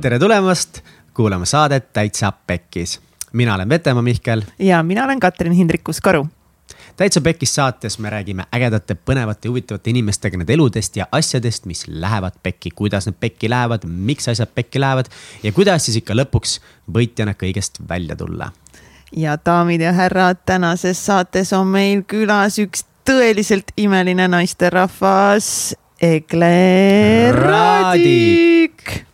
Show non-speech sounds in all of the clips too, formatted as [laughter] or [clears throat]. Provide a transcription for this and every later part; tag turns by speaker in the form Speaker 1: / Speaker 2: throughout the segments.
Speaker 1: tere tulemast kuulama saadet Täitsa Pekkis. mina olen Vetemaa Mihkel.
Speaker 2: ja mina olen Katrin Hindrikus-Karu.
Speaker 1: täitsa Pekkis saates me räägime ägedate, põnevate ja huvitavate inimestega nende eludest ja asjadest, mis lähevad pekki, kuidas need pekki lähevad, miks asjad pekki lähevad ja kuidas siis ikka lõpuks võitjana kõigest välja tulla.
Speaker 2: ja daamid ja härrad, tänases saates on meil külas üks tõeliselt imeline naisterahvas, Egle Raadik.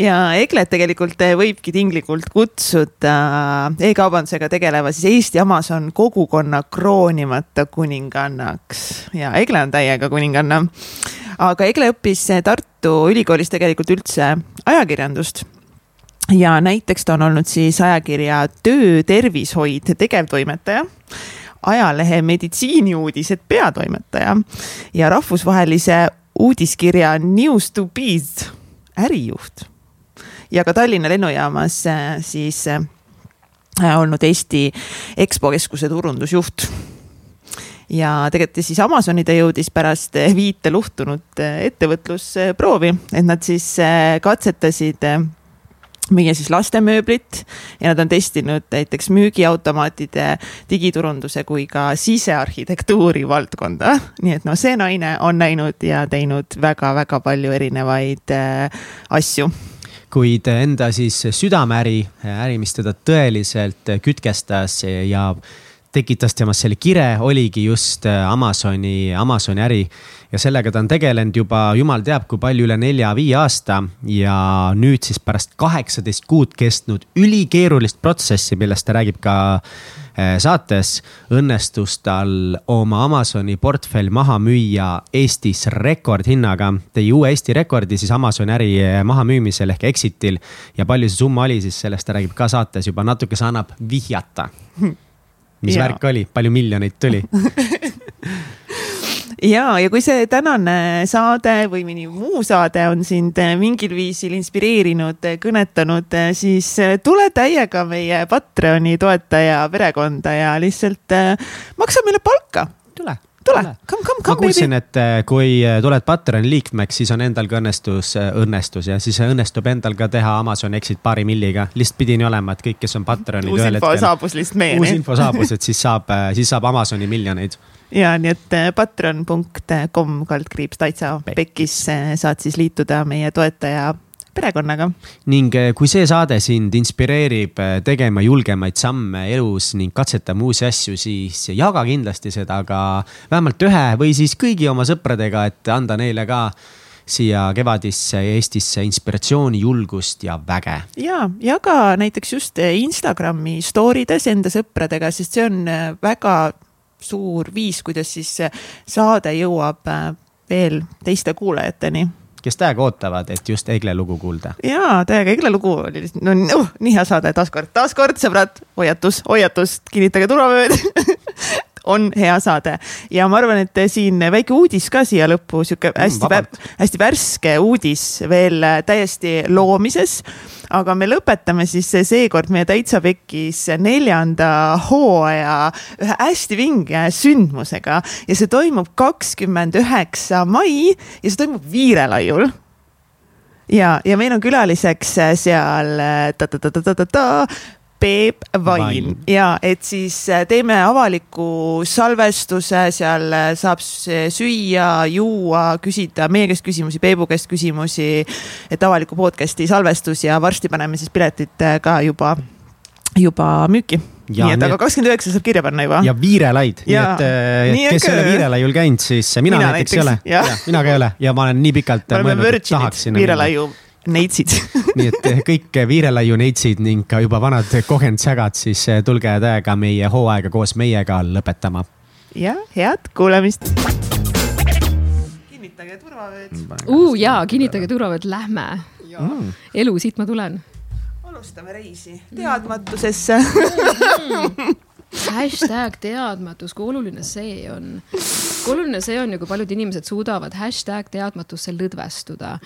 Speaker 2: Ja Eglet tegelikult võibki tinglikult kutsuda e-kaubandusega tegeleva siis Eesti Amazon kogukonna kroonimata kuningannaks. Ja Egle on täiega kuninganna. aga Egle õppis Tartu Ülikoolis tegelikult üldse ajakirjandust. Ja näiteks ta on olnud siis ajakirja Töö tervishoid tegevtoimetaja ajalehe Meditsiiniuudised peatoimetaja ja rahvusvahelise uudiskirja News to Bees ärijuht. ja ka Tallinna lennujaamas äh, siis äh, olnud Eesti EXPO keskuse turundusjuht ja tegelikult siis Amazoni ta jõudis pärast viite luhtunud äh, ettevõtlusproovi, et nad siis katsetasid müüa siis lastemööblit ja nad on testinud näiteks müügiautomaatide, digiturunduse kui ka sisearhitektuuri valdkonda. [laughs] nii et noh, see naine on näinud ja teinud väga-väga palju erinevaid äh, asju
Speaker 1: kuid enda siis südameäri, äri, mis teda tõeliselt kütkestas ja tekitas temast selle kire, oligi just Amazoni, Amazoni äri ja sellega ta on tegelenud juba jumal teab kui palju, üle nelja-viie aasta. ja nüüd siis pärast kaheksateist kuud kestnud ülikeerulist protsessi, millest ta räägib ka eh, saates, õnnestus tal oma Amazoni portfell maha müüa Eestis rekordhinnaga. tõi uue Eesti rekordi siis Amazoni äri eh, mahamüümisel ehk exit'il ja palju see summa oli, siis sellest ta räägib ka saates juba natuke, see annab vihjata. [laughs] mis ja. värk oli, palju miljoneid tuli [laughs]
Speaker 2: ja, ja kui see tänane saade või mõni muu saade on sind mingil viisil inspireerinud, kõnetanud, siis tule täiega meie Patreoni toetaja perekonda ja lihtsalt maksa meile palka.
Speaker 1: tule
Speaker 2: tule, come, come, come.
Speaker 1: ma kuulsin, et äh, kui äh, tuled Patreoni liikmeks, siis on endal ka õnnestus, õnnestus ja siis õnnestub endal ka teha Amazon exit paari milliga. lihtsalt pidi nii olema, et kõik, kes on Patreonid.
Speaker 2: uus info saabus lihtsalt meieni.
Speaker 1: uus info saabus, et siis saab, siis saab Amazoni miljoneid
Speaker 2: ja nii, et äh, patreon.com kaldkriips täitsa pekkis saad siis liituda meie toetaja perekonnaga.
Speaker 1: ning äh, kui see saade sind inspireerib äh, tegema julgemaid samme elus ning katsetama uusi asju, siis jaga kindlasti seda ka vähemalt ühe või siis kõigi oma sõpradega, et anda neile ka siia kevadisse Eestisse inspiratsiooni, julgust ja väge.
Speaker 2: ja jaga näiteks just Instagrami story des enda sõpradega, sest see on väga suur viis, kuidas siis saade jõuab veel teiste kuulajateni
Speaker 1: kes täiega ootavad, et just Egle lugu kuulda.
Speaker 2: jaa, täiega Egle lugu oli no uh, nii hea saade, taaskord, taaskord sõbrad, hoiatus, hoiatus, kinnitage turvavööd [laughs] on hea saade. Ja ma arvan, et siin väike uudis ka siia lõppu, sihuke mm, hästi mm,, hästi värske uudis veel täiesti loomises. aga me lõpetame siis seekord meie Täitsa Pekkis neljanda hooaja ühe hästi vinge sündmusega. Ja see toimub kakskümmend üheksa mai ja see toimub Viirelaiul. Ja, ja meil on külaliseks seal ta-ta-ta-ta-ta-ta Peep Vain, ja et siis äh, teeme avaliku salvestuse, seal äh, saab süüa, juua, küsida meie käest küsimusi, Peebu käest küsimusi. et avaliku podcast'i salvestus ja varsti paneme siis piletid äh, ka juba, juba müüki Ja, nii et aga kakskümmend üheksa saab kirja panna juba.
Speaker 1: ja viirelaid, nii et, et kes ei ole viirelaiul käinud, siis mina, mina näiteks ei ole. mina ka ei ole ja ma olen nii pikalt mõelnud, et tahaksin.
Speaker 2: viirelaiu neitsid [laughs]
Speaker 1: nii et eh, kõik viirelaiu neitsid ning ka juba vanad kogenud sägad, siis eh, tulge täiega meie hooaega koos meiega lõpetama.
Speaker 2: ja head kuulamist. kinnitage turvavööd.
Speaker 3: uh, jaa, kinnitage turvavööd, lähme. Mm. elu, siit ma tulen.
Speaker 2: alustame reisi teadmatusesse mm. [laughs]
Speaker 3: hashtag teadmatus, kui oluline see on? kui oluline see on ja kui paljud inimesed suudavad hashtag teadmatusse lõdvestuda?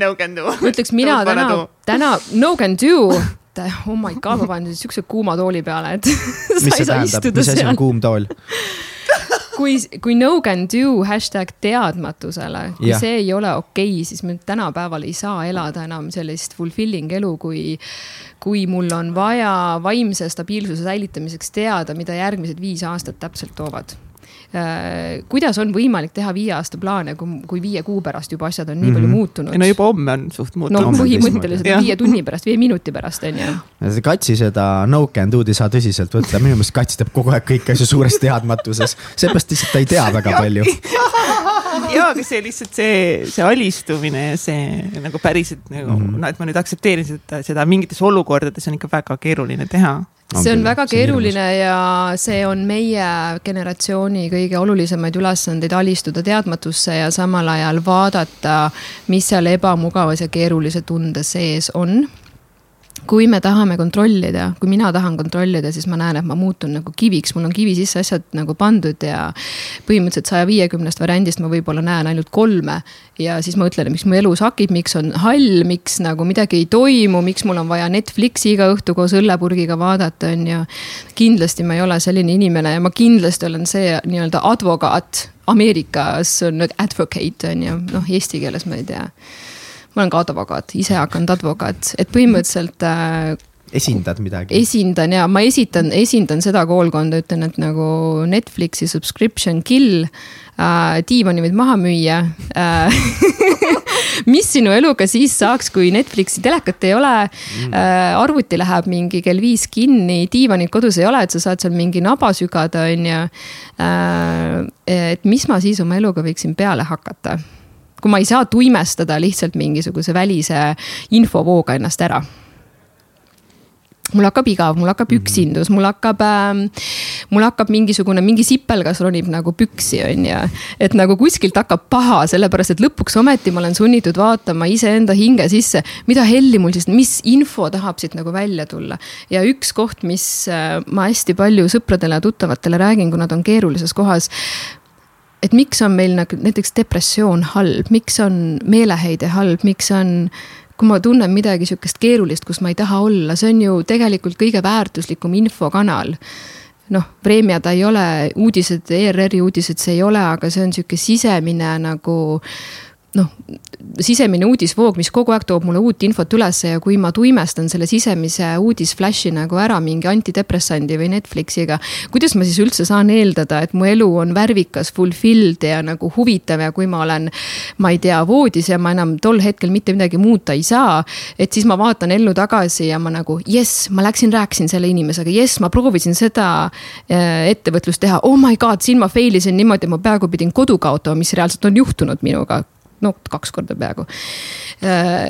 Speaker 2: No can do.
Speaker 3: ma ütleks, mina no, täna, täna no can do oh my god, ma panen siukse kuuma tooli peale, et [laughs]
Speaker 1: mis see tähendab, mis asi on kuum tool
Speaker 3: kui, kui no can do hashtag teadmatusele, kui
Speaker 1: Jah.
Speaker 3: see ei ole okei okay,, siis me tänapäeval ei saa elada enam sellist fulfilling elu, kui kui mul on vaja vaimse stabiilsuse säilitamiseks teada, mida järgmised viis aastat täpselt toovad kuidas on võimalik teha viie aasta plaane, kui, kui viie kuu pärast juba asjad on nii palju muutunud
Speaker 2: ei no juba homme on suht
Speaker 3: no
Speaker 2: muutunud
Speaker 1: on
Speaker 3: põhimõtteliselt viie tunni pärast, viie minuti pärast on ju.
Speaker 1: see Katsi seda no can do'd ei saa tõsiselt võtta, minu meelest Kats teeb kogu aeg kõiki asju suures teadmatuses. seepärast lihtsalt ta ei tea väga palju.
Speaker 2: ja, aga see lihtsalt see, see alistumine ja see nagu päriselt nagu mm, -hmm. no et ma nüüd aktsepteerin seda, seda mingites olukordades on ikka väga keeruline teha.
Speaker 3: See on väga keeruline ja see on meie generatsiooni kõige olulisemaid ülesandeid alistuda teadmatusse ja samal ajal vaadata, mis seal ebamugavas ja keerulise tunde sees on kui me tahame kontrollida, kui mina tahan kontrollida, siis ma näen, et ma muutun nagu kiviks, mul on kivi sisse asjad nagu pandud ja põhimõtteliselt saja viiekümnest variandist ma võib-olla näen ainult kolme. ja siis ma ütlen, miks mu elu sakib, miks on hall, miks nagu midagi ei toimu, miks mul on vaja Netflixi iga õhtu koos õllepurgiga vaadata, on ju. kindlasti ma ei ole selline inimene ja ma kindlasti olen see nii-öelda advokaat. Ameerikas on advocate on ju, noh eesti keeles ma ei tea ma olen ka advokaat, ise hakanud advokaat, et põhimõtteliselt äh,
Speaker 1: esindad midagi?
Speaker 3: esindan ja ma esitan, esindan seda koolkonda, ütlen, et nagu Netflixi subscription kill äh,, diivani võid maha müüa äh. [laughs] mis sinu eluga siis saaks, kui Netflixi telekat ei ole äh,, arvuti läheb mingi kell viis kinni, diivanit kodus ei ole, et sa saad seal mingi naba sügada, on ju äh,. et mis ma siis oma eluga võiksin peale hakata kui ma ei saa tuimestada lihtsalt mingisuguse välise infovooga ennast ära mul hakkab igav, mul hakkab üksindus, mul hakkab äh,, mul hakkab mingisugune, mingi sipelgas ronib nagu püksi, on ju. et nagu kuskilt hakkab paha, sellepärast et lõpuks ometi ma olen sunnitud vaatama iseenda hinge sisse, mida helli mul siis, mis info tahab siit nagu välja tulla. ja üks koht, mis äh, ma hästi palju sõpradele ja tuttavatele räägin, kui nad on keerulises kohas et miks on meil nagu näiteks depressioon halb, miks on meeleheide halb, miks on kui ma tunnen midagi sihukest keerulist, kus ma ei taha olla, see on ju tegelikult kõige väärtuslikum infokanal. noh, Vremja ta ei ole, uudised, ERR-i uudised see ei ole, aga see on sihuke sisemine nagu noh, sisemine uudisvoog, mis kogu aeg toob mulle uut infot ülesse ja kui ma tuimestan selle sisemise uudisflash'i nagu ära mingi antidepressandi või Netflixiga. kuidas ma siis üldse saan eeldada, et mu elu on värvikas, fulfilled ja nagu huvitav ja kui ma olen, ma ei tea, voodis ja ma enam tol hetkel mitte midagi muuta ei saa. et siis ma vaatan ellu tagasi ja ma nagu jess, ma läksin, rääkisin selle inimesega, jess, ma proovisin seda äh, ettevõtlust teha, oh my god, siin ma fail isin niimoodi, ma peaaegu pidin kodu kaotama, mis reaalselt on juhtunud minuga no kaks korda peaaegu.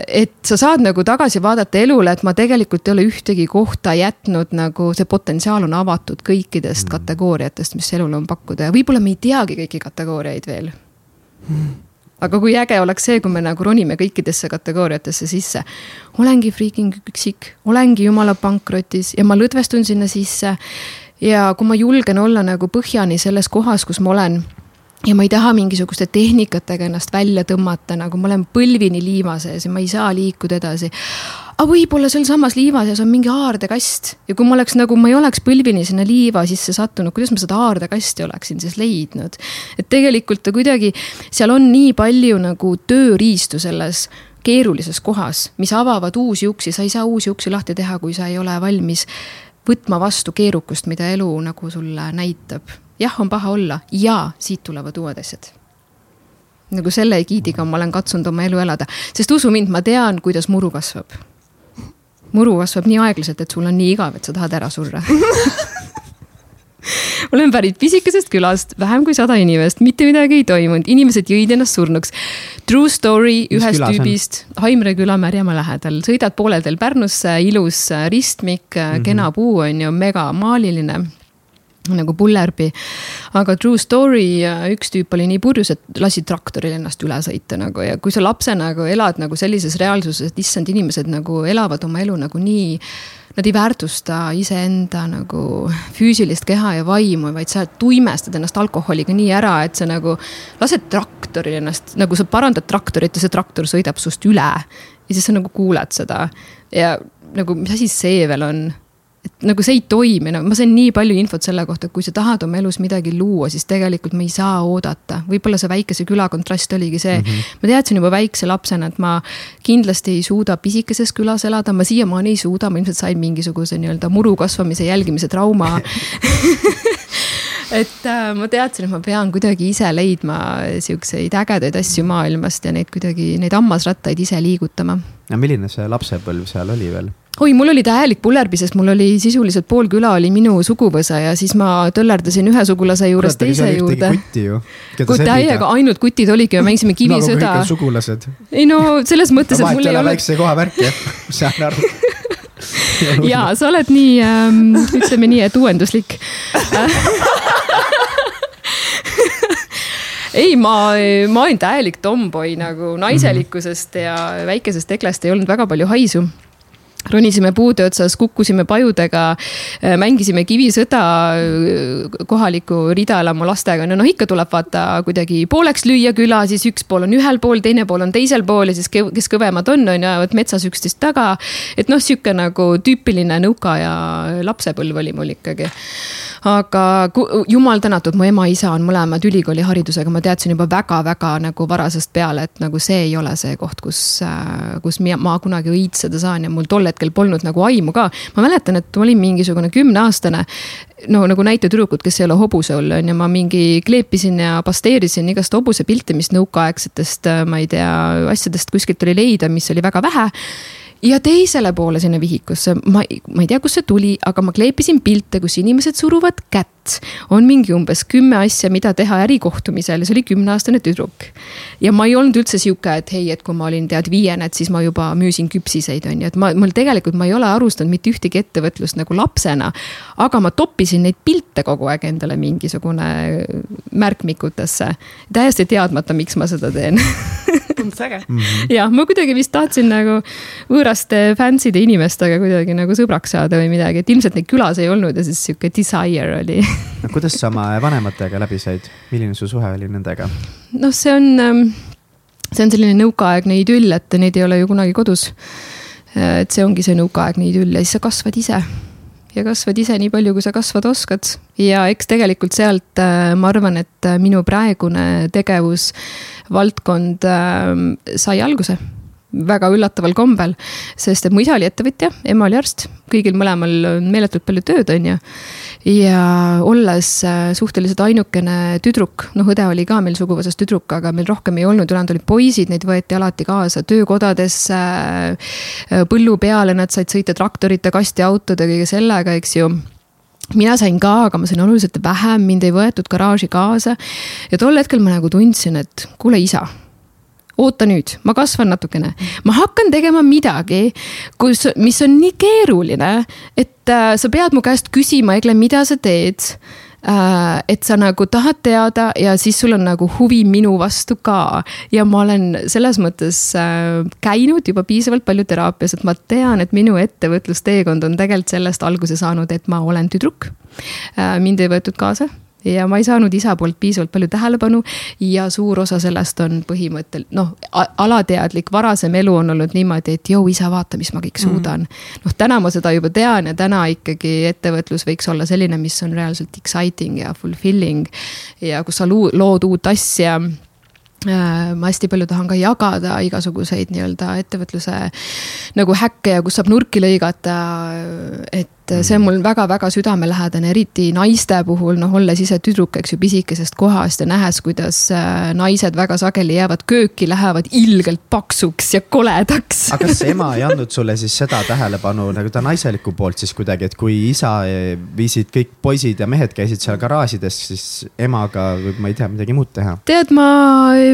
Speaker 3: et sa saad nagu tagasi vaadata elule, et ma tegelikult ei ole ühtegi kohta jätnud nagu see potentsiaal on avatud kõikidest kategooriatest, mis elul on pakkuda ja võib-olla me ei teagi kõiki kategooriaid veel aga kui äge oleks see, kui me nagu ronime kõikidesse kategooriatesse sisse. olengi freaking üksik, olengi jumala pankrotis ja ma lõdvestun sinna sisse. ja kui ma julgen olla nagu põhjani selles kohas, kus ma olen ja ma ei taha mingisuguste tehnikatega ennast välja tõmmata, nagu ma olen põlvini liiva sees ja ma ei saa liikuda edasi. aga võib-olla sealsamas liiva sees on mingi aardekast ja kui ma oleks nagu, ma ei oleks põlvini sinna liiva sisse sattunud, kuidas ma seda aardekasti oleksin siis leidnud. et tegelikult ta kuidagi, seal on nii palju nagu tööriistu selles keerulises kohas, mis avavad uusi uksi, sa ei saa uusi uksi lahti teha, kui sa ei ole valmis võtma vastu keerukust, mida elu nagu sulle näitab jah, on paha olla ja siit tulevad uued asjad. nagu selle egiidiga ma olen katsunud oma elu elada, sest usu mind, ma tean, kuidas muru kasvab. muru kasvab nii aeglaselt, et sul on nii igav, et sa tahad ära surra. [laughs] olen pärit pisikesest külast, vähem kui sada inimest, mitte midagi ei toimunud, inimesed jõid ennast surnuks. True story ühest tüübist, Haimre küla Märjamaa lähedal, sõidad poole teel Pärnusse, ilus ristmik mm, -hmm. kena puu on ju, megamaaliline nagu pullerbi. aga true story, üks tüüp oli nii purjus, et lasi traktoril ennast üle sõita nagu ja kui sa lapsena nagu elad nagu sellises reaalsuses, et issand, inimesed nagu elavad oma elu nagu nii. Nad ei väärtusta iseenda nagu füüsilist keha ja vaimu, vaid sa tuimestad ennast alkoholiga nii ära, et sa nagu lased traktoril ennast, nagu sa parandad traktorit ja see traktor sõidab sust üle. ja siis sa nagu kuuled seda ja nagu, mis asi see veel on et nagu see ei toimi, no ma sain nii palju infot selle kohta, et kui sa tahad oma elus midagi luua, siis tegelikult me ei saa oodata. võib-olla see väikese küla kontrast oligi see mm, -hmm. ma teadsin juba väikse lapsena, et ma kindlasti ei suuda pisikeses külas elada, ma siiamaani ei suuda, ma ilmselt sain mingisuguse nii-öelda muru kasvamise jälgimise trauma [laughs] et äh, ma teadsin, et ma pean kuidagi ise leidma siukseid ägedaid asju maailmast ja neid kuidagi, neid hammasrattaid ise liigutama.
Speaker 1: no milline see lapsepõlv seal oli veel?
Speaker 3: Oi, mul oli täielik pullerbi, sest mul oli sisuliselt pool küla oli minu suguvõsa ja siis ma töllerdasin ühe sugulase juurest teise juurde. täiega ainult kutid olidki, me mängisime [laughs] kivisõda
Speaker 1: nagu sugulased.
Speaker 3: ei no selles mõttes, et mul ei olnud.
Speaker 1: väikse koha värk jah, saan aru [laughs]
Speaker 3: ja sa oled nii ähm,, ütleme nii, et uuenduslik [laughs] ei, ma, ma olin täielik tomboi nagu naiselikkusest ja väikesest teklast ei olnud väga palju haisu ronisime puude otsas, kukkusime pajudega, äh, mängisime kivisõda äh, kohaliku ridaelamu lastega, no noh, ikka tuleb vaata kuidagi pooleks lüüa küla, siis üks pool on ühel pool, teine pool on teisel pool ja siis kes kõvemad on, on ju, ajavad metsas üksteist taga. et noh, sihuke nagu tüüpiline nõukaaja lapsepõlv oli mul ikkagi aga jumal tänatud, mu ema-isa on mõlemad ülikooliharidusega, ma teadsin juba väga-väga nagu varasest peale, et nagu see ei ole see koht, kus, äh, kus ma, kunagi õitseda saan ja mul tol hetkel polnud nagu aimu ka. ma mäletan, et ma olin mingisugune kümneaastane no nagu näitetüdrukud, kes ei ole hobuseul on ju, ma mingi kleepisin ja pasteerisin igast hobusepilte, mis nõukaaegsetest, äh, ma ei tea, asjadest kuskilt oli leida, mis oli väga vähe ja teisele poole sinna vihikusse, ma, ma ei tea, kust see tuli, aga ma kleepisin pilte, kus inimesed suruvad kätt. on mingi umbes kümme asja, mida teha ärikohtumisel ja see oli kümneaastane tüdruk. ja ma ei olnud üldse sihuke, et hei, et kui ma olin tead viiene, et siis ma juba müüsin küpsiseid, on ju, et ma, mul tegelikult ma ei ole alustanud mitte ühtegi ettevõtlust nagu lapsena. aga ma toppisin neid pilte kogu aeg endale mingisugune märkmikutesse, täiesti teadmata, miks ma seda teen [laughs]
Speaker 2: tundus äge.
Speaker 3: Mm -hmm.. jah, ma kuidagi vist tahtsin nagu võõraste fancy'de inimestega kuidagi nagu sõbraks saada või midagi, et ilmselt neid külas ei olnud ja siis sihuke desire oli. [laughs]
Speaker 1: No kuidas sa oma vanematega läbi said, milline su suhe oli nendega?
Speaker 3: noh, see on, ähm, see on selline nõukaaegne idüll, et neid ei ole ju kunagi kodus. et see ongi see nõukaaegne idüll ja siis sa kasvad ise ja kasvad ise nii palju, kui sa kasvada oskad. ja eks tegelikult sealt äh, ma arvan, et äh, minu praegune tegevusvaldkond ähm, sai alguse väga üllataval kombel, sest et mu isa oli ettevõtja, ema oli arst, kõigil mõlemal meeletult palju tööd, on ju. ja olles äh, suhteliselt ainukene tüdruk, noh, õde oli ka meil suguvõsas tüdruk, aga meil rohkem ei olnud, ülejäänud olid poisid, neid võeti alati kaasa töökodadesse, äh, põllu peale, nad said sõita traktorite, kastiautode, kõige sellega, eks ju mina sain ka, aga ma sain oluliselt vähem, mind ei võetud garaaži kaasa. ja tol hetkel ma nagu tundsin, et kuule, isa oota nüüd, ma kasvan natukene, ma hakkan tegema midagi, kus, mis on nii keeruline, et äh, sa pead mu käest küsima, Egle, mida sa teed äh,. et sa nagu tahad teada ja siis sul on nagu huvi minu vastu ka. ja ma olen selles mõttes äh, käinud juba piisavalt palju teraapias, et ma tean, et minu ettevõtlusteekond on tegelikult sellest alguse saanud, et ma olen tüdruk äh,. mind ei võetud kaasa ja ma ei saanud isa poolt piisavalt palju tähelepanu ja suur osa sellest on põhimõttel-, noh, alateadlik varasem elu on olnud niimoodi, et jõu, isa, vaata, mis ma kõik mhm. suudan mm.. noh, täna ma seda juba tean ja täna ikkagi ettevõtlus võiks olla selline, mis on reaalselt exciting ja fulfilling ja kus sa lood uut asja äh, ma hästi palju tahan ka jagada igasuguseid nii-öelda ettevõtluse nagu häkke ja kus saab nurki lõigata, et et see on mul väga-väga südamelähedane, eriti naiste puhul, noh, olles ise tüdruk, eks ju, pisikesest kohast ja nähes, kuidas äh, naised väga sageli jäävad kööki, lähevad ilgelt paksuks ja koledaks.
Speaker 1: aga kas [laughs] ema ei andnud sulle siis seda tähelepanu nagu ta naiselikku poolt siis kuidagi, et kui isa viisid kõik poisid ja mehed käisid seal garaažides, siis emaga võib, ma ei tea, midagi muud teha?
Speaker 3: tead, ma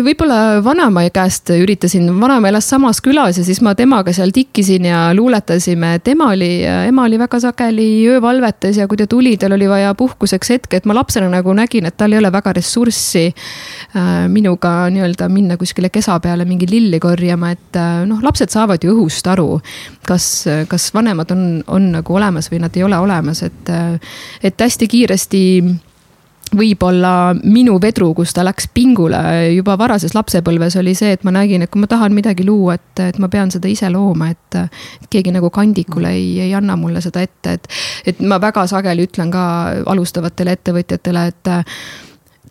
Speaker 3: võib-olla vanaema käest üritasin, vanaema elas samas külas ja siis ma temaga seal tikkisin ja luuletasime, et ema oli, ema oli väga sage sageli öövalvetes ja kui ta tuli, tal oli vaja puhkuseks hetke, et ma lapsena nagu nägin, et tal ei ole väga ressurssi äh, minuga nii-öelda minna kuskile kesa peale mingi lilli korjama, et äh, noh, lapsed saavad ju õhust aru. kas, kas vanemad on, on nagu olemas või nad ei ole olemas, et, äh, et hästi kiiresti võib-olla minu vedru, kus ta läks pingule juba varases lapsepõlves, oli see, et ma nägin, et kui ma tahan midagi luua, et, et ma pean seda ise looma, et. et keegi nagu kandikule ei, ei anna mulle seda ette, et, et ma väga sageli ütlen ka alustavatele ettevõtjatele, et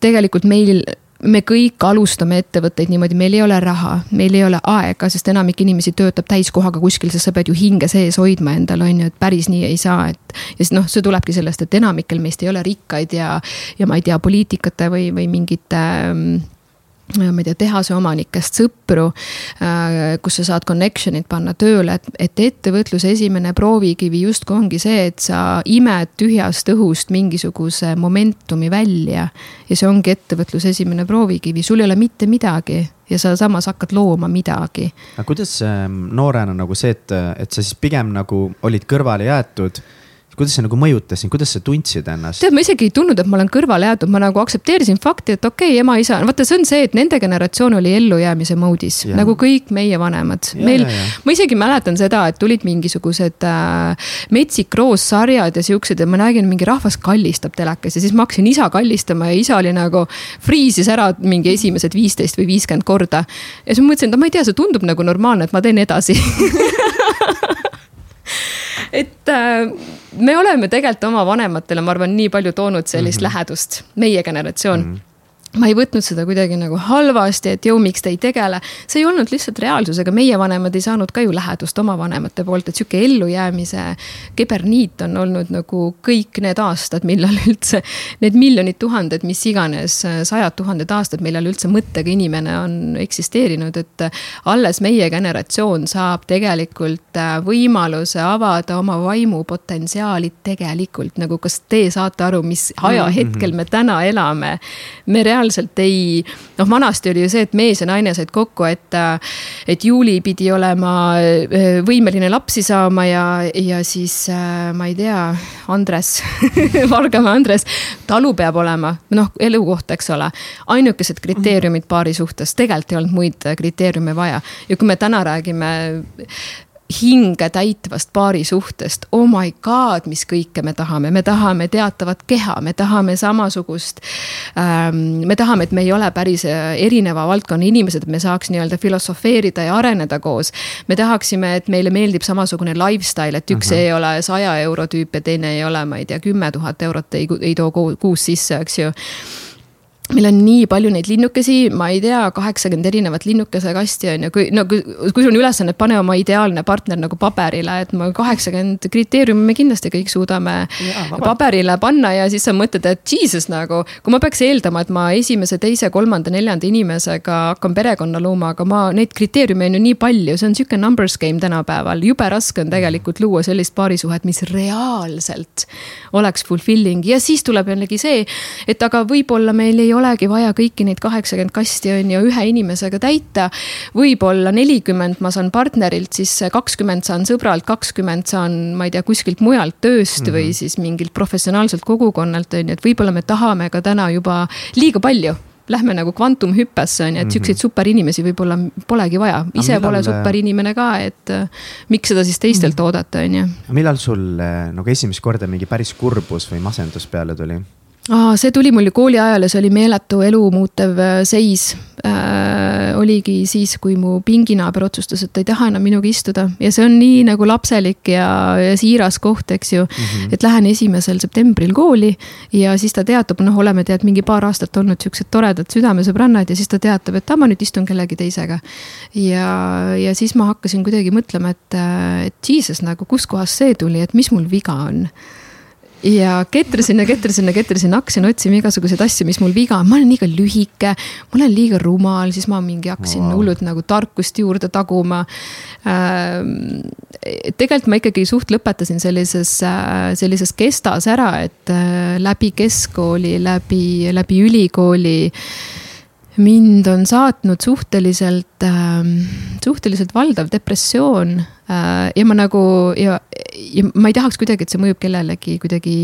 Speaker 3: tegelikult meil me kõik alustame ettevõtteid niimoodi, meil ei ole raha, meil ei ole aega, sest enamik inimesi töötab täiskohaga kuskil, sest sa pead ju hinge sees hoidma endal, on ju, et päris nii ei saa, et. ja siis noh, see tulebki sellest, et enamikel meist ei ole rikkaid ja, ja ma ei tea, poliitikate või, või mingite ma ei tea, tehase omanikest sõpru, äh, kus sa saad connection'id panna tööle, et, et ettevõtluse esimene proovikivi justkui ongi see, et sa imed tühjast õhust mingisuguse momentumi välja. ja see ongi ettevõtluse esimene proovikivi, sul ei ole mitte midagi ja sa samas hakkad looma midagi.
Speaker 1: aga kuidas ähm, noorena nagu see, et, et sa siis pigem nagu olid kõrvale jäetud kuidas see nagu mõjutas sind, kuidas sa tundsid ennast?
Speaker 3: tead, ma isegi ei tundnud, et ma olen kõrvale jäetud, ma nagu aktsepteerisin fakti, et okei okay,, ema-isa, vaata, see on see, et nende generatsioon oli ellujäämise moodis, nagu kõik meie vanemad. meil, ma isegi mäletan seda, et tulid mingisugused äh, Metsik Roos sarjad ja siuksed ja ma nägin, mingi rahvas kallistab telekas ja siis ma hakkasin isa kallistama ja isa oli nagu. Freeze'is ära mingi esimesed viisteist või viiskümmend korda. ja siis ma mõtlesin, et ma ei tea, see tundub nagu normaalne, et ma teen edasi [laughs] et äh, me oleme tegelikult oma vanematele, ma arvan, nii palju toonud sellist mm -hmm. lähedust, meie generatsioon mm. -hmm ma ei võtnud seda kuidagi nagu halvasti, et jõu, miks te ei tegele. see ei olnud lihtsalt reaalsusega, meie vanemad ei saanud ka ju lähedust oma vanemate poolt, et sihuke ellujäämise keberniit on olnud nagu kõik need aastad, millal üldse. Need miljonid tuhanded, mis iganes, sajad tuhanded aastad, millal üldse mõttega inimene on eksisteerinud, et. alles meie generatsioon saab tegelikult äh, võimaluse avada oma vaimupotentsiaali tegelikult nagu, kas te saate aru, mis ajahetkel me täna elame. me reaalselt reaalselt ei, noh, vanasti oli ju see, et mees ja naine said kokku, et, et Juuli pidi olema äh, võimeline lapsi saama ja, ja siis äh, ma ei tea, Andres [laughs] Valgamaa Andres, talu peab olema, noh, elukoht, eks ole. ainukesed kriteeriumid paari suhtes, tegelikult ei olnud muid kriteeriume vaja ja kui me täna räägime hinge täitvast paarisuhtest. Oh my god, mis kõike me tahame, me tahame teatavat keha, me tahame samasugust ähm,. me tahame, et me ei ole päris äh, erineva valdkonna inimesed, et me saaks nii-öelda filosofeerida ja areneda koos. me tahaksime, et meile meeldib samasugune lifestyle, et üks uh -huh. ei ole saja euro tüüp ja teine ei ole, ma ei tea, kümme tuhat eurot ei, ei too kuus sisse, eks ju meil on nii palju neid linnukesi, ma ei tea, kaheksakümmend erinevat linnukese kasti on ju, kui no kui, kui sul on ülesanne, pane oma ideaalne partner nagu paberile, et ma kaheksakümmend kriteeriumi me kindlasti kõik suudame ja, paberile panna ja siis sa mõtled, et jesus nagu. kui ma peaks eeldama, et ma esimese, teise, kolmanda, neljanda inimesega hakkan perekonna looma, aga ma neid kriteeriume on ju nii palju, see on sihuke numbers game tänapäeval, jube raske on tegelikult luua sellist paarisuhet, mis reaalselt oleks fulfilling. Ja siis tuleb jällegi see, et aga võib-olla meil ei ole olegi vaja kõiki neid kaheksakümmend kasti on ju ühe inimesega täita. võib-olla nelikümmend ma saan partnerilt, siis kakskümmend saan sõbralt, kakskümmend saan, ma ei tea, kuskilt mujalt tööst mm -hmm. või mhm. siis mingilt professionaalselt kogukonnalt on ju, et võib-olla me tahame ka täna juba liiga palju lähme nagu kvantumhüppesse on ju, et mhm. siukseid superinimesi võib-olla polegi vaja, ise millal... pole superinimene ka, et äh, miks seda siis teistelt mm. oodata, on ju.
Speaker 1: millal sul äh, nagu esimest korda mingi päris kurbus või masendus peale tuli?
Speaker 3: Aa, see tuli mul ju kooli ajal ja see oli meeletu elu muutev äh, seis äh,. oligi siis, kui mu pinginaaber otsustas, et ta ei taha enam minuga istuda ja see on nii nagu lapselik ja, ja siiras koht, eks ju mm. -hmm. et lähen esimesel septembril kooli ja siis ta teatab, noh, oleme tead mingi paar aastat olnud siuksed toredad südamesõbrannad ja siis ta teatab, et aa, ma nüüd istun kellegi teisega. ja, ja siis ma hakkasin kuidagi mõtlema, et, et jesus nagu kuskohast see tuli, et mis mul viga on ja ketrasin ja ketrasin ja ketrasin, hakkasin otsima igasuguseid asju, mis mul viga on, ma olen liiga lühike, ma olen liiga rumal, siis ma mingi hakkasin wow. hullult nagu tarkust juurde taguma äh,. tegelikult ma ikkagi suht lõpetasin sellises äh,, sellises kestas ära, et äh, läbi keskkooli, läbi, läbi ülikooli mind on saatnud suhteliselt äh,, suhteliselt valdav depressioon äh,. ja ma nagu ja, ja ma ei tahaks kuidagi, et see mõjub kellelegi kuidagi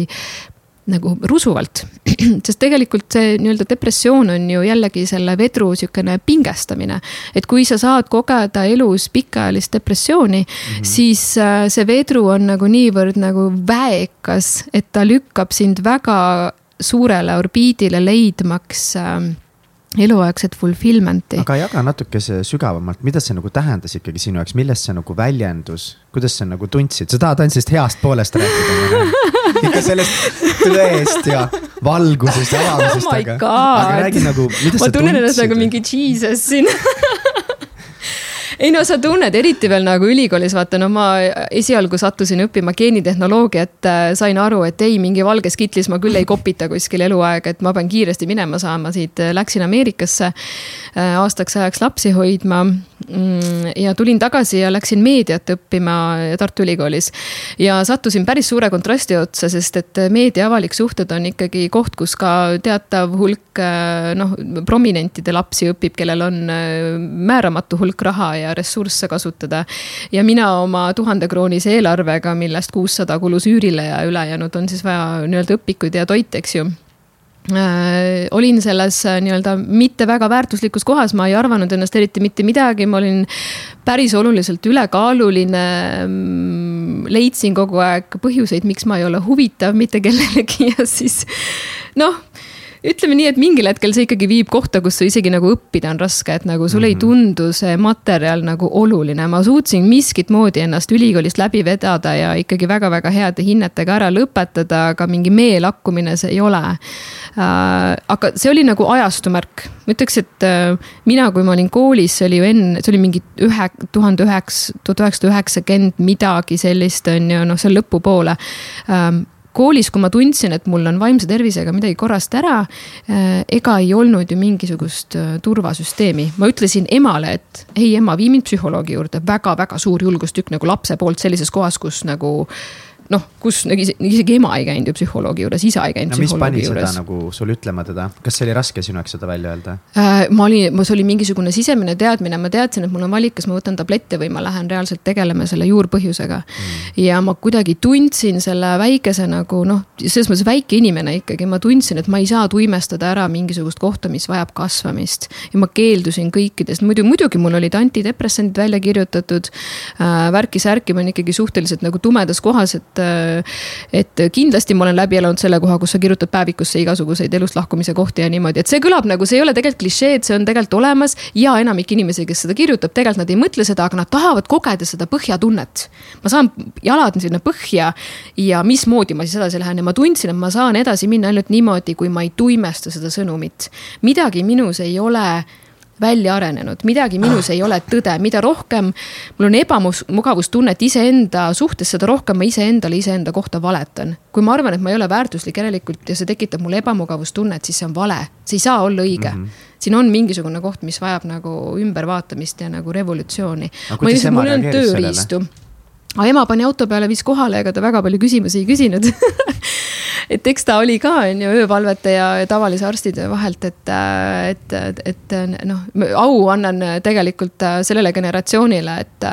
Speaker 3: nagu rusuvalt. [clears throat] sest tegelikult see nii-öelda depressioon on ju jällegi selle vedru sihukene pingestamine. et kui sa saad kogeda elus pikaajalist depressiooni mm, -hmm. siis äh, see vedru on nagu niivõrd nagu väekas, et ta lükkab sind väga suurele orbiidile leidmaks äh, eluaegset fulfillment'i.
Speaker 4: aga jaga natuke see sügavamalt, mida see nagu tähendas ikkagi sinu jaoks, millest see nagu väljendus, kuidas sa nagu tundsid, sa tahad ainult sellest heast poolest rääkida [laughs] ikka sellest tõest ja valgusest ja avamisest
Speaker 3: oh, aga, aga
Speaker 4: räägi nagu,
Speaker 3: ma tunnen ennast nagu mingi Jesus siin [laughs] ei no sa tunned eriti veel nagu ülikoolis, vaata no ma esialgu sattusin õppima geenitehnoloogiat, äh, sain aru, et ei, mingi valges kitlis ma küll ei kopita kuskil eluaeg, et ma pean kiiresti minema saama siit, läksin Ameerikasse äh, aastaks ajaks lapsi hoidma. Mm, ja tulin tagasi ja läksin meediat õppima Tartu Ülikoolis. ja sattusin päris suure kontrasti otsa, sest et meedia avalik suhted on ikkagi koht, kus ka teatav hulk äh, noh, prominentide lapsi õpib, kellel on määramatu hulk raha ja ressursse kasutada. ja mina oma tuhandekroonise eelarvega, millest kuussada kulus üürile ja ülejäänud on siis vaja nii-öelda õpikuid ja toit, eks ju äh, olin selles äh, nii-öelda mitte väga väärtuslikus kohas, ma ei arvanud ennast eriti mitte midagi, ma olin päris oluliselt ülekaaluline. Mm, leidsin kogu aeg põhjuseid, miks ma ei ole huvitav mitte kellelegi [laughs] ja siis noh ütleme nii, et mingil hetkel see ikkagi viib kohta, kus isegi nagu õppida on raske, et nagu sul mm -hmm. ei mhm. tundu see materjal nagu oluline. ma suutsin miskit moodi ennast ülikoolist läbi vedada ja ikkagi väga-väga heade hinnetega ära lõpetada, aga mingi meelakkumine see ei ole äh,. aga see oli nagu ajastu märk. ma ütleks, et äh, mina, kui ma olin koolis, see oli ju enne, see oli mingi ühe, tuhande üheksa, tuhat üheksasada üheksakümmend midagi sellist, on ju, noh, seal lõpupoole ähm, koolis, kui ma tundsin, et mul on vaimse tervisega midagi korrast ära, äh, ega ei olnud ju mingisugust äh, turvasüsteemi. ma ütlesin emale, et ei ema, vii mind psühholoogi juurde väga,, väga-väga suur julgustükk nagu lapse poolt sellises kohas, kus nagu noh, kus nagu isegi ema ei käinud ju psühholoogi juures, isa ei käinud no, psühholoogi juures. mis pani
Speaker 4: seda nagu sul ütlema teda, kas see oli raske sinu jaoks seda välja öelda
Speaker 3: äh,? ma olin, see oli mingisugune sisemine teadmine, ma teadsin, et mul on valik, kas ma võtan tablette või ma lähen reaalselt tegelema selle juurpõhjusega mm.. ja ma kuidagi tundsin selle väikese nagu noh, selles mõttes väike inimene ikkagi, ma tundsin, et ma ei saa tuimestada ära mingisugust kohta, mis vajab kasvamist. ja ma keeldusin kõikidest, muidu muidugi mul olid antidepressandid välja kirjutatud äh,. värki-särki, ma olin ikkagi suhteliselt nagu tumedas kohas, et et, et kindlasti ma olen läbi elanud selle koha, kus sa kirjutad päevikusse igasuguseid elust lahkumise kohti ja niimoodi, et see kõlab nagu, see ei ole tegelikult klišee, et see on tegelikult olemas. ja enamik inimesi, kes seda kirjutab, tegelikult nad ei mõtle seda, aga nad tahavad kogeda seda põhjatunnet. ma saan jalad sinna põhja ja mismoodi ma siis edasi lähen ja ma tundsin, et ma saan edasi minna ainult niimoodi, kui ma ei tuimesta seda sõnumit. midagi minus ei ole välja arenenud, midagi minus ei ole tõde, mida rohkem mul on ebamugavustunnet iseenda suhtes, seda rohkem ma iseendale iseenda kohta valetan. kui ma arvan, et ma ei ole väärtuslik järelikult ja see tekitab mulle ebamugavustunnet, siis see on vale, see ei saa olla õige mm. -hmm siin on mingisugune koht, mis vajab nagu ümbervaatamist ja nagu revolutsiooni. mul olnud tööriistu. aga ema pani auto peale, viis kohale, ega ta väga palju küsimusi ei küsinud et eks ta oli ka, on ju, öövalvete ja tavalise arstide vahelt, et, et, et noh, au annan tegelikult sellele generatsioonile, et.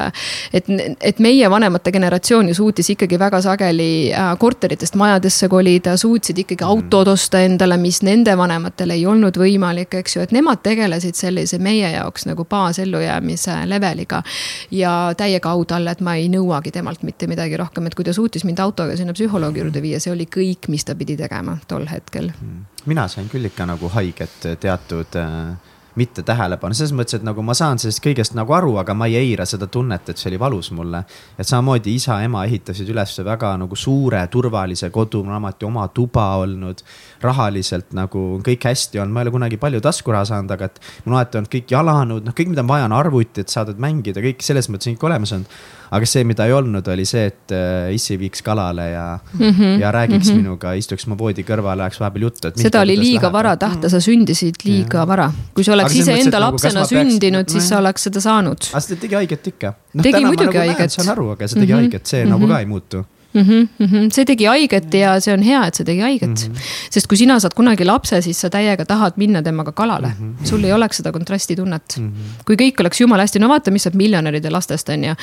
Speaker 3: et, et meie vanemate generatsioon ju suutis ikkagi väga sageli äh, korteritest majadesse kolida, suutsid ikkagi mm. autod osta endale, mis nende vanematel ei olnud võimalik, eks ju, et nemad tegelesid sellise meie jaoks nagu baasellujäämise leveliga. ja täiega au talle, et ma ei nõuagi temalt mitte midagi rohkem, et kui ta suutis mind autoga sinna psühholoogi juurde viia, see oli kõik, mis ta pidi tegema tol hetkel.
Speaker 4: Mm. mina sain küll ikka nagu haiget teatud äh, mitte tähelepanu, selles mõttes, et nagu ma saan sellest kõigest nagu aru, aga ma ei eira seda tunnet, et see oli valus mulle. et samamoodi isa-ema ehitasid üles väga nagu suure turvalise kodu, mul on alati oma tuba olnud. Rahaliselt nagu kõik hästi olnud, ma ei ole kunagi palju taskuraha saanud, aga et mul on alati olnud kõik jalanud, noh, kõik, mida on vaja, on arvuti, et saadad mängida, kõik selles mõttes on ikka olemas olnud aga see, mida ei olnud, oli see, et äh, issi viiks kalale ja mm, -hmm. ja räägiks mm -hmm. minuga, istuks mu voodi kõrval, ajaks vahepeal juttu.
Speaker 3: seda oli liiga läheb. vara tahta, sa sündisid liiga ja. vara. kui sa oleks iseenda nagu, lapsena nagu, sündinud, siis sa oleks seda saanud.
Speaker 4: aga see tegi haiget ikka no,.
Speaker 3: tegi muidugi nagu haiget.
Speaker 4: saan aru, aga see tegi mm -hmm. haiget, see mm -hmm. nagu ka ei muutu
Speaker 3: mm. -hmm. see tegi haiget ja see on hea, et see tegi haiget mm. -hmm. sest kui sina saad kunagi lapse, siis sa täiega tahad minna temaga kalale mm. -hmm. sul ei oleks seda kontrastitunnet mm. -hmm. kui kõik oleks jumala hästi, no vaata, mis saab miljonäride lastest on ju.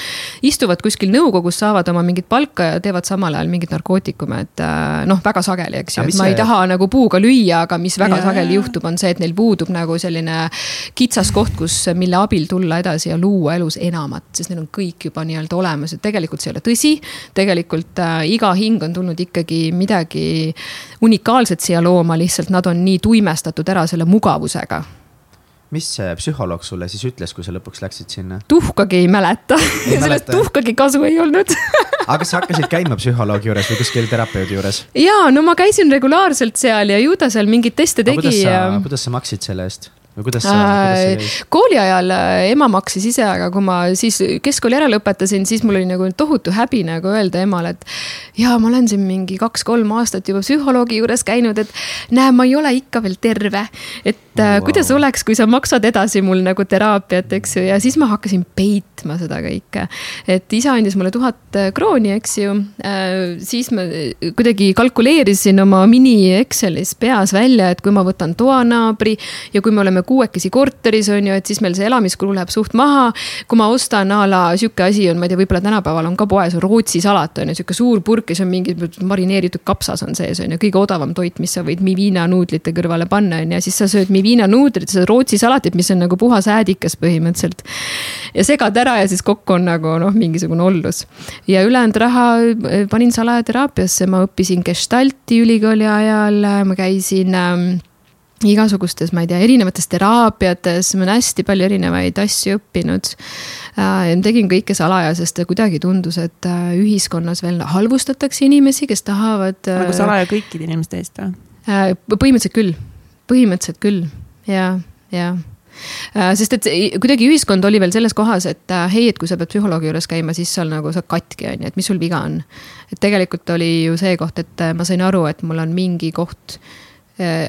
Speaker 3: istuvad kuskil nõukogus, saavad oma mingit palka ja teevad samal ajal mingeid narkootikume, et äh, noh, väga sageli, eks ju, et ma see... ei taha nagu puuga lüüa, aga mis väga yeah. sageli juhtub, on see, et neil puudub nagu selline kitsas koht, kus, mille abil tulla edasi ja luua elus enamat, sest neil on kõik juba nii-öelda olemas ja tegelikult see ei ole tõsi. tegelikult äh, iga hing on tulnud ikkagi midagi unikaalset siia looma, lihtsalt nad on nii tuimestatud ära selle mugavusega
Speaker 1: mis see psühholoog sulle siis ütles, kui sa lõpuks läksid sinna?
Speaker 3: tuhkagi ei mäleta [laughs] sellest tuhkagi kasu ei olnud [laughs]
Speaker 1: aga kas sa hakkasid käima psühholoogi juures või kuskil terapeudi juures?
Speaker 3: ja, no ma käisin regulaarselt seal ja ju ta seal mingeid teste tegi.
Speaker 1: kuidas sa, kuidas sa maksid selle eest? Või kuidas sa, kuidas
Speaker 3: see jäi? kooli ajal äh, ema maksis ise, aga kui ma siis keskkooli ära lõpetasin, siis mul oli nagu tohutu häbi nagu öelda emale, et ja ma olen siin mingi kaks-kolm aastat juba psühholoogi juures käinud, et näe, ma ei ole ikka veel terve. et wow. Äh, kuidas oleks, kui sa maksad edasi mul nagu teraapiat, eks ju, ja siis ma hakkasin peitma seda kõike. et isa andis mulle tuhat äh, krooni, eks ju. siis ma kuidagi kalkuleerisin oma mini Excelis peas välja, et kui ma võtan toanaabri ja kui me oleme oleme kuuekesi korteris, on ju, et siis meil see elamiskulu läheb suht maha. kui ma ostan a la sihuke asi on, ma ei tea, võib-olla tänapäeval on ka poes Rootsi salat on ju, sihuke suur purk ja siis on mingi marineeritud kapsas on sees on ju, kõige odavam toit, mis sa võid Mivina nuudlite kõrvale panna on ju, ja siis sa sööd Mivina nuudlit, seda Rootsi salatit, mis on nagu puhas äädikas põhimõtteliselt. ja segad ära ja siis kokku on nagu noh, mingisugune ollus. ja ülejäänud raha panin salajateraapiasse, ma õppisin gestalti ülikooli ajal, ma käisin ähm, igasugustes, ma ei tea, erinevates teraapiates, ma olen hästi palju erinevaid asju õppinud äh,. tegin kõike salaja, sest kuidagi tundus, et äh, ühiskonnas veel halvustatakse inimesi, kes tahavad
Speaker 2: nagu salaja kõikide inimeste eest või
Speaker 3: põhimõtteliselt küll, põhimõtteliselt küll ja, ja sest et kuidagi ühiskond oli veel selles kohas, et hei, et kui sa pead psühholoogi juures käima, siis seal nagu sa katki on ju, et mis sul viga on. et tegelikult oli ju see koht, et ma sain aru, et mul on mingi koht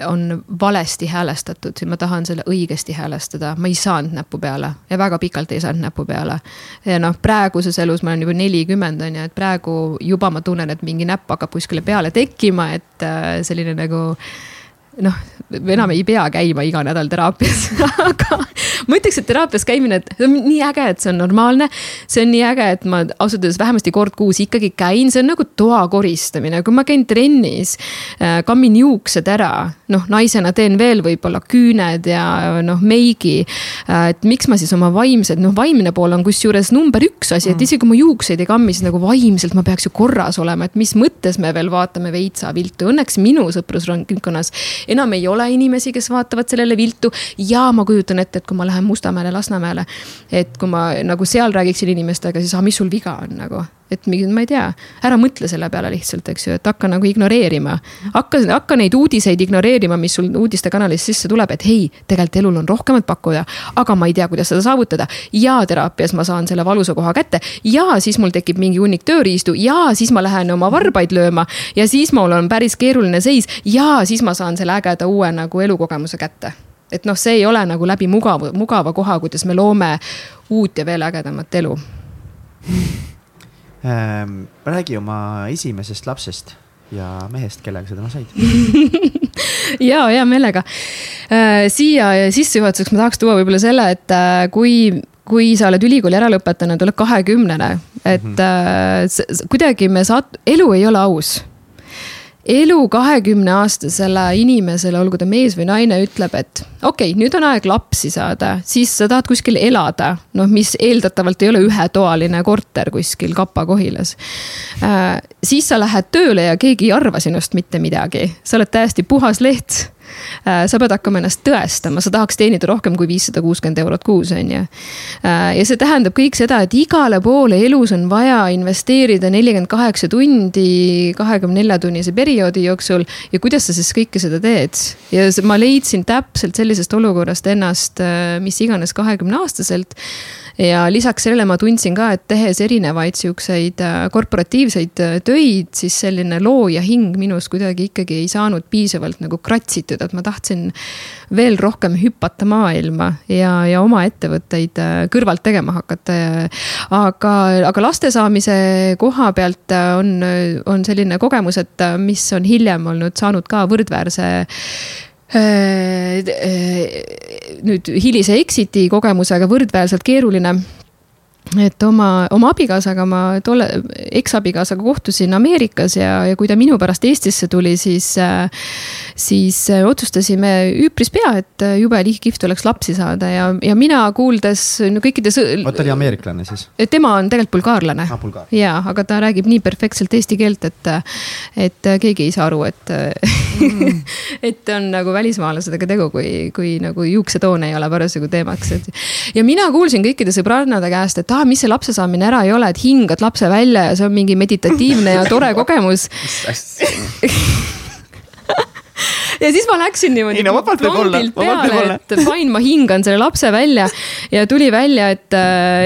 Speaker 3: on valesti häälestatud ja ma tahan selle õigesti häälestada, ma ei saanud näppu peale ja väga pikalt ei saanud näppu peale. ja noh, praeguses elus ma olen juba nelikümmend on ju, et praegu juba ma tunnen, et mingi näpp hakkab kuskile peale tekkima, et äh, selline nagu noh, enam ei pea käima iga nädal teraapias [laughs] aga ma ütleks, et teraapias käimine, et see on nii äge, et see on normaalne. see on nii äge, et ma ausalt öeldes vähemasti kord kuus ikkagi käin, see on nagu toa koristamine, kui ma käin trennis, äh, kammin juuksed ära, noh, naisena teen veel võib-olla küüned ja noh, meigi. Äh, et miks ma siis oma vaimsed, noh, vaimne pool on kusjuures number üks asi, et mm. isegi kui ma juukseid ei kammi, siis nagu vaimselt ma peaks ju korras olema, et mis mõttes me veel vaatame veitsa viltu, õnneks minu sõprusringkonnas enam ei ole inimesi, kes vaatavad sellele viltu. ja ma kujutan ette, et kui ma lähen Mustamäele, Lasnamäele, et kui ma nagu seal räägiksin inimestega, siis ah, mis sul viga on nagu et mingi, ma ei tea, ära mõtle selle peale lihtsalt, eks ju, et hakka nagu ignoreerima. hakka, hakka neid uudiseid ignoreerima, mis sul uudistekanalist sisse tuleb, et hei, tegelikult elul on rohkemat pakkuda. aga ma ei tea, kuidas seda saavutada. ja teraapias ma saan selle valusa koha kätte ja siis mul tekib mingi hunnik tööriistu ja siis ma lähen oma varbaid lööma. ja siis mul on päris keeruline seis ja siis ma saan selle ägeda uue nagu elukogemuse kätte et noh, see ei ole nagu läbi mugava, mugava koha, kuidas me loome uut ja veel ägedamat elu.
Speaker 1: Räägi oma esimesest lapsest ja mehest, kellega sa täna said [laughs]
Speaker 3: ja hea meelega äh,. siia sissejuhatuseks ma tahaks tuua võib-olla selle, et äh, kui, kui sa oled ülikooli ära lõpetanud, oled kahekümnene, et mm -hmm. kuidagi me saat-, elu ei ole aus elu kahekümneaastasele inimesele, olgu ta mees või naine, ütleb, et okei okay,, nüüd on aeg lapsi saada, siis sa tahad kuskil elada, noh, mis eeldatavalt ei ole ühetoaline korter kuskil Kapa-Kohilas. Äh,. siis sa lähed tööle ja keegi ei arva sinust mitte midagi, sa oled täiesti puhas leht sa pead hakkama ennast tõestama, sa tahaks teenida rohkem kui viissada kuuskümmend eurot kuus, on ju. Äh, ja see tähendab kõik seda, et igale poole elus on vaja investeerida nelikümmend kaheksa tundi kahekümne nelja tunnise perioodi jooksul. ja kuidas sa siis kõike seda teed? ja ma leidsin täpselt sellisest olukorrast ennast äh, mis iganes kahekümne aastaselt ja lisaks sellele ma tundsin ka, et tehes erinevaid siukseid äh, korporatiivseid äh, töid, siis selline looja hing minus kuidagi ikkagi ei saanud piisavalt nagu kratsitud, et ma tahtsin veel rohkem hüpata maailma ja, ja oma ettevõtteid äh, kõrvalt tegema hakata. aga, aga laste saamise koha pealt on, on selline kogemus, et mis on hiljem olnud saanud ka võrdväärse Äh, äh, nüüd hilise exit'i kogemusega võrdväärselt keeruline et oma, oma abikaasaga ma tolle, eksabikaasaga kohtusin Ameerikas ja, ja kui ta minu pärast Eestisse tuli, siis, siis otsustasime üpris pea, et jube kihvt oleks lapsi saada ja, ja mina kuuldes no kõikides.
Speaker 1: oot, ta oli ameeriklane siis?
Speaker 3: tema on tegelikult bulgaarlane
Speaker 1: ah,. Bulgaar.
Speaker 3: ja, aga ta räägib nii perfektselt eesti keelt, et, et keegi ei saa aru, et mm. [laughs] et on nagu välismaalasega tegu, kui, kui nagu juuksetoon ei ole parasjagu teemaks, et. ja mina kuulsin kõikide sõbrannade käest, et aa, mis see lapse saamine ära ei ole, et hingad lapse välja ja see on mingi meditatiivne ja tore [laughs] kogemus [laughs] ja siis ma läksin niimoodi.
Speaker 2: no võib olla.
Speaker 3: et fine, ma hingan selle lapse välja ja tuli välja, et,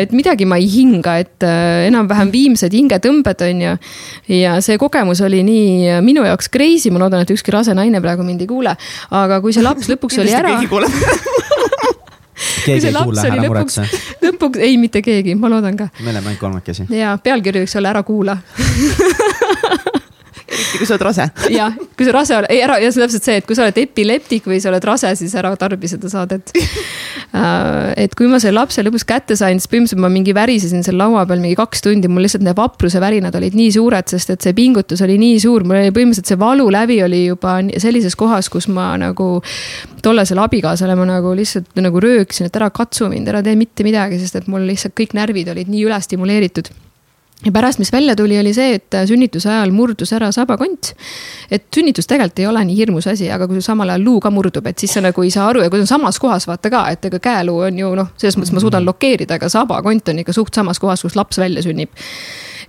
Speaker 3: et midagi ma ei hinga, et enam-vähem viimsed hingetõmbed on ju. ja see kogemus oli nii minu jaoks crazy, ma loodan, et ükski rase naine praegu mind ei kuule, aga kui see laps lõpuks oli ära [laughs]
Speaker 1: keegi ei kuule, ära muretse.
Speaker 3: lõpuks, ei, mitte keegi, ma loodan ka.
Speaker 1: me oleme ainult kolmekesi.
Speaker 3: ja pealkiri võiks olla Ära kuula [laughs]
Speaker 2: eriti kui sa oled rase. [laughs]
Speaker 3: jah, kui sa rase oled, ei ära ja see on täpselt see, et kui sa oled epileptik või sa oled rase, siis ära tarbi seda saadet uh,. [laughs] et kui ma selle lapse lõpus kätte sain, siis põhimõtteliselt ma mingi värisesin seal laua peal mingi kaks tundi, mul lihtsalt need vapruse värinad olid nii suured, sest et see pingutus oli nii suur, mul oli põhimõtteliselt see valu läbi oli juba sellises kohas, kus ma nagu tollasele abikaasale ma nagu lihtsalt nagu röökisin, et ära katsu mind, ära tee mitte midagi, sest et mul lihtsalt kõik närvid olid nii üle stimuleeritud ja pärast, mis välja tuli, oli see, et sünnituse ajal murdus ära sabakont. et sünnitus tegelikult ei ole nii hirmus asi, aga kui samal ajal luu ka murdub, et siis sa nagu ei saa aru ja kui ta on samas kohas, vaata ka, et ega käeluu on ju noh, selles mõttes ma suudan blokeerida, aga sabakont on ikka suht samas kohas, kus laps välja sünnib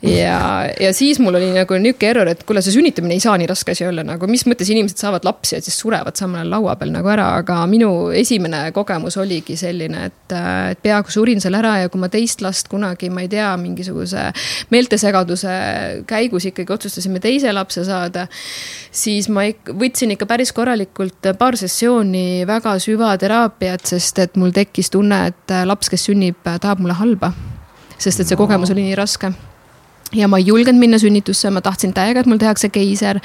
Speaker 3: ja, ja siis mul oli nagu nihuke error, et kuule, see sünnitamine ei saa nii raske asi olla, nagu mis mõttes inimesed saavad lapsi ja siis surevad samal ajal laua peal nagu ära, aga minu esimene kogemus oligi selline, et, et peaaegu surin seal ära ja kui ma teist last kunagi, ma ei tea, mingisuguse meeltesegaduse käigus ikkagi otsustasime teise lapse saada, siis ma võtsin ikka päris korralikult paar sessiooni väga süvateraapiat, sest et mul tekkis tunne, et laps, kes sünnib, tahab mulle halba. Sest et see kogemus oli nii raske ja ma ei julgenud minna sünnitusse, ma tahtsin täiega, et mul tehakse keiser.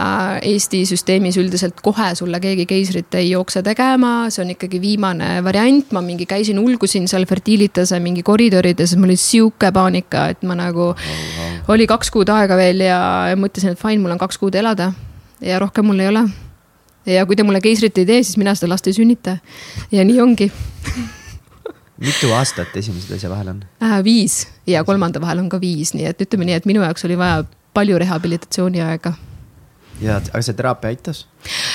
Speaker 3: Äh, Eesti süsteemis üldiselt kohe sulle keegi keisrit ei jookse tegema, see on ikkagi viimane variant, ma mingi käisin, ulgusin seal Fertilitase mingi koridorides, mul oli sihuke paanika, et ma nagu oh,. Oh. oli kaks kuud aega veel ja, mõtlesin, et fine, mul on kaks kuud elada ja rohkem mul ei ole. ja kui te mulle keisrit ei tee, siis mina seda last ei sünnita. ja nii ongi [laughs]
Speaker 1: mitu aastat esimese teise vahel on
Speaker 3: äh,? viis ja kolmanda vahel on ka viis, nii et ütleme nii, et minu jaoks oli vaja palju rehabilitatsiooniaega.
Speaker 1: ja, aga see teraapia aitas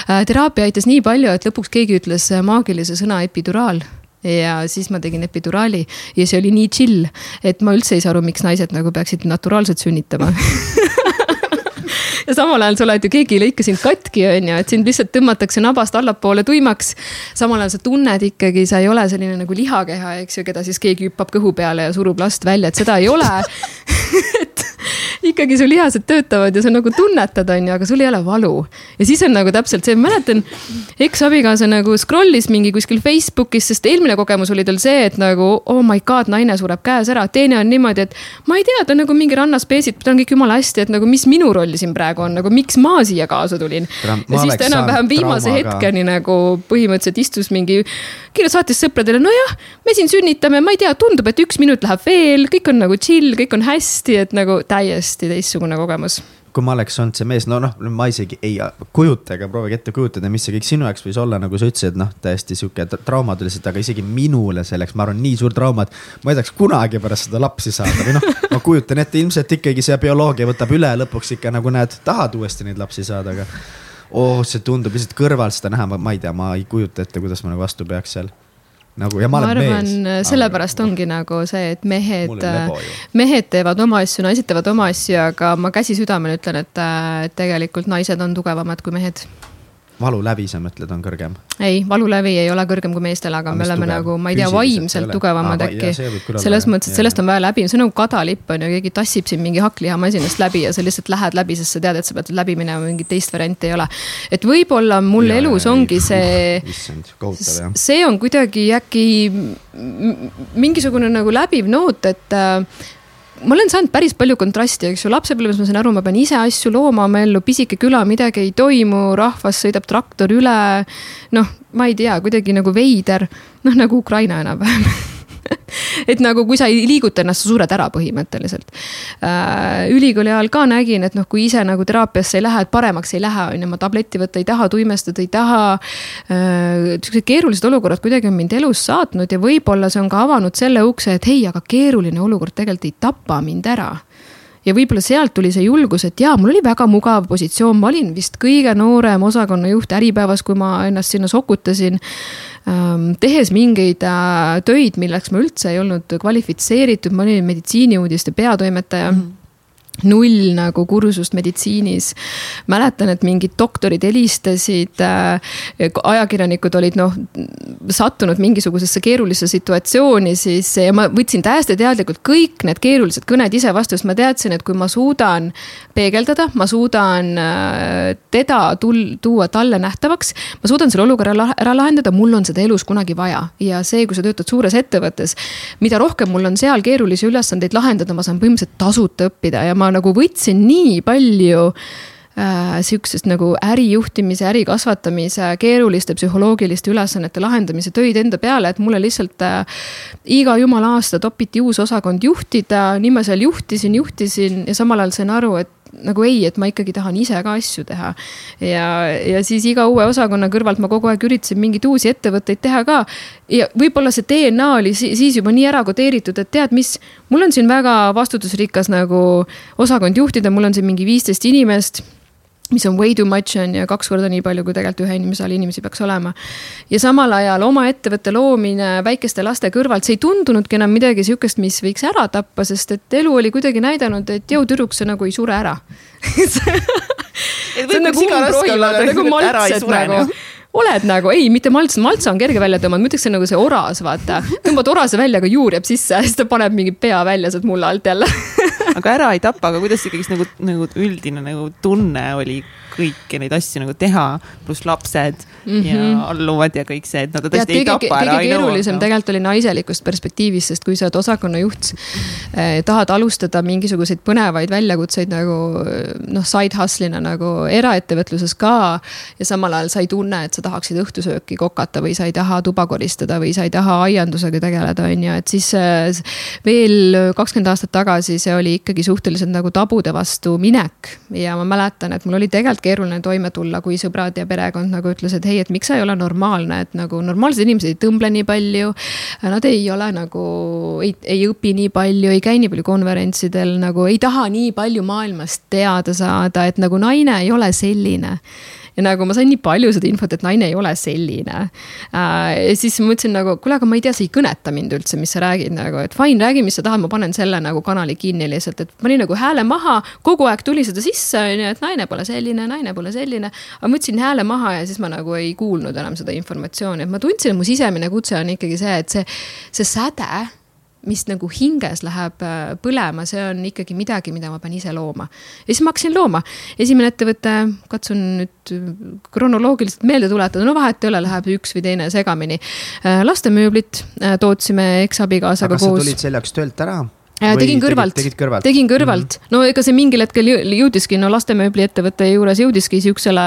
Speaker 3: äh,? teraapia aitas nii palju, et lõpuks keegi ütles maagilise sõna epiduraal ja siis ma tegin epiduraali ja see oli nii chill, et ma üldse ei saa aru, miks naised nagu peaksid naturaalselt sünnitama [laughs] ja samal ajal sa oled ju, keegi ei lõika sind katki, on ju, et sind lihtsalt tõmmatakse nabast allapoole tuimaks. samal ajal sa tunned ikkagi, sa ei ole selline nagu lihakeha, eks ju, keda siis keegi hüppab kõhu peale ja surub last välja, et seda ei ole et [laughs] ikkagi su lihased töötavad ja sa nagu tunnetad, on ju, aga sul ei ole valu. ja siis on nagu täpselt see, ma mäletan, eksabikaasa nagu scroll'is mingi kuskil Facebookis, sest eelmine kogemus oli tal see, et nagu oh my god, naine sureb käes ära. teine on niimoodi, et ma ei tea, ta on nagu mingi rannas peesid, tal on kõik jumala hästi, et nagu mis minu roll siin praegu on, nagu miks ma siia kaasa tulin. ja siis ta enam-vähem viimase hetkeni nagu põhimõtteliselt istus mingi, saatis sõpradele, nojah, me siin sünnitame, ma ei tea, tundub, et üks minut läheb veel, kõik on nagu chill, kõik on hästi, et nagu täiesti teistsugune kogemus
Speaker 1: kui ma oleks olnud see mees, no noh, ma isegi ei kujuta ega proovigi ette kujutada, mis see kõik sinu jaoks võis olla, nagu sa ütlesid, noh, täiesti sihuke trauma tuli siit, aga isegi minule selleks, ma arvan, nii suur trauma, et ma ei tahaks kunagi pärast seda lapsi saada või noh, ma kujutan ette, ilmselt ikkagi see bioloogia võtab üle lõpuks ikka nagu näed, tahad uuesti neid lapsi saada, aga. Oh, see tundub lihtsalt kõrvalt seda näha, ma ei tea, ma ei kujuta ette, kuidas ma nagu vastu peaks seal. Nagu ja ma,
Speaker 3: ma olen arvan, mees. sellepärast ongi nagu see, et mehed, mehed teevad oma asju, naised teevad oma asju, aga ma käsi südamel ütlen, et tegelikult naised on tugevamad kui mehed
Speaker 1: valulävi, sa mõtled, on kõrgem?
Speaker 3: ei, valulävi ei ole kõrgem kui meestel, aga me oleme tugev. nagu, ma ei tea, vaimselt tugevamad ah, äkki. selles mõttes, et sellest on vaja läbi, see on nagu kadalipp on ju, keegi tassib sind mingi hakklihamasinast läbi ja sa lihtsalt lähed läbi, sest sa tead, et sa pead läbi minema, mingit teist varianti ei ole. et võib-olla mul ja, elus ja, ongi see, see on kuidagi äkki mingisugune nagu läbiv noot, et ma olen saanud päris palju kontrasti, eks ju, lapsepõlves ma sain aru, ma pean ise asju looma oma ellu, pisike küla, midagi ei toimu, rahvas sõidab traktor üle. noh, ma ei tea, kuidagi nagu veider, noh nagu Ukraina enam-vähem [laughs] [laughs] et nagu, kui sa ei liiguta ennast, sa sured ära põhimõtteliselt. Äh, ülikooli ajal ka nägin, et noh, kui ise nagu teraapiasse ei lähe, et paremaks ei lähe, on ju, ma tabletti võtta ei taha, tuimestada ei taha. Äh, siuksed keerulised olukorrad kuidagi on mind elus saatnud ja võib-olla see on ka avanud selle ukse, et hei, aga keeruline olukord tegelikult ei tapa mind ära ja võib-olla sealt tuli see julgus, et jaa, mul oli väga mugav positsioon, ma olin vist kõige noorem osakonnajuht Äripäevas, kui ma ennast sinna sokutasin. Ähm, tehes mingeid äh, töid, milleks ma üldse ei olnud kvalifitseeritud, ma olin meditsiiniuudiste peatoimetaja mm. -hmm null nagu kursust meditsiinis. mäletan, et mingid doktorid helistasid äh,, ajakirjanikud olid noh, sattunud mingisugusesse keerulisse situatsiooni, siis ja ma võtsin täiesti teadlikult kõik need keerulised kõned ise vastu, sest ma teadsin, et kui ma suudan peegeldada, ma suudan äh, teda tul-, tuua talle nähtavaks. ma suudan selle olukorra ära lahendada, mul on seda elus kunagi vaja ja see, kui sa töötad suures ettevõttes, mida rohkem mul on seal keerulisi ülesandeid lahendada, ma saan põhimõtteliselt tasuta õppida ja ma ma nagu võtsin nii palju äh, sihukesest nagu ärijuhtimise, äri kasvatamise, keeruliste psühholoogiliste ülesannete lahendamise töid enda peale, et mulle lihtsalt äh, iga jumala aasta topiti uus osakond juhtida, nii ma seal juhtisin, juhtisin ja samal ajal sain aru, et nagu ei, et ma ikkagi tahan ise ka asju teha. ja, ja siis iga uue osakonna kõrvalt ma kogu aeg üritasin mingeid uusi ettevõtteid teha ka. ja võib-olla see DNA oli siis juba nii ära kodeeritud, et tead, mis, mul on siin väga vastutusrikas nagu osakond juhtida, mul on siin mingi viisteist inimest mis on way too much on ju, kaks korda nii palju, kui tegelikult ühe inimese all inimesi peaks olema. ja samal ajal oma ettevõtte loomine väikeste laste kõrvalt, see ei tundunudki enam midagi sihukest, mis võiks ära tappa, sest et elu oli kuidagi näidanud, et jõu tüdruk, sa nagu ei sure ära. [laughs] See on nagu umbrohi, vaata nagu malts, et nagu oled nagu, ei, mitte malts, maltsa on kerge välja tõmmata, ma ütleks, see on nagu see oras, vaata. tõmbad orase välja, aga juur jääb sisse siis ta paneb mingi pea välja sealt mulla alt jälle
Speaker 2: aga ära ei tapa, aga kuidas ikkagist nagu, nagu üldine nagu tunne oli kõiki neid asju nagu teha, pluss lapsed mm -hmm. ja mhm. alluvad ja kõik see, et nad tõesti ei tapa ära.
Speaker 3: kõige keerulisem no. tegelikult oli naiselikust perspektiivist, sest kui sa oled osakonnajuht eh,, tahad alustada mingisuguseid põnevaid väljakutseid nagu noh, side hustle'ina nagu eraettevõtluses ka. ja samal ajal sa ei tunne, et sa tahaksid õhtusööki kokata või sa ei taha tuba koristada või sa ei taha aiandusega tegeleda, on ju, et siis eh, veel kakskümmend aastat tagasi see oli ikkagi suhteliselt nagu tabude vastu minek ja ma mäletan, et mul oli tegelikult keeruline toime tulla, kui sõbrad ja perekond nagu ütles, et hei, et miks sa ei ole normaalne, et nagu normaalsed inimesed ei tõmble nii palju. Nad ei ole nagu, ei, ei õpi nii palju, ei käi nii palju konverentsidel, nagu ei taha nii palju maailmast teada saada, et nagu naine ei ole selline ja nagu ma sain nii palju seda infot, et naine ei ole selline äh,. ja siis ma mõtlesin nagu, kuule, aga ma ei tea, see ei kõneta mind üldse, mis sa räägid nagu, et fine, räägi, mis sa tahad, ma panen selle nagu kanali kinni lihtsalt, et panin nagu hääle maha. kogu aeg tuli seda sisse, on ju, et naine pole selline, naine pole selline. aga ma võtsin hääle maha ja siis ma nagu ei kuulnud enam seda informatsiooni, et ma tundsin, et mu sisemine kutse on ikkagi see, et see, see säde mis nagu hinges läheb äh, põlema, see on ikkagi midagi, mida ma pean ise looma. ja siis ma hakkasin looma. esimene ettevõte, katsun nüüd kronoloogiliselt meelde tuletada, no vahet ei ole, läheb üks või teine segamini. Äh, lastemööblit äh, tootsime eksabikaasaga koos.
Speaker 1: kas sa tulid selle jaoks töölt ära?
Speaker 3: Tegin kõrvalt, tegin kõrvalt mm, -hmm. no ega see mingil hetkel jõudiski, no lastemööbliettevõtte juures jõudiski siuksele,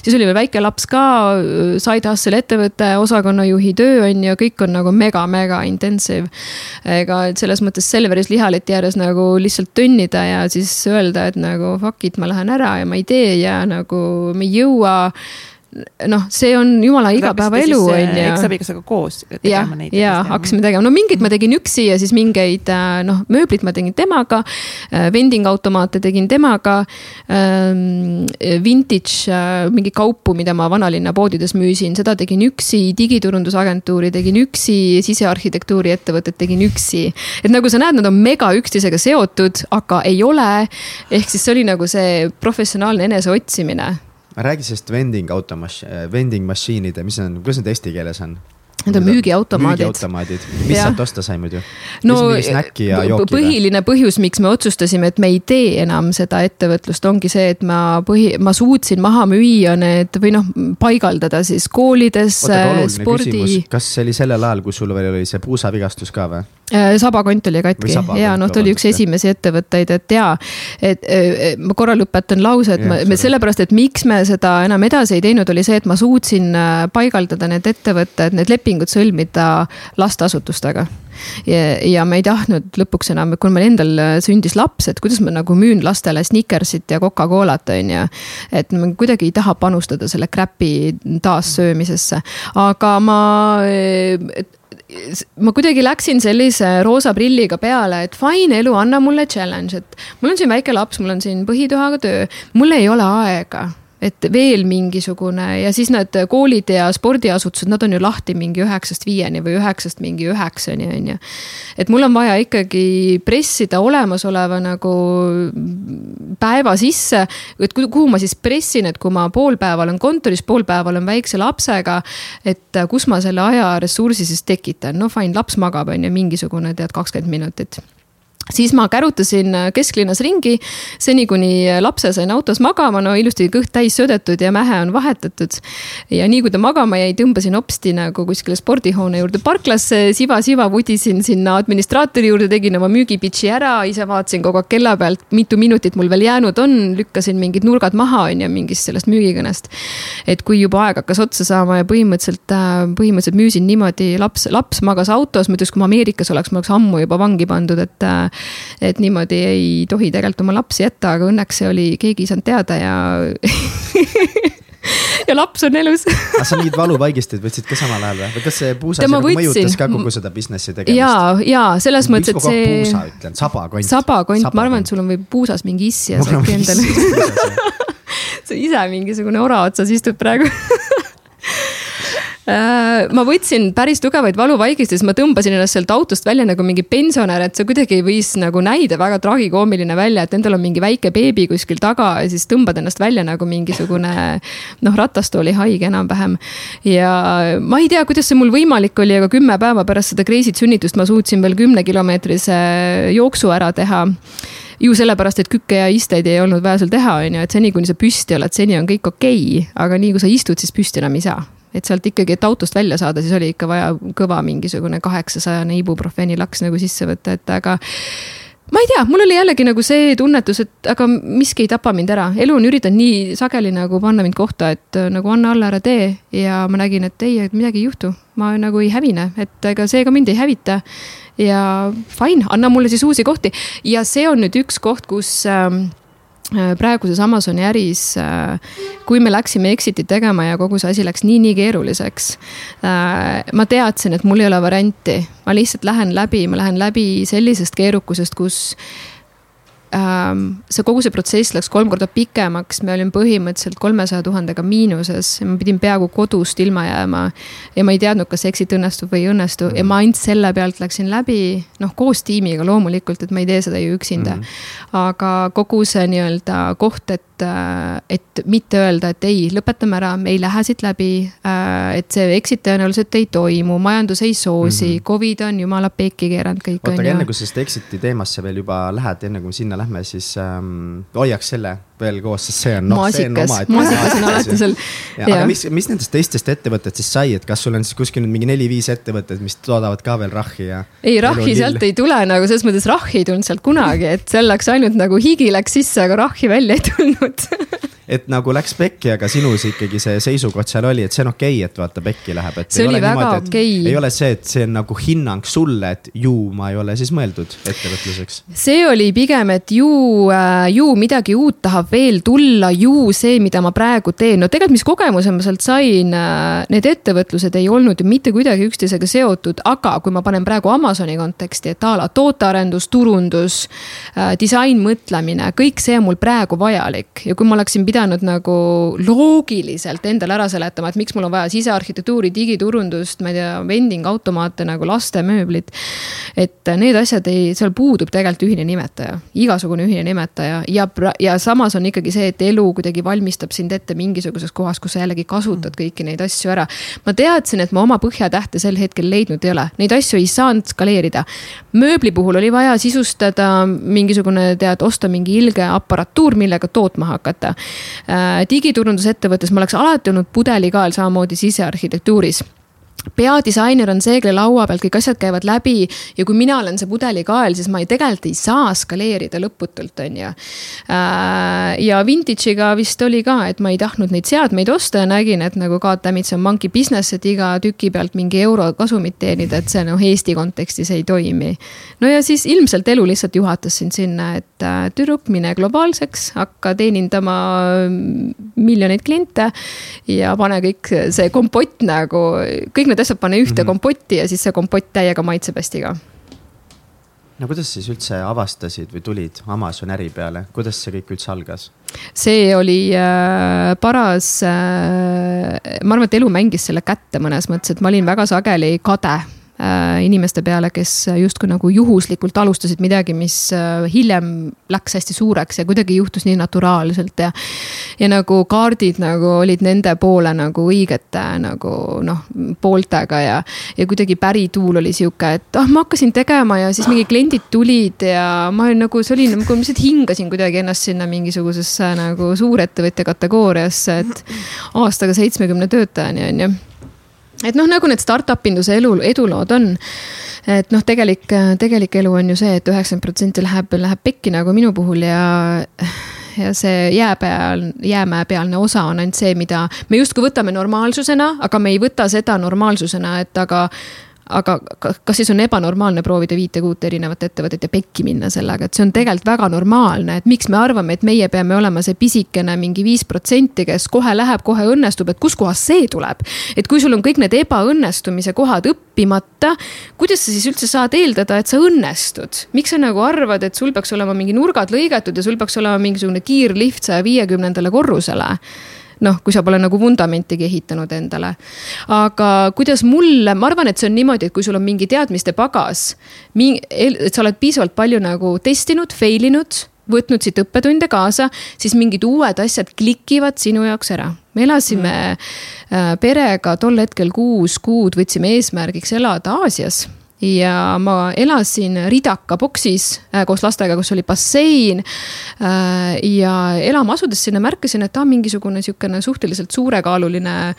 Speaker 3: siis oli veel väike laps ka, side hustle ettevõte, osakonnajuhi töö on ju, kõik on nagu mega-mega intensive. ega selles mõttes Selveris lihaleti ääres nagu lihtsalt tönnida ja siis öelda, et nagu fuck it, ma lähen ära ja ma ei tee ja nagu me ei jõua noh, see on jumala igapäevaelu on
Speaker 2: ju. eksabikasaga koos
Speaker 3: tegema neid. ja, hakkasime tegema, no mingeid ma tegin üksi ja siis mingeid äh, noh, mööblit ma tegin temaga. Äh, vending automaate tegin temaga. Ähm, vintage äh, mingi kaupu, mida ma vanalinna poodides müüsin, seda tegin üksi, digiturundusagentuuri tegin üksi, sisearhitektuuri ettevõtet tegin üksi. et nagu sa näed, nad on mega üksteisega seotud, aga ei ole. ehk siis see oli nagu see professionaalne eneseotsimine
Speaker 1: räägi sellest vending automaš-, vending machine'ide, mis on, kuidas need eesti keeles on?
Speaker 3: Need on müügiautomaadid.
Speaker 1: müügiautomaadid, mis sealt osta sai muidu?
Speaker 3: no põhiline põhjus, miks me otsustasime, et me ei tee enam seda ettevõtlust, ongi see, et ma põhi, ma suutsin maha müüa need või noh, paigaldada siis koolides. spordi.
Speaker 1: kas see oli sellel ajal, kui sul veel oli see puusavigastus ka või?
Speaker 3: Äh, sabakont oli katki. Ja noh, ta oli üks esimesi ettevõtteid, et ja, et ma korra lõpetan lause, et ja, ma, sellepärast, et miks me seda enam edasi ei teinud, oli see, et ma suutsin äh, paigaldada need ettevõtted, need lepingud sõlmida lasteasutustega. Ja, ja me ei tahtnud lõpuks enam, kui meil endal sündis laps, et kuidas ma nagu müün lastele Snickersit ja Coca-Colat, on ju. et ma kuidagi ei taha panustada selle crap'i taassöömisesse, aga ma ma kuidagi läksin sellise roosa prilliga peale, et fine elu, anna mulle challenge, et mul on siin väike laps, mul on siin põhitoaga töö, mul ei ole aega et veel mingisugune ja siis need koolid ja spordiasutused, nad on ju lahti mingi üheksast viieni või üheksast mingi üheksani, on ju. et mul on vaja ikkagi pressida olemasoleva nagu päeva sisse, et kuhu ma siis pressin, et kui ma pool päeva olen kontoris, pool päeva olen väikse lapsega. et kus ma selle ajaressursi siis tekitan, no fine, laps magab, on ju, mingisugune tead kakskümmend minutit siis ma kärutasin kesklinnas ringi, seni kuni lapse sain autos magama, no ilusti kõht täis söödetud ja mähe on vahetatud. ja nii kui ta magama jäi, tõmbasin hopsti nagu kuskile spordihoone juurde parklasse, siva-siva vudisin sinna administraatori juurde, tegin oma müügipitši ära, ise vaatasin kogu aeg kella pealt, mitu minutit mul veel jäänud on, lükkasin mingid nurgad maha, on ju, mingist sellest müügikõnest. et kui juba aeg hakkas otsa saama ja põhimõtteliselt, äh, põhimõtteliselt müüsin niimoodi, laps, laps magas autos, muidu kui ma Ameerikas oleks, ma oleks ammu juba vangi pandud, et äh, et niimoodi ei tohi tegelikult oma lapsi jätta, aga õnneks see oli, keegi ei saanud teada ja [laughs] ja laps on elus
Speaker 1: aga sa mingid valuvaigisteid võtsid ka samal ajal või, või kas see puusa nagu mõjutas ka kogu seda business'i tegemist?
Speaker 3: ja, ja selles mõttes, et see.
Speaker 1: puusa ütlen, sabakont.
Speaker 3: sabakont Saba, ma arvan, et sul on või puusas mingi issi ja sa äkki endale. [laughs] sa ise mingisugune ora otsas istud praegu [laughs] ma võtsin päris tugevaid valuvaigistusi, ma tõmbasin ennast sealt autost välja nagu mingi pensionär, et see kuidagi võis nagu näida väga tragikoomiline välja, et endal on mingi väike beebi kuskil taga ja siis tõmbad ennast välja nagu mingisugune noh, ratastooli haige enam-vähem. ja ma ei tea, kuidas see mul võimalik oli, aga kümme päeva pärast seda crazy't sünnitust ma suutsin veel kümnekilomeetrise jooksu ära teha ju sellepärast, et kükke ja isteid ei olnud vaja seal teha, on ju, et seni, kuni sa püsti oled, seni on kõik okei okay,, aga nii kui sa istud, siis püsti enam ei saa et sealt ikkagi, et autost välja saada, siis oli ikka vaja kõva mingisugune kaheksasajane ibuprofeeni laks nagu sisse võtta, et aga ma ei tea, mul oli jällegi nagu see tunnetus, et aga miski ei tapa mind ära, elu on üritanud nii sageli nagu panna mind kohta, et nagu anna alla, ära tee. ja ma nägin, et ei, et midagi ei juhtu, ma nagu ei hävine, et ega see ka mind ei hävita. ja fine, anna mulle siis uusi kohti ja see on nüüd üks koht, kus äh, Äh, praeguses Amazoni äris, äh, kui me läksime exit'it tegema ja kogu see asi läks nii-nii keeruliseks. Äh, ma teadsin, et mul ei ole varianti, ma lihtsalt lähen läbi, ma lähen läbi sellisest keerukusest, kus see kogu see protsess läks kolm korda pikemaks, me olime põhimõtteliselt kolmesaja tuhandega miinuses, ma pidin peaaegu kodust ilma jääma. ja ma ei teadnud, kas exit õnnestub või ei õnnestu ja ma ainult selle pealt läksin läbi, noh koos tiimiga loomulikult, et ma ei tee seda ju üksinda mm. -hmm. aga kogu see nii-öelda koht, et et, äh, et mitte öelda, et ei, lõpetame ära, me ei lähe siit läbi. Äh, et see exit tõenäoliselt ei toimu, majandus ei soosi mm, -hmm. Covid on jumala pekki keeranud kõik.
Speaker 1: oota, aga enne kui sa seda exit'i teemasse veel juba lähed, enne kui me sinna lähme, siis ähm, hoiaks selle veel koos, sest see on
Speaker 3: noh, omaette. maasikas on alati seal.
Speaker 1: aga mis, mis nendest teistest ettevõtetest sai, et kas sul on siis kuskil nüüd mingi neli-viis ettevõtet, mis toodavad ka veel rahhi ja?
Speaker 3: ei, rahhi sealt ei tule nagu selles mõttes rahhi ei tulnud sealt kunagi, et seal läks ainult nagu higi läks sisse, aga rahhi välja ei tulnud [laughs]
Speaker 1: et nagu läks pekki, aga sinus ikkagi see seisukoht seal oli, et see on okei okay,, et vaata pekki läheb, et.
Speaker 3: see oli väga okei okay..
Speaker 1: ei ole see, et see on nagu hinnang sulle, et ju ma ei ole siis mõeldud ettevõtluseks.
Speaker 3: see oli pigem, et ju, äh, ju midagi uut tahab veel tulla, ju see, mida ma praegu teen, no tegelikult, mis kogemuse ma sealt sain, äh, need ettevõtlused ei olnud ju mitte kuidagi üksteisega seotud, aga kui ma panen praegu Amazoni konteksti, et a la tootearendus, turundus, äh, disainmõtlemine, kõik see on mul praegu vajalik ja kui ma oleksin pidanud pidanud nagu loogiliselt endale ära seletama, et miks mul on vaja sisearhitektuuri, digiturundust, ma ei tea, vending automaate nagu lastemööblit. et need asjad ei, seal puudub tegelikult ühine nimetaja, igasugune ühine nimetaja ja, ja samas on ikkagi see, et elu kuidagi valmistab sind ette mingisuguses kohas, kus sa jällegi kasutad mm. kõiki neid asju ära. ma teadsin, et ma oma põhjatähte sel hetkel leidnud ei ole, neid asju ei saanud skaleerida. mööbli puhul oli vaja sisustada mingisugune, tead, osta mingi ilge aparatuur, millega tootma hakata digiturundusettevõttes ma oleks alati olnud pudelikael samamoodi sisearhitektuuris peadisainer on see, kelle laua pealt kõik asjad käivad läbi ja kui mina olen see pudelikael, siis ma ei, tegelikult ei saa skaleerida lõputult, on ju. Äh, ja vintage'iga vist oli ka, et ma ei tahtnud neid seadmeid osta ja nägin, et nagu see on monkey business, et iga tüki pealt mingi euro kasumit teenida, et see noh, Eesti kontekstis ei toimi. no ja siis ilmselt elu lihtsalt juhatas sind sinna, et äh, tüdruk, mine globaalseks, hakka teenindama miljoneid kliente ja pane kõik see kompott nagu, kõik need asjad pane ühte mm -hmm. kompotti ja siis see kompott täiega maitseb hästi ka
Speaker 1: no kuidas siis üldse avastasid või tulid Amazon äri peale, kuidas see kõik üldse algas?
Speaker 3: see oli äh, paras äh,, ma arvan, et elu mängis selle kätte mõnes mõttes, et ma olin väga sageli kade inimeste peale, kes justkui nagu juhuslikult alustasid midagi, mis äh, hiljem läks hästi suureks ja kuidagi juhtus nii naturaalselt ja. ja nagu kaardid nagu olid nende poole nagu õigete nagu noh, pooltega ja, ja kuidagi pärituul oli sihuke, et ah, ma hakkasin tegema ja siis mingi kliendid tulid ja ma olin nagu, see oli nagu, ma lihtsalt hingasin kuidagi ennast sinna mingisugusesse nagu suurettevõtja kategooriasse, et aastaga seitsmekümne töötajani on ju et noh, nagu need startup induse elu, edulood on. et noh, tegelik, tegelik elu on ju see et, et üheksakümmend protsenti läheb, läheb pekki nagu minu puhul ja ja see jää peal, jäämäe pealne osa on ainult see, mida me justkui võtame normaalsusena, aga me ei võta seda normaalsusena, et aga aga kas siis on ebanormaalne proovida viite-kuut erinevat ettevõtet ja pekki minna sellega, et see on tegelikult väga normaalne, et miks me arvame, et meie peame olema see pisikene mingi viis protsenti, kes kohe läheb, kohe õnnestub, et kuskohast see tuleb. et kui sul on kõik need ebaõnnestumise kohad õppimata, kuidas sa siis üldse saad eeldada, et sa õnnestud? miks sa nagu arvad, et sul peaks olema mingi nurgad lõigatud ja sul peaks olema mingisugune kiirlift saja viiekümnendale korrusele? Noh, kui sa pole nagu vundamentigi ehitanud endale. aga kuidas mulle, ma arvan, et see on niimoodi, et kui sul on mingi teadmiste pagas, et sa oled piisavalt palju nagu testinud, fail inud võtnud siit õppetunde kaasa, siis mingid uued asjad klikivad sinu jaoks ära. me elasime mm. perega tol hetkel kuus kuud, võtsime eesmärgiks elada Aasias ja ma elasin Ridaka boksis äh, koos lastega, kus oli bassein äh,. ja elama asudes sinna märkasin, et ta on mingisugune sihukene suhteliselt suurekaaluline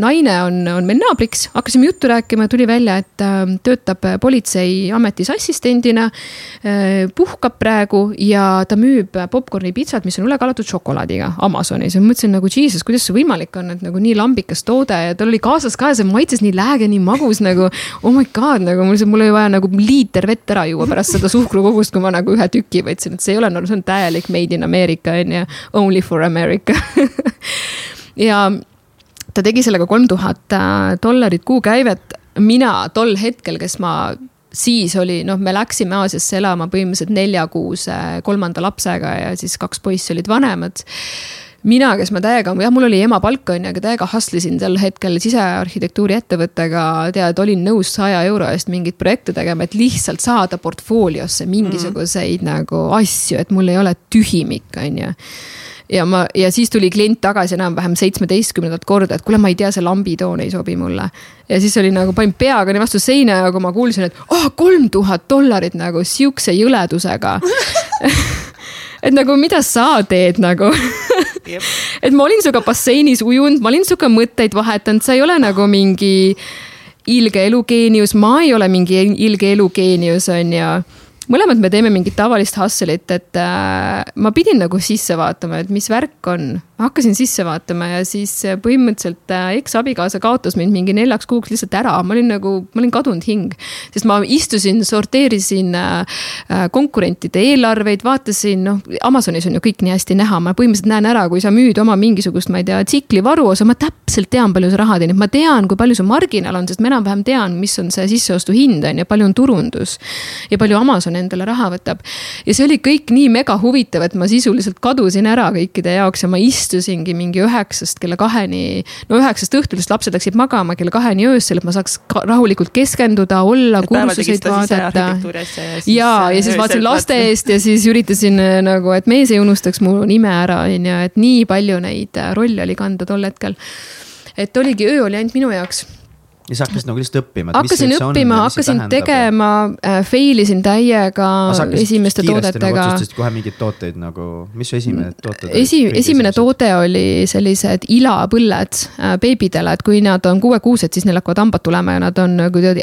Speaker 3: naine on, on meil naabriks, hakkasime juttu rääkima, tuli välja, et äh, töötab politseiametis assistendina äh,. puhkab praegu ja ta müüb popkorni pitsat, mis on üle kalatud šokolaadiga Amazonis ja ma mõtlesin nagu jesus, kuidas see võimalik on, et nagu nii lambikas toode ja tal oli kaasas ka ja see maitses nii lääge, nii magus nagu. Oh my god, nagu mul, mul oli vaja nagu liiter vett ära juua pärast seda suhkrukogust, kui ma nagu ühe tüki võtsin, et see ei ole, no see on täielik made in America on ju, only for America [laughs] ja ta tegi sellega kolm tuhat äh, dollarit kuukäivet. mina tol hetkel, kes ma siis oli, noh, me läksime Aasiasse elama põhimõtteliselt neljakuuse kolmanda lapsega ja siis kaks poissi olid vanemad mina, kes ma täiega, jah, mul oli ema palk on ju, aga täiega hustle isin sel hetkel sisearhitektuuri ettevõttega, tead, olin nõus saja euro eest mingeid projekte tegema, et lihtsalt saada portfooliosse mingisuguseid mm. nagu asju, et mul ei ole tühimik, on ju ja ma, ja siis tuli klient tagasi enam-vähem seitsmeteistkümnendat korda, et kuule, ma ei tea, see lambitoon ei sobi mulle. ja siis oli nagu, panin peaga nii vastu seina ja kui ma kuulsin, et oh, kolm tuhat dollarit nagu sihukese jõledusega. [laughs] Et nagu, mida sa teed nagu? [laughs] Et ma olin sinuga basseinis ujunud, ma olin sinuga mõtteid vahetanud, sa ei ole nagu mingi ilge elugeenius, ma ei ole mingi ilge elugeenius, on ju mõlemad me teeme mingit tavalist hustle'it, et äh, ma pidin nagu sisse vaatama, et mis värk on. Ma hakkasin sisse vaatama ja siis äh, põhimõtteliselt äh, eksabikaasa kaotas mind mingi neljaks kuuks lihtsalt ära, ma olin nagu, ma olin kadunud hing. sest ma istusin, sorteerisin äh, konkurentide eelarveid, vaatasin, noh, Amazonis on ju kõik nii hästi näha, ma põhimõtteliselt näen ära, kui sa müüd oma mingisugust, ma ei tea, tsikli varuosa, ma täpselt tean, palju sa raha teenid, ma tean, kui palju su marginaal on, sest ma enam-vähem tean, mis on see sisseostuhind on ju, palju on turundus ja palju Amazon endale raha võtab. ja see oli kõik nii mega huvitav, et ma sisuliselt kadusin ära kõikide jaoks ja ma istusingi mingi üheksast kella kaheni. no üheksast õhtul, sest lapsed läksid magama kella kaheni öösel, et ma saaks rahulikult keskenduda, olla, kursuseid vaadata. ja, ja siis vaatasin laste eest ja siis üritasin äh, nagu, et mees ei unustaks mu nime ära, on ju, et nii palju neid äh, rolle oli kanda tol hetkel. et oligi, öö oli ainult minu jaoks
Speaker 1: ja sa hakkasid nagu lihtsalt õppima.
Speaker 3: hakkasin õppima, hakkasin tegema äh,, fail isin täiega esimeste toodetega.
Speaker 1: Nagu otsustasid kohe mingeid tooteid nagu, mis su esimene tooted
Speaker 3: Esi, esimene toode oli sellised ilapõlled äh, beebidele, et kui nad on kuuekuused, siis neil hakkavad hambad tulema ja nad on kuidagi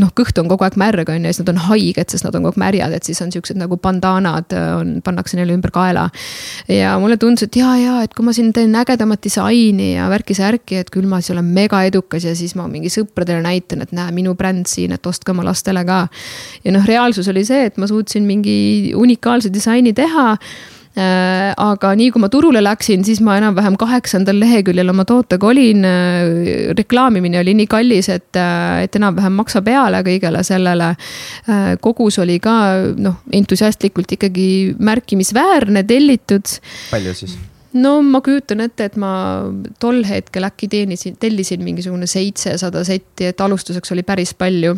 Speaker 3: noh, kõht on kogu aeg märg on ju, siis nad on haiged, sest nad on kogu aeg märjad, et siis on siuksed nagu bandaanad on, pannakse neile ümber kaela. ja mulle tundus, et ja, ja, et kui ma siin teen ägedamat disaini ja värki-särki, et küll ma siis olen mega edukas ja siis ma mingi mingi sõpradele näitan, et näe, minu bränd siin, et ostke oma lastele ka. ja noh, reaalsus oli see, et ma suutsin mingi unikaalse disaini teha äh, aga nii kui ma turule läksin, siis ma enam-vähem kaheksandal leheküljel oma tootega olin. Äh, reklaamimine oli nii kallis, et, äh, et enam-vähem maksa peale kõigele sellele. kogus oli ka noh, entusiastlikult ikkagi märkimisväärne, tellitud.
Speaker 1: palju siis?
Speaker 3: No ma kujutan ette, et ma tol hetkel äkki teenisin, tellisin mingisugune seitsesada setti, et alustuseks oli päris palju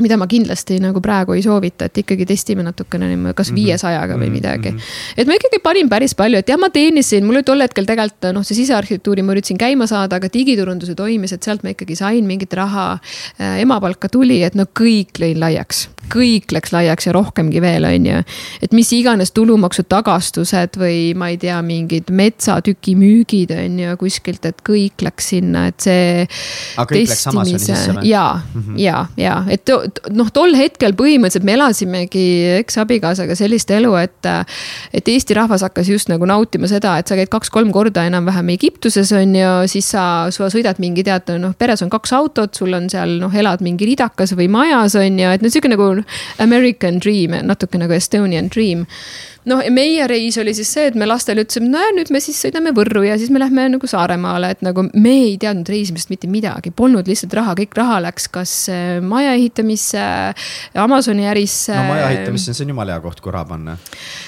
Speaker 3: mida ma kindlasti nagu praegu ei soovita, et ikkagi testime natukene kas mhm. viiesajaga või mhm. midagi. -hmm. et ma ikkagi panin päris palju, et jah, ma teenisin, mul oli tol hetkel tegelikult noh, see sisearhitektuuri ma üritasin käima saada, aga digiturunduse toimis, et sealt ma ikkagi sain mingit raha. Äh, emapalka tuli, et no kõik lõin laiaks, kõik läks laiaks ja rohkemgi veel, on ju. et mis iganes tulumaksu tagastused või ma ei tea, mingid metsatüki müügid on ju kuskilt, et kõik läks sinna, et see. või? ja ja, ja, et noh, tol hetkel põhimõtteliselt me elasimegi eksabikaasaga sellist elu, et. et Eesti rahvas hakkas just nagu nautima seda, et sa käid kaks-kolm korda enam-vähem Egiptuses on ju, siis sa, sa sõidad mingi tead, noh, peres on kaks autot, sul on seal noh, elad mingi ridakas või majas on ju, et no sihuke nagu American dream, natuke nagu Estonian dream noh, meie reis oli siis see, et me lastele ütlesime, no ja nüüd me siis sõidame Võrru ja siis me lähme nagu Saaremaale, et nagu me ei teadnud reisimisest mitte midagi, polnud lihtsalt raha, kõik raha läks kas äh, maja ehitamisse, Amazoni ärisse.
Speaker 1: no maja ehitamisse, see on jumala hea koht, kuhu raha panna.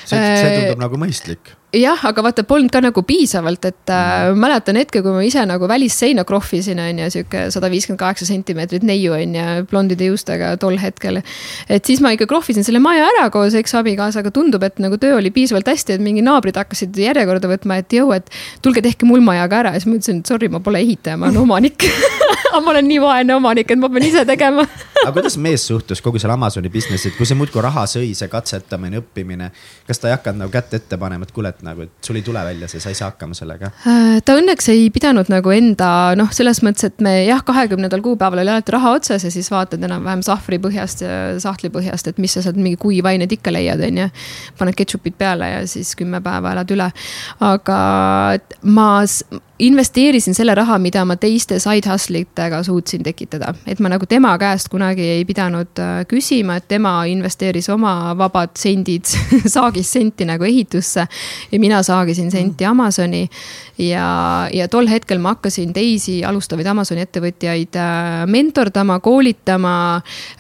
Speaker 1: see, see tundub nagu mõistlik
Speaker 3: jah, aga vaata, polnud ka nagu piisavalt, et äh, mm. mäletan hetke, kui ma ise nagu välisseina krohvisin, on ju, sihuke sada viiskümmend kaheksa sentimeetrit neiu on ju, blondide juustega tol hetkel. et siis ma ikka krohvisin selle maja ära koos eksabikaasaga, tundub, et nagu töö oli piisavalt hästi, et mingi naabrid hakkasid järjekorda võtma, et jõu, et tulge tehke mul maja ka ära. Ja siis ma ütlesin, et sorry, ma pole ehitaja, ma olen omanik [laughs] aga [laughs] ma olen nii vaene omanik, et ma pean ise tegema [laughs]
Speaker 1: aga kuidas mees suhtus kogu selle Amazoni business'i, et kui see muudkui raha sõi, see katsetamine, õppimine, kas ta ei hakanud nagu kätt ette panema, et kuule, et nagu, et sul ei tule välja see, sa ei saa hakkama sellega?
Speaker 3: Äh, ta õnneks ei pidanud nagu enda noh, selles mõttes, et me jah, kahekümnendal kuupäeval oli alati raha otsas ja siis vaatad enam-vähem sahvri põhjast ja sahtli põhjast, et mis sa sealt mingi kuivaineid ikka leiad, on ju. paned ketšupit peale ja siis kümme päeva elad üle. aga ma investeerisin selle raha, mida ma teiste side hustle itega suutsin tekitada, et ma nagu tema käest kunagi ei pidanud äh, küsima, et tema investeeris oma vabad sendid [laughs] saagis senti nagu ehitusse. ja mina saagisin senti Amazoni ja, ja tol hetkel ma hakkasin teisi alustavaid Amazoni ettevõtjaid äh, mentordama, koolitama.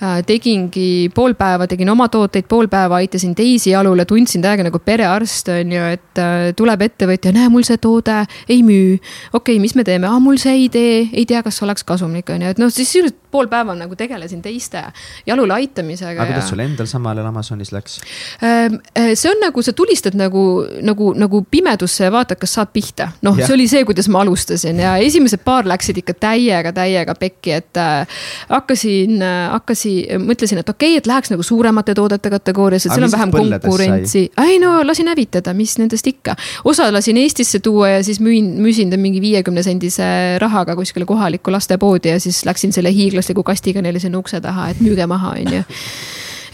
Speaker 3: Äh, tegingi pool päeva, tegin oma tooteid, pool päeva aitasin teisi jalule, tundsin täiega nagu perearst on ju, et äh, tuleb ettevõtja, näe, mul see toode ei müü. okei okay,, mis me teeme, mul see idee, ei tea, kas oleks kasumlik on ju, et noh, siis sisuliselt pool päeva nagu tegelesin teiste jalule aitamisega.
Speaker 1: aga kuidas ja... sul endal samal ajal Amazonis läks?
Speaker 3: See on nagu, sa tulistad nagu, nagu, nagu pimedusse ja vaatad, kas saad pihta noh, see oli see, kuidas ma alustasin ja esimesed paar läksid ikka täiega, täiega pekki, et äh, hakkasin äh,, hakkasin, mõtlesin, et okei okay,, et läheks nagu suuremate toodete kategooriasse, et seal on vähem konkurentsi. ei no lasin hävitada, mis nendest ikka. osa lasin Eestisse tuua ja siis müün, müüsin ta mingi viiekümne sendise rahaga kuskile kohalikku lastepoodi ja siis läksin selle hiiglasliku kastiga neile sinna ukse taha, et müüge maha, on ju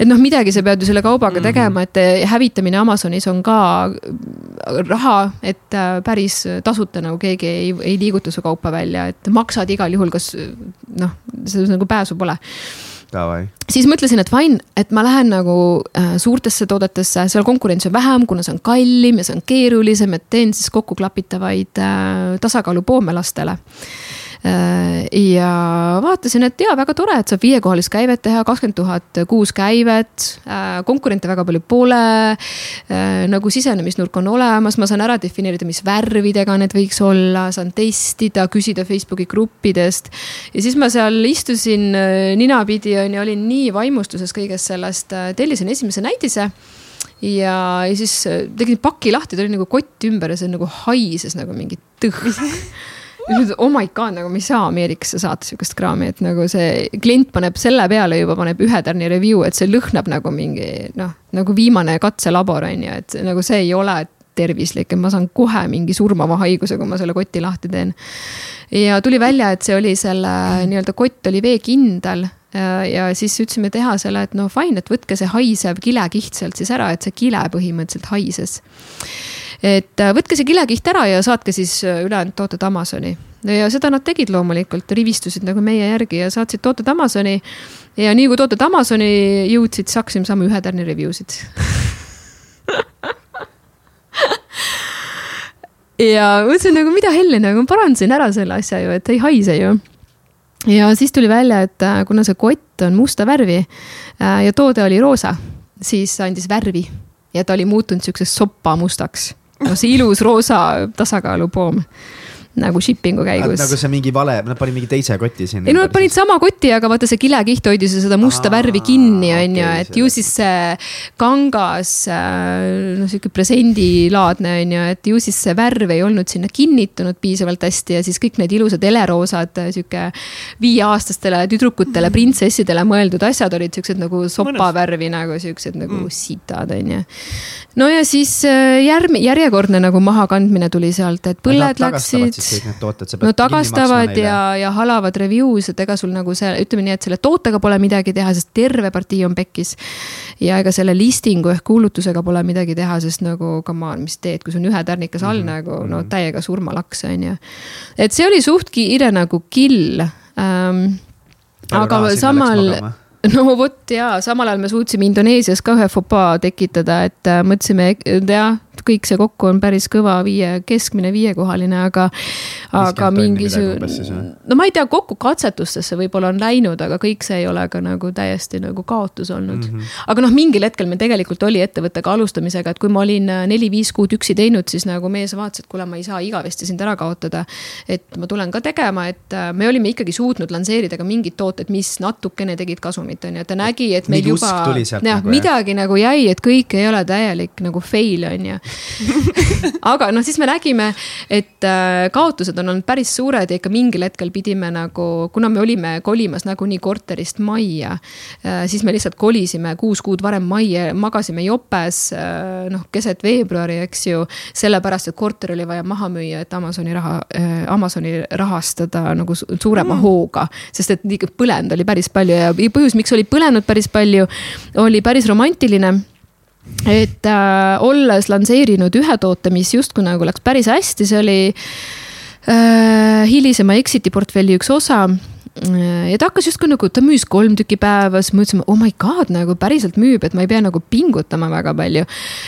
Speaker 3: et noh, midagi sa pead ju selle kaubaga mhm. tegema, et eh, hävitamine Amazonis on ka raha, et äh, päris tasuta nagu keegi ei, ei liiguta su kaupa välja, et maksad igal juhul, kas noh, selles nagu pääsu pole
Speaker 1: Davai.
Speaker 3: siis mõtlesin, et fine, et ma lähen nagu äh, suurtesse toodetesse, seal konkurentsi on vähem, kuna see on kallim ja see on keerulisem, et teen siis kokkuklapitavaid äh, tasakaalupoome lastele Äh, ja vaatasin, et jaa, väga tore, et saab viiekohalist käivet teha, kakskümmend tuhat kuus käivet. Äh, konkurente väga palju pole. Äh, nagu sisenemisnurk on olemas, ma saan ära defineerida, mis värvidega need võiks olla, saan testida, küsida Facebooki gruppidest. ja siis ma seal istusin ninapidi on ju, olin nii vaimustuses kõigest sellest, tellisin esimese näidise ja, ja siis tegin paki lahti, ta oli nagu kott ümber ja see nagu haises nagu mingi [laughs] tõhk oh my god, nagu me ei saa Ameerikasse saata sihukest kraami, et nagu see klient paneb selle peale juba paneb ühe tärni review, et see lõhnab nagu mingi noh, nagu viimane katselabor on ju, et nagu see ei ole tervislik, et ma saan kohe mingi surmava haiguse, kui ma selle koti lahti teen. ja tuli välja, et see oli selle nii-öelda kott oli veekindel ja siis ütlesime tehasele, et no fine, et võtke see haisev kilekiht sealt siis ära, et see kile põhimõtteliselt haises et äh, võtke see kilekiht ära ja saatke siis äh, ülejäänud tooted Amazoni. ja seda nad tegid loomulikult, rivistusid nagu meie järgi ja saatsid tooted Amazoni. ja nii kui tooted Amazoni jõudsid, siis hakkasime saama ühe tärni review sid [laughs] ja mõtlesin nagu mida helli, nagu parandasin ära selle asja ju, et ei haise ju ja siis tuli välja, et äh, kuna see kott on musta värvi ja toode oli roosa, siis andis värvi ja ta oli muutunud siukseks sopamustaks no see ilus roosa tasakaalupoom nagu shipping'u käigus.
Speaker 4: nagu see mingi vale, nad panid mingi teise koti sinna.
Speaker 3: ei no nad panid sama koti, aga vaata see kilekiht hoidis ju seda musta Aa, värvi kinni, on ju, et ju siis see kangas, äh, noh sihuke presendilaadne on ju, et ju siis see värv ei olnud sinna kinnitunud piisavalt hästi ja siis kõik need ilusad heleroosad, sihuke viieaastastele tüdrukutele, printsessidele mõeldud asjad olid siuksed nagu sopavärvi nagu siuksed nagu mm. sitad, on ju. no ja siis äh, järg-, järjekordne nagu mahakandmine tuli sealt, et põlled läksid
Speaker 4: siis kõik need tooted.
Speaker 3: no tagastavad ja, ja halavad review's, et ega sul nagu see, ütleme nii, et selle tootega pole midagi teha, sest terve partii on pekkis. ja ega selle listing'u ehk kuulutusega pole midagi teha, sest nagu come on, mis teed, kui sul on ühe tärnikas all mm -hmm. nagu no mhm. täiega surmalaks on ju. et see oli suht kiire nagu kill ähm,. aga samal [laughs] no vot ja samal ajal me suutsime Indoneesias ka ühe fopaa tekitada, et äh, mõtlesime, jah, kõik see kokku on päris kõva viie, keskmine viiekohaline, aga, aga mingisugune. no ma ei tea, kokku katsetustesse võib-olla on läinud, aga kõik see ei ole ka nagu täiesti nagu kaotus olnud mm. -hmm. aga noh, mingil hetkel me tegelikult oli ettevõttega alustamisega, et kui ma olin äh, neli-viis kuud üksi teinud, siis nagu mees vaatas, et kuule, ma ei saa igavesti sind ära kaotada. et ma tulen ka tegema, et äh, me olime ikkagi suutnud lansseerida ka mingid tooted, mis natukene tegid kasumit, on ju, et ta nägi, et meil juba.
Speaker 4: jah,
Speaker 3: nagu, midagi nagu jäi, et kõik ei ole täielik nagu fail on ju [laughs] aga noh, siis me nägime, et äh, kaotused on olnud päris suured ja ikka mingil hetkel pidime nagu, kuna me olime kolimas nagunii korterist majja. Äh, siis me lihtsalt kolisime kuus kuud varem majja, magasime jopes äh, noh, keset veebruari, eks ju. sellepärast, et korter oli vaja maha müüa, et Amazoni raha, Amazoni rahastada nagu suurema mm. hooga. sest et põlend oli päris palju ja põhjus, miks oli põlenud päris palju, oli päris romantiline et äh, olles lansseerinud ühe toote, mis justkui nagu läks päris hästi, see oli äh, hilisema exit'i portfelli üks osa ja ta hakkas justkui nagu, ta müüs kolm tükki päevas, mõtlesime, oh my god, nagu päriselt müüb, et ma ei pea nagu pingutama väga palju.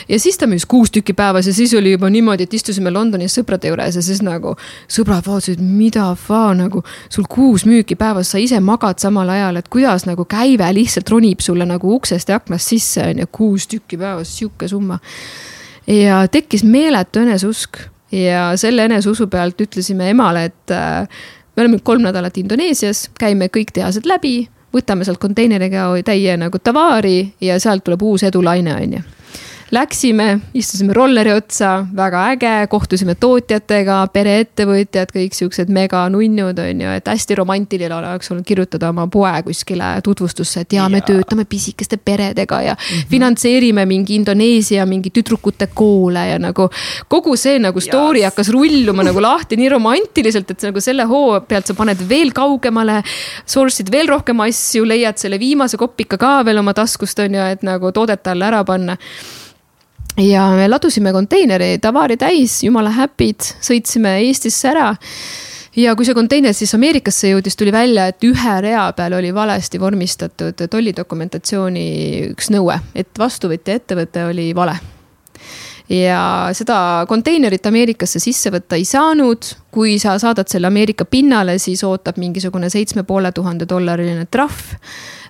Speaker 3: ja siis ta müüs kuus tükki päevas ja siis oli juba niimoodi, et istusime Londonis sõprade juures ja siis nagu sõbrad vaatasid, mida fa nagu sul kuus müüki päevas, sa ise magad samal ajal, et kuidas nagu käive lihtsalt ronib sulle nagu uksest ja aknast sisse on ju, kuus tükki päevas, sihuke summa. ja tekkis meeletu eneseusk ja selle eneseusu pealt ütlesime emale, et äh, me oleme kolm nädalat Indoneesias, käime kõik tehased läbi, võtame sealt konteineriga täie nagu tavaari ja sealt tuleb uus edulaine, on ju Läksime, istusime rolleri otsa, väga äge, kohtusime tootjatega, pereettevõtjad, kõik siuksed meganunnud on ju, et hästi romantiline oleks olnud kirjutada oma poe kuskile tutvustusse, et ja me töötame pisikeste peredega ja mm -hmm. finantseerime mingi Indoneesia mingi tüdrukute koole ja nagu. kogu see nagu story yes. hakkas rulluma nagu lahti nii romantiliselt, et nagu selle hoo pealt sa paned veel kaugemale. Source'id veel rohkem asju, leiad selle viimase kopika ka veel oma taskust on ju, et nagu toodet alla ära panna ja me ladusime konteineri tavaari täis, jumala happy'd, sõitsime Eestisse ära. Ja kui see konteiner siis Ameerikasse jõudis, tuli välja, et ühe rea peal oli valesti vormistatud tollidokumentatsiooni üks nõue, et vastuvõtja ettevõte oli vale. ja seda konteinerit Ameerikasse sisse võtta ei saanud, kui sa saadad selle Ameerika pinnale, siis ootab mingisugune seitsme poole tuhande dollariline trahv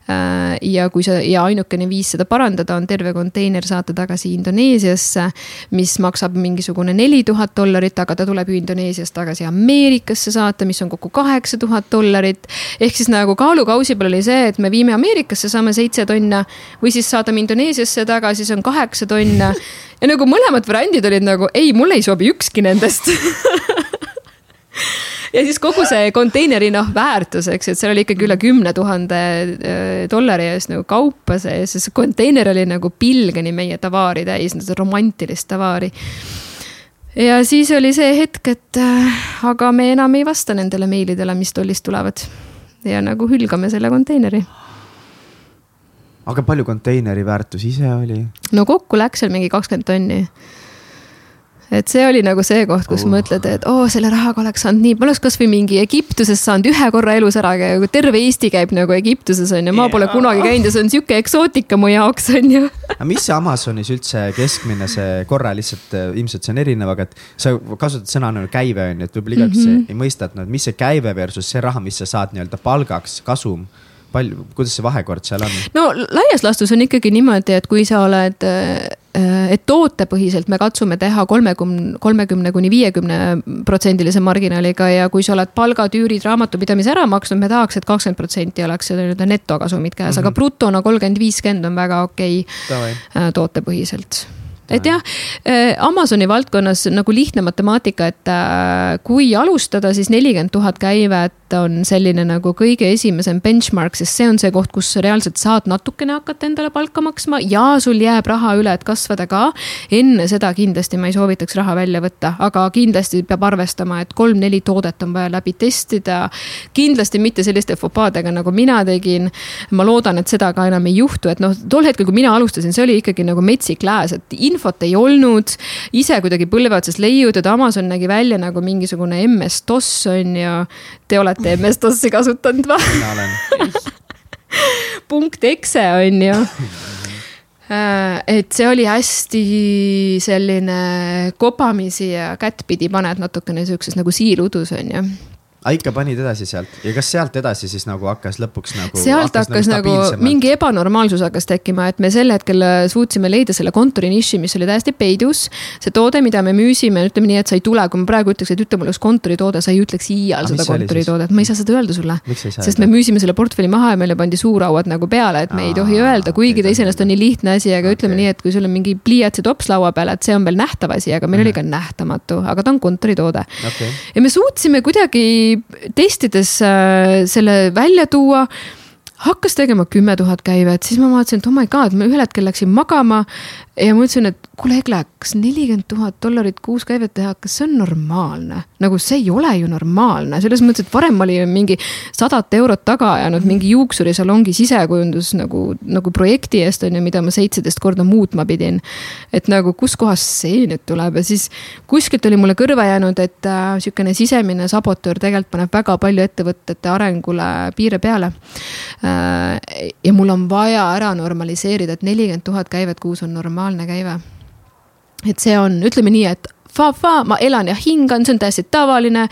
Speaker 3: ja kui sa ja ainukene viis seda parandada on terve konteiner saata tagasi Indoneesiasse, mis maksab mingisugune neli tuhat dollarit, aga ta tuleb ju Indoneesiast tagasi Ameerikasse saata, mis on kokku kaheksa tuhat dollarit. ehk siis nagu kaalukausi peal oli see, et me viime Ameerikasse, saame seitse tonna või siis saadame Indoneesiasse tagasi, see on kaheksa tonna. ja nagu mõlemad variandid olid nagu ei, mulle ei sobi ükski nendest [laughs] ja siis kogu see konteineri noh väärtus, eks ju, et seal oli ikkagi üle kümne tuhande äh, dollari eest nagu kaupa sees, see konteiner oli nagu pilgeni meie tavaari täis, romantilist tavaari ja siis oli see hetk, et äh, aga me enam ei vasta nendele meilidele, mis tollist tulevad. ja nagu hülgame selle konteineri
Speaker 4: aga palju konteineri väärtus ise oli?
Speaker 3: no kokku läks seal mingi kakskümmend tonni et see oli nagu see koht, kus uh. mõtled, et oo oh,, selle rahaga oleks saanud nii, ma oleks kasvõi mingi Egiptuses saanud ühe korra elus ära käia, kui terve Eesti käib nagu Egiptuses on ju, ma yeah. pole kunagi käinud ja see on sihuke eksootika mu jaoks on ju.
Speaker 4: aga mis see Amazonis üldse keskmine see korra lihtsalt äh, ilmselt see on erinev, aga et sa kasutad sõna nagu käive on ju, et võib-olla igaüks mm -hmm. ei mõista, et no mis see käive versus see raha, mis sa saad nii-öelda palgaks, kasum palju, kuidas see vahekord seal on?
Speaker 3: no laias laastus on ikkagi niimoodi, et kui sa oled, äh, et tootepõhiselt me katsume teha kolmekümne, kolmekümne kuni viiekümne protsendilise marginaaliga ja kui sa oled palgad, üürid, raamatupidamise ära maksnud, me tahaks et, et kakskümmend protsenti oleks nii-öelda netokasumit käes mm, -hmm. aga brutona kolmkümmend, viiskümmend on väga okei okay, äh, tootepõhiselt et jah, äh, Amazoni valdkonnas nagu lihtne matemaatika, et kui alustada, siis nelikümmend tuhat käivet on selline nagu kõige esimesem benchmark, sest see on see koht, kus reaalselt saad natukene hakata endale palka maksma ja sul jääb raha üle, et kasvada ka. enne seda kindlasti ma ei soovitaks raha välja võtta, aga kindlasti peab arvestama, et kolm-neli toodet on vaja läbi testida. kindlasti mitte selliste fopaadega, nagu mina tegin. ma loodan, et seda ka enam ei juhtu, et noh, tol hetkel, kui mina alustasin, see oli ikkagi nagu metsik lääs, et infot ei olnud. ise kuidagi põlve otsas leiutatud, Amazon nägi välja nagu mingisugune MS-DOS on ju. Te olete MS-DOS-i kasutanud või? mina olen [laughs] punkt exe on ju äh, et see oli hästi selline kobamisi ja kättpidi paned natukene siukses nagu siiludus on ju
Speaker 4: aga ikka panid edasi sealt ja kas sealt edasi siis nagu hakkas lõpuks nagu.
Speaker 3: sealt hakkas nagu, nagu mingi ebanormaalsus hakkas tekkima, et me sel hetkel äh, suutsime leida selle kontori niši, mis oli täiesti peidus. see toode, mida me müüsime, ütleme nii, et sa ei tule, kui ma praegu ütleks, et ütle mulle üks kontoritoode, sa ei ütleks iial seda kontoritoodet, ma ei saa seda öelda sulle. sest me müüsime selle portfelli maha ja meile pandi suurhauad nagu peale, et me Aa, ei tohi öelda, kuigi ta iseenesest on nii lihtne asi, aga okay. ütleme nii, et kui sul on mingi pliiats ja tops laua peal, et see on veel nähtav asi, aga meil mm oli ka nähtamatu, aga ta on kontoritoode okay.. ja me suutsime kuidagi testides äh, selle välja tuua hakkas tegema kümme tuhat käivet, siis ma vaatasin, et oh my god, ma ühel hetkel läksin magama ja ma ütlesin, et kuule, Egle, kas nelikümmend tuhat dollarit kuus käivet teha, kas see on normaalne? nagu see ei ole ju normaalne, selles mõttes, et varem ma olin mingi sadat eurot taga ajanud mingi juuksurisalongi sisekujundus nagu, nagu projekti eest on ju, mida ma seitseteist korda muutma pidin. et nagu kuskohast see nüüd tuleb ja siis kuskilt oli mulle kõrva jäänud, et äh, sihukene sisemine sabotöör tegelikult paneb väga palju ettevõtete arengule piire peale äh,. ja mul on vaja ära normaliseerida, et nelikümmend tuhat käivet kuus on normaalne käive et see on, ütleme nii, et fa-fa, ma elan ja hingan, see on täiesti tavaline.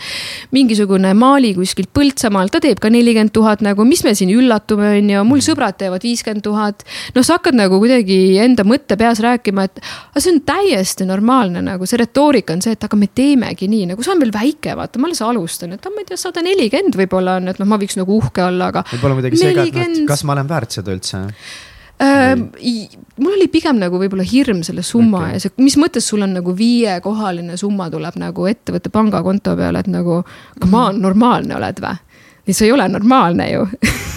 Speaker 3: mingisugune Mali kuskilt Põltsamaalt, ta teeb ka nelikümmend tuhat nagu, mis me siin üllatume, on ju, mul sõbrad teevad viiskümmend tuhat. noh, sa hakkad nagu kuidagi enda mõtte peas rääkima, et aga see on täiesti normaalne nagu see retoorika on see, et aga me teemegi nii, nagu see on veel väike, vaata, ma alles alustan, et ma ei tea, sada nelikümmend võib-olla on, et noh, ma võiks nagu uhke olla, aga.
Speaker 4: võib-olla midagi segadnud, kas ma olen väärt seda üldse?
Speaker 3: Mul oli pigem nagu võib-olla hirm selle summa okay. ja see, mis mõttes sul on nagu viiekohaline summa tuleb nagu ettevõtte pangakonto peale, et nagu, come on, normaalne oled või? ja see ei ole normaalne ju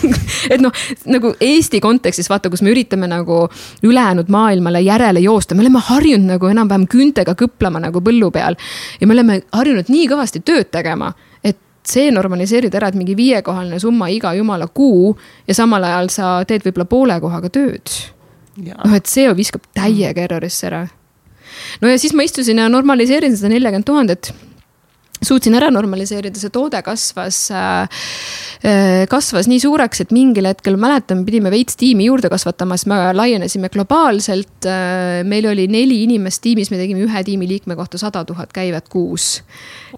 Speaker 3: [laughs] et noh, nagu Eesti kontekstis vaata, kus me üritame nagu ülejäänud maailmale järele joosta, me oleme harjunud nagu enam-vähem küüntega kõplama nagu põllu peal. ja me oleme harjunud nii kõvasti tööd tegema see normaliseerida ära, et mingi viiekohaline summa iga jumala kuu ja samal ajal sa teed võib-olla poole kohaga tööd. noh, et see viskab täiega errorisse ära. no ja siis ma istusin ja normaliseerisin seda neljakümmet tuhandet suutsin ära normaliseerida, see toode kasvas äh,, äh kasvas nii suureks, et mingil hetkel mäletan, pidime veits tiimi juurde kasvatama, sest me laienesime globaalselt äh,. meil oli neli inimest tiimis, me tegime ühe tiimiliikme kohta sada tuhat käivet kuus.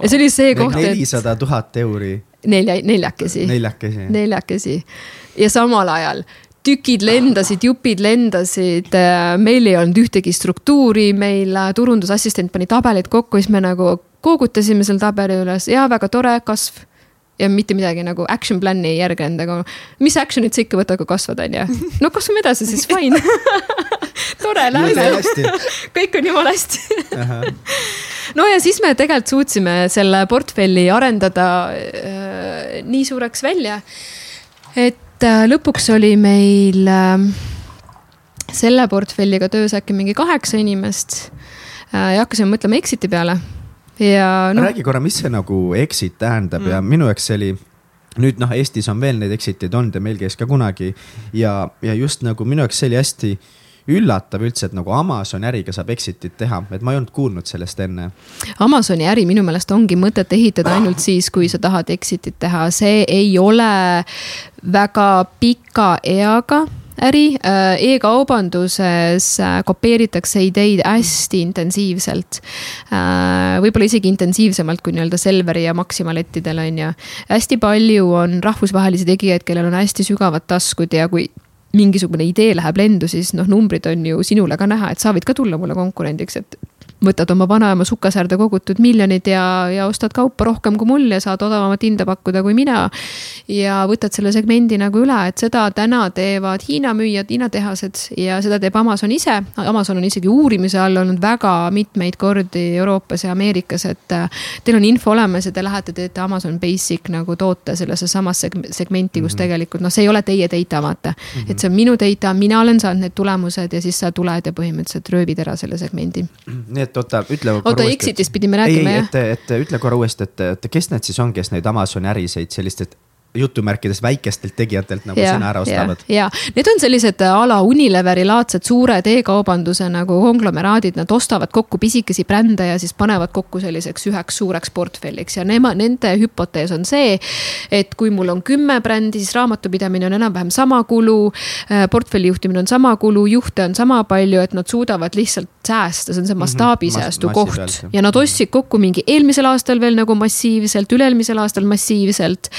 Speaker 3: ja see oli see koht,
Speaker 4: et. nelisada tuhat euri.
Speaker 3: nelja, neljakesi.
Speaker 4: neljakesi.
Speaker 3: neljakesi ja samal ajal tükid lendasid, jupid lendasid, äh, meil ei olnud ühtegi struktuuri, meil äh, turundusassistent pani tabelid kokku, siis me nagu koogutasime selle tabeli üles ja väga tore kasv. Ja mitte midagi nagu action plan'i ei järginud, aga mis action'it sa ikka võtad, kui kasvad, on ju. no kasvame edasi siis, fine. [laughs] Tore, lähme. kõik on jumala hästi. No ja siis me tegelikult suutsime selle portfelli arendada äh, nii suureks välja, et äh, lõpuks oli meil äh, selle portfelliga töös äkki mingi kaheksa inimest. Äh, ja hakkasime mõtlema exit'i peale. Ja
Speaker 4: no.. räägi korra, mis see nagu exit tähendab mm. ja minu jaoks see oli nüüd noh, Eestis on veel neid exit'id olnud ja meil käis ka kunagi. Ja, ja just nagu minu jaoks see oli hästi üllatav üldse, et nagu Amazoni äriga saab exit'it teha, et ma ei olnud kuulnud sellest enne.
Speaker 3: Amazoni äri minu meelest ongi mõtet ehitada ainult siis, kui sa tahad exit'it teha, see ei ole väga pika eaga äri e. e-kaubanduses äh, kopeeritakse ideid hästi intensiivselt. Äh, võib-olla isegi intensiivsemalt kui nii-öelda Selveri ja Maximalettidel on ju. hästi palju on rahvusvahelisi tegijaid, kellel on hästi sügavad taskud ja kui mingisugune idee läheb lendu, siis noh, numbrid on ju sinule ka näha, et sa võid ka tulla mulle konkurendiks, et võtad oma vanaema sukasäärde kogutud miljonid ja, ja ostad kaupa rohkem kui mul ja saad odavamat hinda pakkuda kui mina. ja võtad selle segmendi nagu üle, et seda täna teevad Hiina müüjad, Hiina tehased ja seda teeb Amazon ise. Amazon on isegi uurimise all olnud väga mitmeid kordi Euroopas ja Ameerikas, et äh, teil on info olemas ja te lähete, teete Amazon Basic nagu toote sellesse samasse segmenti, kus mm -hmm. tegelikult noh, see ei ole teie data vaata mm. -hmm. et see on minu data, mina olen saanud need tulemused ja siis sa tuled ja põhimõtteliselt röövid ära selle segmendi.
Speaker 4: nii et oota, ütle.
Speaker 3: oota, Exitist pidime rääkima
Speaker 4: jah? et, et ütle korra uuesti, et, et kes need siis on, kes neid Amazoni äriseid sellistest jutumärkides väikestelt tegijatelt nagu ja, sõna ära ostavad.
Speaker 3: ja, need on sellised a la Unileveri laadsed suured e-kaubanduse nagu konglomeraadid, nad ostavad kokku pisikesi brände ja siis panevad kokku selliseks üheks suureks portfelliks ja nemad, nende hüpotees on see. et kui mul on kümme brändi, siis raamatupidamine on enam-vähem sama kulu. Äh, portfelli juhtimine on sama kulu, juhte on sama palju, et nad suudavad lihtsalt säästa, see on see mhm. mastaabisäästu mm -hmm. koht ja nad ostsid kokku mingi eelmisel aastal veel nagu massiivselt, üle-eelmisel aastal massiivselt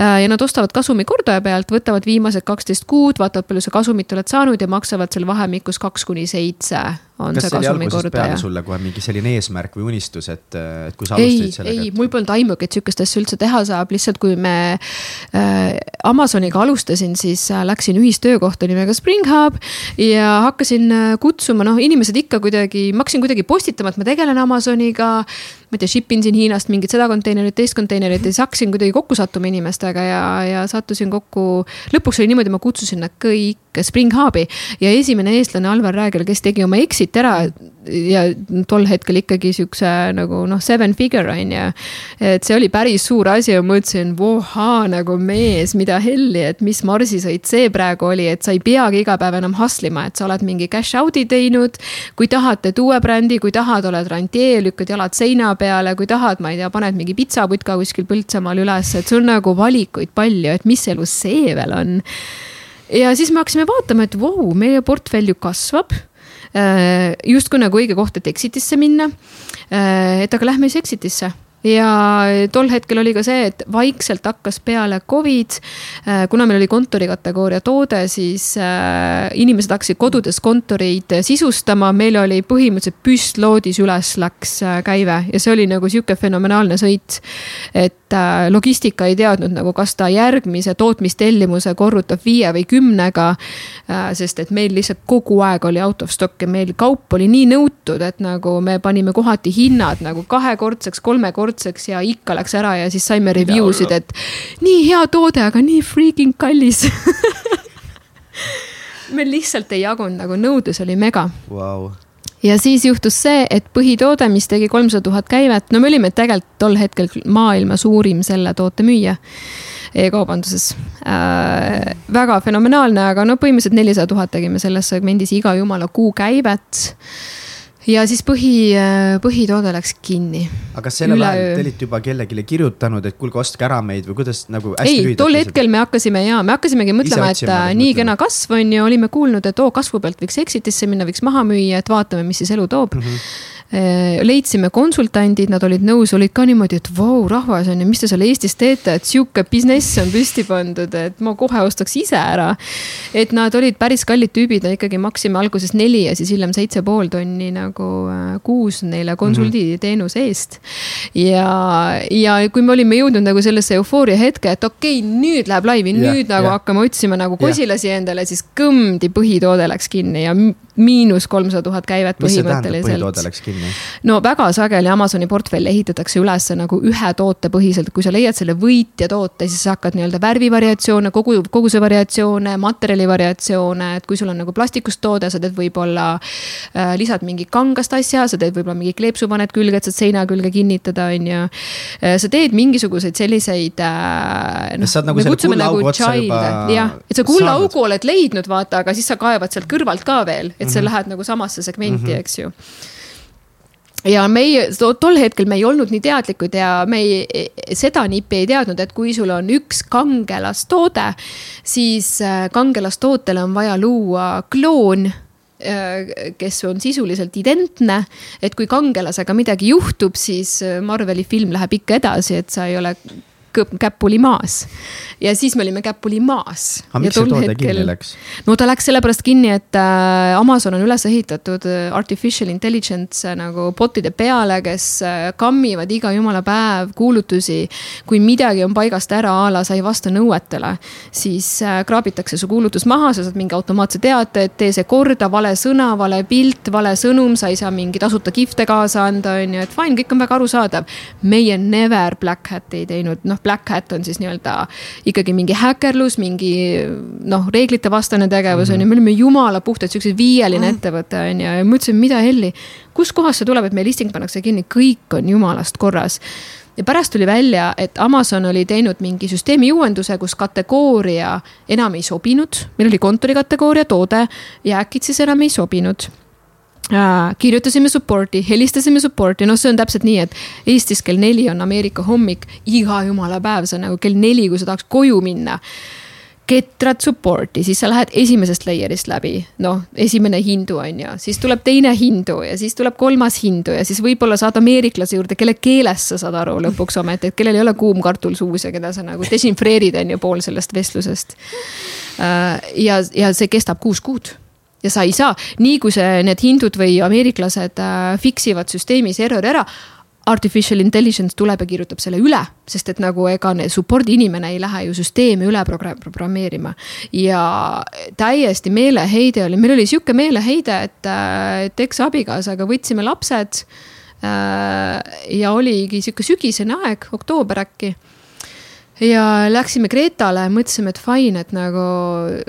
Speaker 3: äh, ja nad ostavad kasumi kordaja pealt, võtavad viimased kaksteist kuud, vaatavad, palju sa kasumit oled saanud ja maksavad seal vahemikus kaks kuni seitse on
Speaker 4: kas
Speaker 3: see
Speaker 4: kasumikordaja. sulle kohe mingi selline eesmärk või unistus, et, et kui sa alustasid sellega?
Speaker 3: ei, mul polnud aimugi, et sihukest asja üldse teha saab, lihtsalt kui me äh, Amazoniga alustasin, siis äh, läksin ühistöökohta nimega Spring Hub ja hakkasin äh, kutsuma, noh, inimesed ikka kuidagi, ma hakkasin kuidagi postitama, et ma tegelen Amazoniga. ma ei tea, ship in siin Hiinast mingit seda konteinerit, teist konteinerit ja siis hakkasin kuidagi kokku sattuma inimestega ja, ja sattusin kokku. lõpuks oli niimoodi, ma kutsusin nad kõik Spring Hubi ja esimene eestlane Alvar Räägel, kes tegi oma exit ära ja tol hetkel ikkagi siukse nagu noh, seven figure on ju. et see oli päris suur asi ja mõtlesin, vohaa nagu mees, mida helli, et mis marsisõit see praegu oli, et sa ei peagi iga päev enam hustle ima, et sa oled mingi cash out'i teinud. kui tahad, teed uue brändi, kui tahad, oled rantjee, lükkad jalad seina peale, kui tahad, ma ei tea, paned mingi pitsaputka kuskil Põltsamaal üles, et sul nagu valikuid palju, et mis elus see veel on ja siis me hakkasime vaatama, et vau meie portfell ju kasvab Äh, justkui nagu õige koht, et exit'isse minna. Äh, et aga lähme siis exit'isse ja tol hetkel oli ka see, et vaikselt hakkas peale Covid. Äh, kuna meil oli kontori kategooria toode, siis äh, inimesed hakkasid kodudes kontoreid sisustama, meil oli põhimõtteliselt püstloodis üles läks äh, käive ja see oli nagu sihuke fenomenaalne sõit. et logistika ei teadnud nagu, kas ta järgmise tootmistellimuse korrutab viie või kümnega. sest et meil lihtsalt kogu aeg oli out of stock ja meil kaup oli nii nõutud, et nagu me panime kohati hinnad nagu kahekordseks, kolmekordseks ühekordseks ja ikka läks ära ja siis saime review sid, et nii hea toode, aga nii freaking kallis. [laughs] Meil lihtsalt ei jagunud, nagu nõudlus oli mega.
Speaker 4: Wow
Speaker 3: ja siis juhtus see, et põhitoode, mis tegi kolmsada tuhat käivet, no me olime tegelikult tol hetkel maailma suurim selle toote müüja e-kaubanduses. Äh,. väga fenomenaalne, aga no põhimõtteliselt nelisada tuhat tegime selles segmendis iga jumala kuu käivet ja siis põhi, põhitoode läks kinni.
Speaker 4: aga kas sellel ajal te olite juba kellelegi kirjutanud, et kuulge, ostke ära meid või kuidas nagu?
Speaker 3: ei, tol hetkel me hakkasime ja me hakkasimegi mõtlema, et äh, nii kena kasv on ju, olime kuulnud, et oo kasvu pealt võiks exit'isse minna, võiks maha müüa, et vaatame, mis siis elu toob mm. -hmm Äh, leidsime konsultandid, nad olid nõus, olid ka niimoodi, et vau, rahvas on ju, mis te seal Eestis teete, et sihuke business on püsti pandud, et ma kohe ostaks ise ära. et nad olid päris kallid tüübid, ikkagi maksime alguses neli ja siis hiljem seitse pool tonni nagu äh, kuus neile konsulditeenuse eest. ja, ja kui me olime jõudnud nagu sellesse eufooria hetke, et okei okay,, nüüd läheb laivi, nüüd yeah, nagu yeah. hakkame otsima nagu kosilasi yeah. endale, siis kõmdi põhitoode läks kinni ja miinus kolmsada tuhat käivet põhimõtteliselt. No väga sageli Amazoni portfelle ehitatakse üles nagu ühe toote põhiselt, kui sa leiad selle võitja toote, siis sa hakkad nii-öelda värvivariatsioone, kogu, koguse variatsioone, materjali variatsioone, et kui sul on nagu plastikust toode, sa teed võib-olla äh,, lisad mingi kangast asja, sa teed võib-olla mingi kleepsu paned külge, et saad seina külge kinnitada, on ju. sa teed mingisuguseid selliseid äh,.
Speaker 4: Oled nagu selle kullaaugu otsa juba
Speaker 3: jah, et sa kullaaugu oled leidnud, vaata, aga siis sa kaevad sealt kõrvalt ka veel, et sa
Speaker 4: Mhm.
Speaker 3: lähed nagu samasse segmenti mm, -hmm. eks ju ja meie to- tol hetkel me ei olnud nii teadlikud ja me ei, seda nippi ei teadnud, et kui sul on üks kangelastoode, siis äh, kangelastootele on vaja luua kloon äh, kes on sisuliselt identne, et kui kangelasega midagi juhtub, siis äh, Marveli film läheb ikka edasi, et sa ei ole käpuli maas. ja siis me olime käpuli maas.
Speaker 4: aga miks see toode kinni läks?
Speaker 3: no ta läks sellepärast kinni, et äh, Amazon on üles ehitatud äh, artificial intelligence äh, nagu bot'ide peale, kes kammivad iga jumala päev kuulutusi. kui midagi on paigast ära a la sa ei vasta nõuetele, siis kraabitakse su kuulutus maha, sa saad mingi automaatse teate, et tee see korda, vale sõna, vale pilt, vale sõnum, sa ei saa mingi tasuta kihvte kaasa anda, on ju, et fine, kõik on väga arusaadav. meie never Black Hat ei teinud, noh, Black Hat on siis nii-öelda ikkagi mingi häkkerlus, mingi noh, reeglitevastane tegevus on ju, me olime jumala puhtalt siukse viieline ettevõte on ju, ja ma ütlesin, mida helli. kuskohast see tuleb, et meie listing pannakse kinni, kõik on jumalast korras. Ja pärast tuli välja, et Amazon oli teinud mingi süsteemi uuenduse, kus kategooria enam ei sobinud, meil oli kontori kategooria toode, jääkid siis enam ei sobinud kirjutasime support'i, helistasime support'i, noh, see on täpselt nii, et Eestis kell neli on Ameerika hommik, iga jumala päev, see on nagu kell neli, kui sa tahaks koju minna ketrad support'i, siis sa lähed esimesest layer'ist läbi, noh, esimene hindu on ju, siis tuleb teine hindu ja siis tuleb kolmas hindu ja siis võib-olla saad ameeriklase juurde, kelle keeles sa saad aru lõpuks ometi, et kellel ei ole kuum kartul suus ja keda sa nagu desinfreerid, on ju, pool sellest vestlusest. ja, ja see kestab kuus kuud ja sa ei saa, nii kui see, need hindud või ameeriklased äh, fix ivad süsteemis errori ära artificial intelligence tuleb ja kirjutab selle üle, sest et nagu ega support'i inimene ei lähe ju süsteemi üle progra- programmeerima. ja täiesti meeleheide oli, meil oli sihuke meeleheide, et, et eks-abikaasaga võtsime lapsed. ja oligi sihuke sügisene aeg, oktoober äkki ja läksime Kreetale, mõtlesime, et fine, et nagu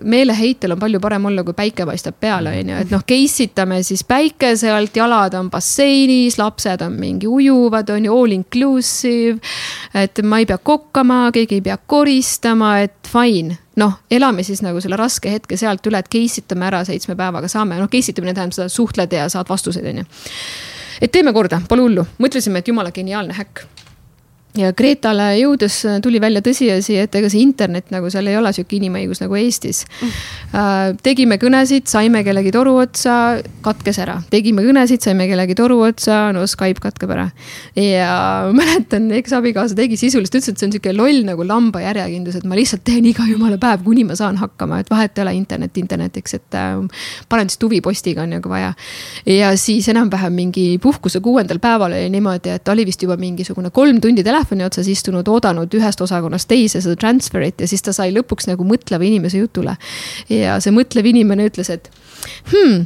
Speaker 3: meeleheitel on palju parem olla, kui päike paistab peale, on ju, et noh, case itame siis päikese alt, jalad on basseinis, lapsed on mingi ujuvad, on ju, all inclusive. et ma ei pea kokkama, keegi ei pea koristama, et fine, noh, elame siis nagu selle raske hetke sealt üle, et case itame ära seitsme päevaga saame, noh, case itamine tähendab seda, suhtled ja saad vastuseid, on ju et teeme korda, pole hullu, mõtlesime, et jumala geniaalne häkk ja Kreetale jõudes tuli välja tõsiasi, et ega see internet nagu seal ei ole sihuke inimõigus nagu Eestis mm.. tegime kõnesid, saime kellegi toru otsa, katkes ära, tegime kõnesid, saime kellegi toru otsa, no Skype katkeb ära. ja [laughs] mäletan, eks abikaasa tegi sisuliselt, ütles, et see on sihuke loll nagu lamba järjekindlus, et ma lihtsalt teen iga jumala päev, kuni ma saan hakkama, et vahet ei ole internet internetiks, et äh, panen siis tuvipostiga on nagu vaja. ja siis enam-vähem mingi puhkuse kuuendal päeval oli niimoodi, et oli vist juba mingisugune kolm tundi telefoni otsas istunud, oodanud ühest osakonnast teise seda transfer'it ja siis ta sai lõpuks nagu mõtleva inimese jutule. ja see mõtlev inimene ütles, et hmm,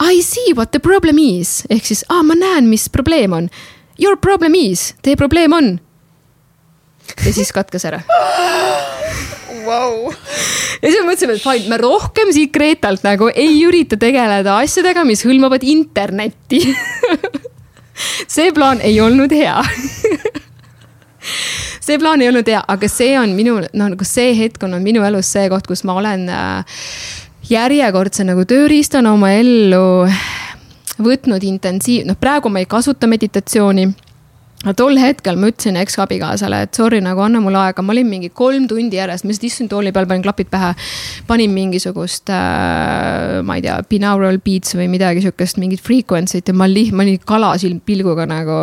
Speaker 3: I see what the problem is ehk siis, aa, ma näen, mis probleem on. Your problem is, teie probleem on. ja siis katkes ära
Speaker 2: wow..
Speaker 3: ja siis me mõtlesime, et fine, me rohkem siit Kreetalt nagu ei ürita tegeleda asjadega, mis hõlmavad internetti. [laughs] see plaan ei olnud hea see plaan ei olnud hea, aga see on minu, noh nagu see hetk on minu elus see koht, kus ma olen äh, järjekordse nagu tööriistana oma ellu võtnud intensiiv, noh praegu ma ei kasuta meditatsiooni aga tol hetkel ma ütlesin eks-abikaasale, et sorry, nagu anna mulle aega, ma olin mingi kolm tundi järjest, ma lihtsalt istusin tooli peal, panin klapid pähe. panin mingisugust äh,, ma ei tea, binaural beats või midagi sihukest, mingit frequency't ja ma li-, ma olin kalasilm pilguga nagu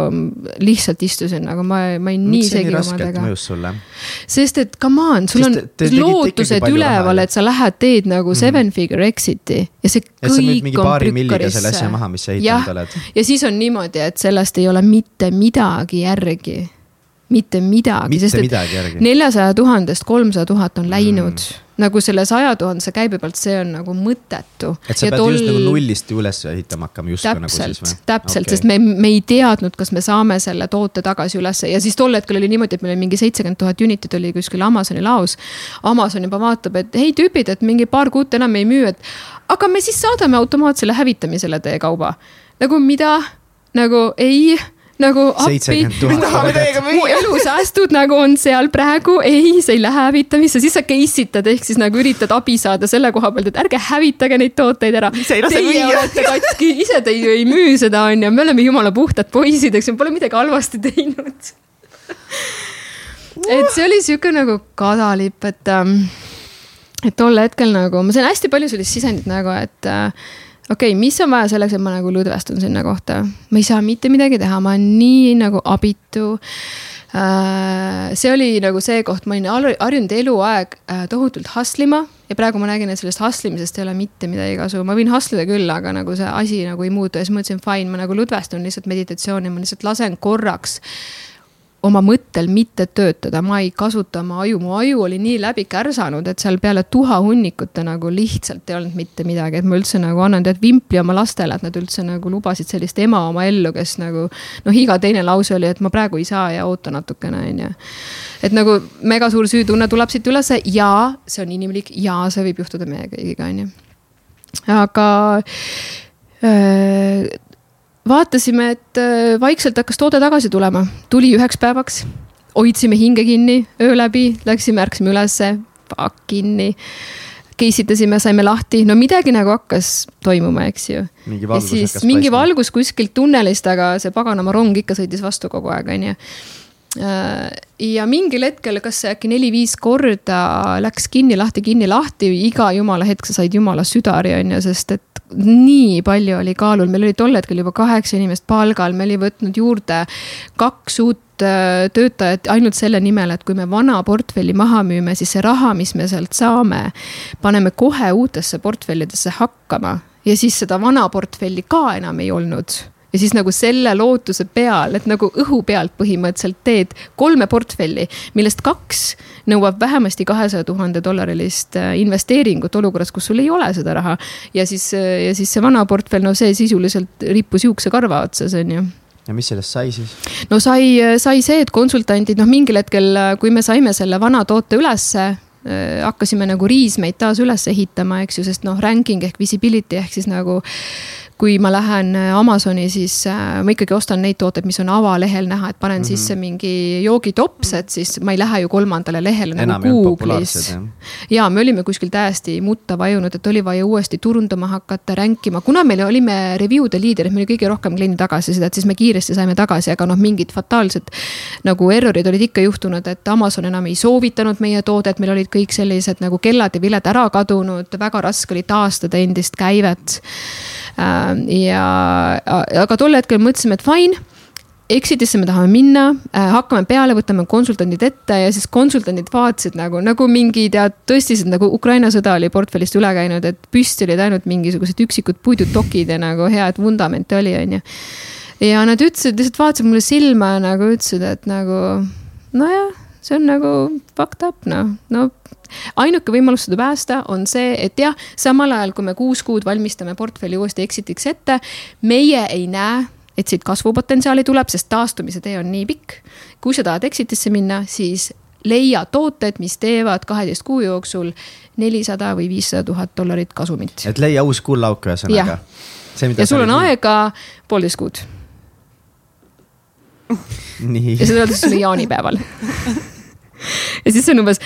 Speaker 3: lihtsalt istusin nagu ma, ma olin nii segi omadega. sest et come on, sul on
Speaker 4: te- te
Speaker 3: lootused üleval et sa lähed, teed nagu
Speaker 4: Mhm.
Speaker 3: seven figure exit'i ja see kõik on
Speaker 4: milliga selle asja
Speaker 3: prükkarisse
Speaker 4: maha, mis sa ehitanud oled.
Speaker 3: ja siis on niimoodi, et sellest ei ole mitte midagi järgi. mitte midagi, sest
Speaker 4: midagi
Speaker 3: et neljasaja tuhandest kolmsada tuhat on läinud mm. nagu selle saja tuhandese käibe pealt, see on nagu mõttetu.
Speaker 4: et sa ja pead tol... just nagu nullist üles ehitama hakkama justkui
Speaker 3: nagu siis või? täpselt okay., sest me, me ei teadnud, kas me saame selle toote tagasi ülesse ja siis tol hetkel oli niimoodi, et meil oli mingi seitsekümmend tuhat unitit oli kuskil Amazoni laos. Amazon juba vaatab, et hei tüübid, et mingi paar kuud enam ei müü, et aga me siis saadame automaatsele hävitamisele teie kauba. nagu mida, nagu ei nagu appi, me tahame teiega müüa. mu elusäästud nagu on seal praegu, ei, see ei lähe hävitamisse, siis sa case itad ehk siis nagu üritad abi saada selle koha pealt, et ärge hävitage neid tooteid ära. Teie olete katki, ise te ju ei müü seda, on ju, me oleme jumala puhtad poisid, eks ju, pole midagi halvasti teinud. Et see oli sihuke nagu kadalipp, et ähm, et tol hetkel nagu ma sain hästi palju sellist sisendit nagu, et äh, okei okay,, mis on vaja selleks, et ma nagu lõdvestun sinna kohta, ma ei saa mitte midagi teha, ma olen nii nagu abitu äh,. see oli nagu see koht, ma olin harjunud eluaeg äh, tohutult hustle ima ja praegu ma nägin, et sellest hustle imisest ei ole mitte midagi kasu, ma võin hustle ida küll, aga nagu see asi nagu ei muutu ja siis mõtlesin, fine, ma nagu lõdvestun lihtsalt meditatsiooni, ma lihtsalt lasen korraks oma mõttel mitte töötada, ma ei kasuta oma aju, mu aju oli nii läbi kärsanud, et seal peale tuha hunnikute nagu lihtsalt ei olnud mitte midagi, et ma üldse nagu annan tead vimpli oma lastele, et nad üldse nagu lubasid sellist ema oma ellu, kes nagu. noh, iga teine lause oli, et ma praegu ei saa ja oota natukene, on ju. et nagu mega suur süütunne tuleb siit ülesse ja see on inimlik ja see võib juhtuda meie kõigiga, on ju. aga öö, äh, vaatasime, et äh, vaikselt hakkas toode tagasi tulema, tuli üheks päevaks. hoidsime hinge kinni öö läbi, läksime, ärkasime ülesse, fuck kinni. Case itasime, saime lahti, no midagi nagu hakkas toimuma, eks ju. ja siis mingi paistma. valgus kuskilt tunnelist, aga see paganama rong ikka sõitis vastu kogu aeg, on ju ja mingil hetkel, kas see äkki neli-viis korda läks kinni, lahti, kinni, lahti, iga jumala hetk sa said jumala südari, on ju, sest et nii palju oli kaalul, meil oli tol hetkel juba kaheksa inimest palgal, me oli võtnud juurde kaks uut äh, töötajat ainult selle nimel, et kui me vana portfelli maha müüme, siis see raha, mis me sealt saame, paneme kohe uutesse portfellidesse hakkama. Ja siis seda vana portfelli ka enam ei olnud ja siis nagu selle lootuse peal, et nagu õhu pealt põhimõtteliselt teed kolme portfelli, millest kaks nõuab vähemasti kahesaja tuhande dollarilist äh, investeeringut olukorras, kus sul ei ole seda raha. ja siis, äh, ja siis see vana portfell, no see sisuliselt rippus juuksekarva otsas, on ju
Speaker 4: ja mis sellest sai siis?
Speaker 3: no sai, sai see, et konsultandid, noh, mingil hetkel, kui me saime selle vana toote ülesse hakkasime nagu riismeid taas üles ehitama, eks ju, sest noh, ranking ehk visibility ehk siis nagu kui ma lähen äh, Amazoni, siis äh, ma ikkagi ostan neid tooteid, mis on avalehel näha, et panen mm -hmm. sisse mingi joogitops, et siis ma ei lähe ju kolmandale lehele nagu Enam nagu Google'is. ja me olime kuskil täiesti mutta vajunud, et oli vaja uuesti turundama hakata, ränkima, kuna meil olime review de liiderid, meil oli kõige rohkem kliendi tagasisidet, siis me kiiresti saime tagasi, aga noh, mingid fataalsed nagu error'id olid ikka juhtunud, et Amazon enam ei soovitanud meie toodet, meil olid kõik sellised nagu kellad ja viled ära kadunud, väga raske oli taastada endist käivet Äh, ja, aga tol hetkel mõtlesime, et fine Exitisse me tahame minna, äh, hakkame peale, võtame konsultandid ette ja siis konsultandid vaatasid nagu, nagu mingi tead, tõstisid nagu Ukraina sõda oli portfellist üle käinud, et püsti olid ainult mingisugused üksikud puidutokid ja nagu hea, et vundament oli, on ju. ja nad ütlesid, lihtsalt vaatasid mulle silma ja nagu ütlesid, et nagu nojah, see on nagu fucked up noh, no ainuke võimalus seda päästa on see, et jah, samal ajal kui me kuus kuud valmistame portfelli uuesti exit'iks ette, meie ei näe et siit kasvupotentsiaali tuleb, sest taastumise tee on nii pikk. kui sa tahad exit'isse minna, siis leia tooted, mis teevad kaheteist kuu jooksul nelisada või viissada tuhat dollarit kasumit.
Speaker 4: et leia uus kullauk ühesõnaga.
Speaker 3: ja sul on aega poolteist kuud. ja seda öeldakse sulle [laughs] jaanipäeval [laughs] ja siis on umbes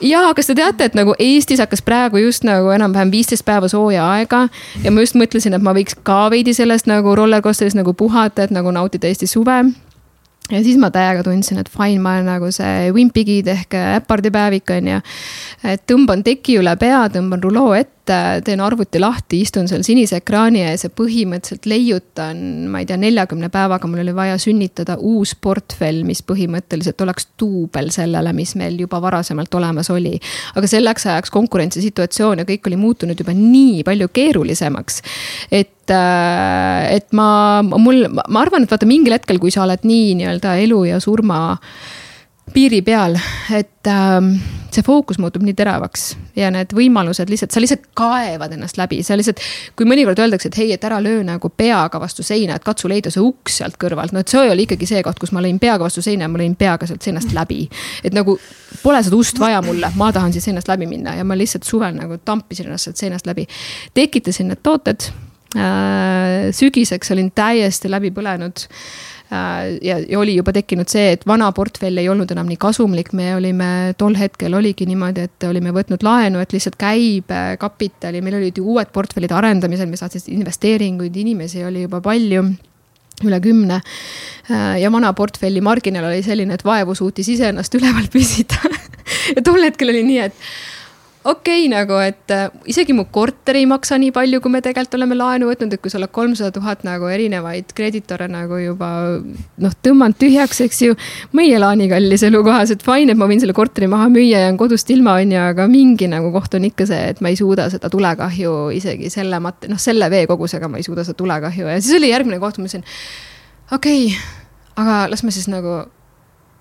Speaker 3: ja kas te teate, et nagu Eestis hakkas praegu just nagu enam-vähem viisteist päeva sooja aega ja ma just mõtlesin, et ma võiks ka veidi sellest nagu rollercoaster'is nagu puhata, et nagu nautida Eesti suve ja siis ma täiega tundsin, et fine, ma olen nagu see Wimpigid ehk äpardi päevik on ju. et tõmban teki üle pea, tõmban ruloo ette ette, teen arvuti lahti, istun seal sinise ekraani ees ja põhimõtteliselt leiutan, ma ei tea, neljakümne päevaga mul oli vaja sünnitada uus portfell, mis põhimõtteliselt oleks duubel sellele, mis meil juba varasemalt olemas oli. aga selleks ajaks konkurentsisituatsioon ja kõik oli muutunud juba nii palju keerulisemaks. et äh, et ma, mul, ma arvan, et vaata mingil hetkel, kui sa oled nii nii-öelda elu ja surma äh, piiri peal, et äh, see fookus muutub nii teravaks ja need võimalused lihtsalt, sa lihtsalt kaevad ennast läbi, sa lihtsalt. kui mõnikord öeldakse, et hei, et ära löö nagu peaga vastu seina, et katsu leida see uks sealt kõrvalt, no et see oli ikkagi see koht, kus ma lõin peaga vastu seina ja ma lõin peaga sealt seinast läbi. et nagu pole seda ust vaja mulle, ma tahan siit seinast läbi minna ja ma lihtsalt suvel nagu tampisin ennast sealt seinast läbi. tekitasin need tooted äh,. sügiseks olin täiesti läbi põlenud Äh, ja, ja oli juba tekkinud see, et vana portfell ei olnud enam nii kasumlik, me olime tol hetkel oligi niimoodi, et olime võtnud laenu, et lihtsalt käibekapitali, meil olid ju uued portfellid arendamisel, me saatsime investeeringuid, inimesi oli juba palju üle kümne. Äh, ja vana portfelli marginaal oli selline, et vaevu suutis iseennast üleval püsida. [laughs] Ja tol hetkel oli nii, et okei okay, nagu, et äh, isegi mu korter ei maksa nii palju, kui me tegelikult oleme laenu võtnud, et kui sa oled kolmsada tuhat nagu erinevaid kreeditore nagu juba noh, tõmmanud tühjaks, eks ju. meie Laani kallis elukohas, et fine, et ma võin selle korteri maha müüa, jään kodust ilma, on ju, aga mingi nagu koht on ikka see, et ma ei suuda seda tulekahju isegi selle mat-, noh, selle veekogusega ma ei suuda seda tulekahju ja siis oli järgmine koht, ma mõtlesin. okei okay,, aga las ma siis nagu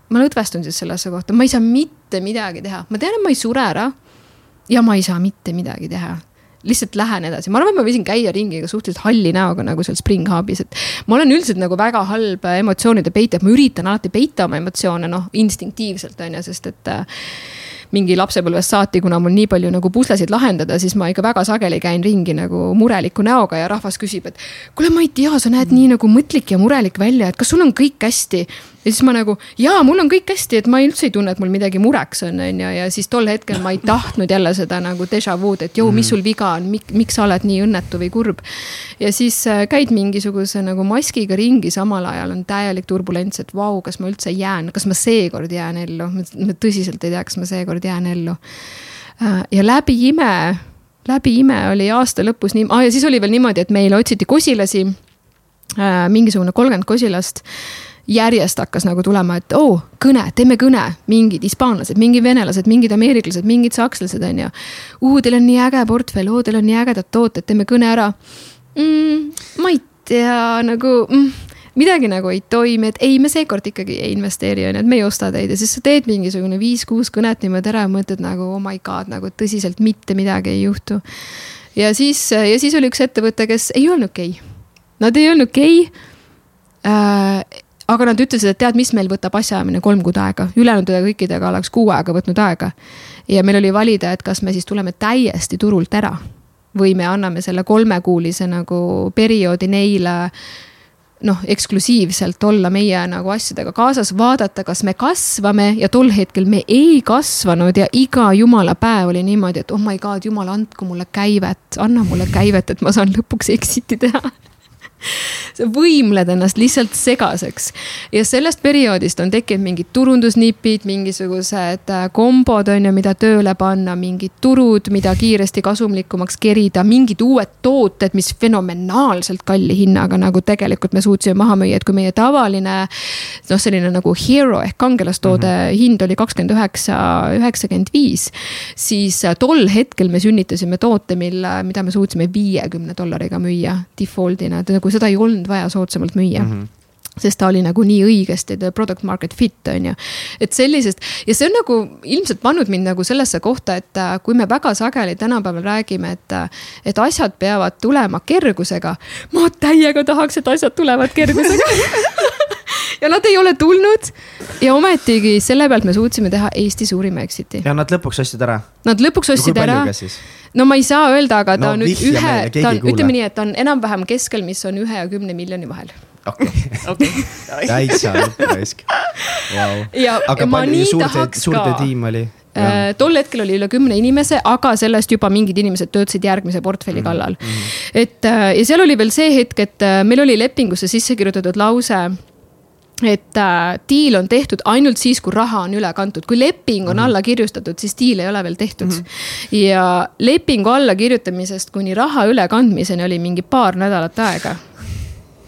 Speaker 3: ma lõdvestun siis sellesse kohta, ma ei saa mitte midagi teha, ma tean, et ma ei sure ära ja ma ei saa mitte midagi teha lihtsalt lähen edasi, ma arvan, et ma võisin käia ringi ka suhteliselt halli näoga nagu seal Spring Hubis, et. ma olen üldiselt nagu väga halb emotsioonide peitja, ma üritan alati peita oma emotsioone noh, instinktiivselt on ju, sest et äh, mingi lapsepõlvest saati, kuna mul nii palju nagu puslesid lahendada, siis ma ikka väga sageli käin ringi nagu mureliku näoga ja rahvas küsib, et. kuule, ma ei tea, sa näed nii nagu mõtlik ja murelik välja, et kas sul on kõik hästi ja siis ma nagu, jaa, mul on kõik hästi, et ma üldse ei tunne, et mul midagi mureks on, on ju, ja siis tol hetkel ma ei tahtnud jälle seda nagu déjà vu'd, et jõu, mis mhm. sul viga on, miks sa oled nii õnnetu või kurb. ja siis äh, käid mingisuguse nagu maskiga ringi, samal ajal on täielik turbulents, et vau, kas ma üldse jään, kas ma seekord jään ellu, ma tõsiselt ei tea, kas ma seekord jään ellu. Äh, ja läbi ime, läbi ime oli aasta lõpus nii ah,, ja siis oli veel niimoodi, et meile otsiti kosilasi äh, mingisugune kolmkümmend kosilast järjest hakkas nagu tulema, et oo oh,, kõne, teeme kõne, mingid hispaanlased, mingid venelased, mingid ameeriklased, mingid sakslased, on ju. Teil on nii äge portfell, teil on nii ägedad tooted, teeme kõne ära. Mm,. ma ei tea, nagu mm, midagi nagu ei toimi, et ei, me seekord ikkagi ei investeeri, on ju, et me ei osta teid. Ja siis sa teed mingisugune viis-kuus kõnet niimoodi ära ja mõtled nagu oh my god, nagu tõsiselt mitte midagi ei juhtu. ja siis, ja siis oli üks ettevõte, kes ei okei. Okay.. Nad ei okei okay äh, aga nad ütlesid, et tead, mis meil võtab asjaajamine kolm kuud aega, ülejäänud kõikidega oleks kuu aega võtnud aega. ja meil oli valida, et kas me siis tuleme täiesti turult ära või me anname selle kolmekuulise nagu perioodi neile noh, eksklusiivselt olla meie nagu asjadega kaasas, vaadata, kas me kasvame. Ja tol hetkel me ei kasvanud ja iga jumala päev oli niimoodi, et oh my god, jumal, andku mulle käivet, anna mulle käivet, et ma saan lõpuks exit'i teha [laughs] sa võimled ennast lihtsalt segaseks. ja sellest perioodist on tekkinud mingid turundusnipid, mingisugused äh, kombod on ju, mida tööle panna, mingid turud, mida kiiresti kasumlikumaks kerida, mingid uued tooted, mis fenomenaalselt kalli hinnaga nagu tegelikult me suutsime maha müüa, et kui meie tavaline. noh, selline nagu hero ehk kangelastoode mm -hmm. hind oli kakskümmend üheksa, üheksakümmend viis. siis äh, tol hetkel me sünnitasime toote, mille, mida me suutsime viiekümne dollariga müüa default'ina, nagu seda ei olnud vaja soodsamalt müüa mm. -hmm sest ta oli nagu nii õigesti the product market fit on ju. et sellisest ja see on nagu ilmselt pannud mind nagu sellesse kohta, et äh, kui me väga sageli tänapäeval räägime, et, äh, et asjad peavad tulema kergusega. ma täiega tahaks, et asjad tulevad kergusega [laughs] ja nad ei ole tulnud ja ometigi selle pealt me suutsime teha Eesti suurima exit'i.
Speaker 4: ja nad lõpuks ostsid ära.
Speaker 3: Nad lõpuks ostsid ära no ma ei saa öelda, aga ta no, on nüüd ühe, ta on, ütleme nii, et ta on enam-vähem keskel, mis on ühe ja kümne miljoni vahel
Speaker 4: okei [laughs] täitsa raisk wow.. aga palju suurde, suurde tiim oli?
Speaker 3: Äh, tol hetkel oli üle kümne inimese, aga sellest juba mingid inimesed töötasid järgmise portfelli mm -hmm. kallal. et äh, ja seal oli veel see hetk, et äh, meil oli lepingusse sisse kirjutatud lause et äh, diil on tehtud ainult siis, kui raha on üle kantud, kui leping on mm -hmm. alla kirjutatud, siis diil ei ole veel tehtud mm. -hmm. ja lepingu allakirjutamisest kuni raha ülekandmiseni oli mingi paar nädalat aega. ja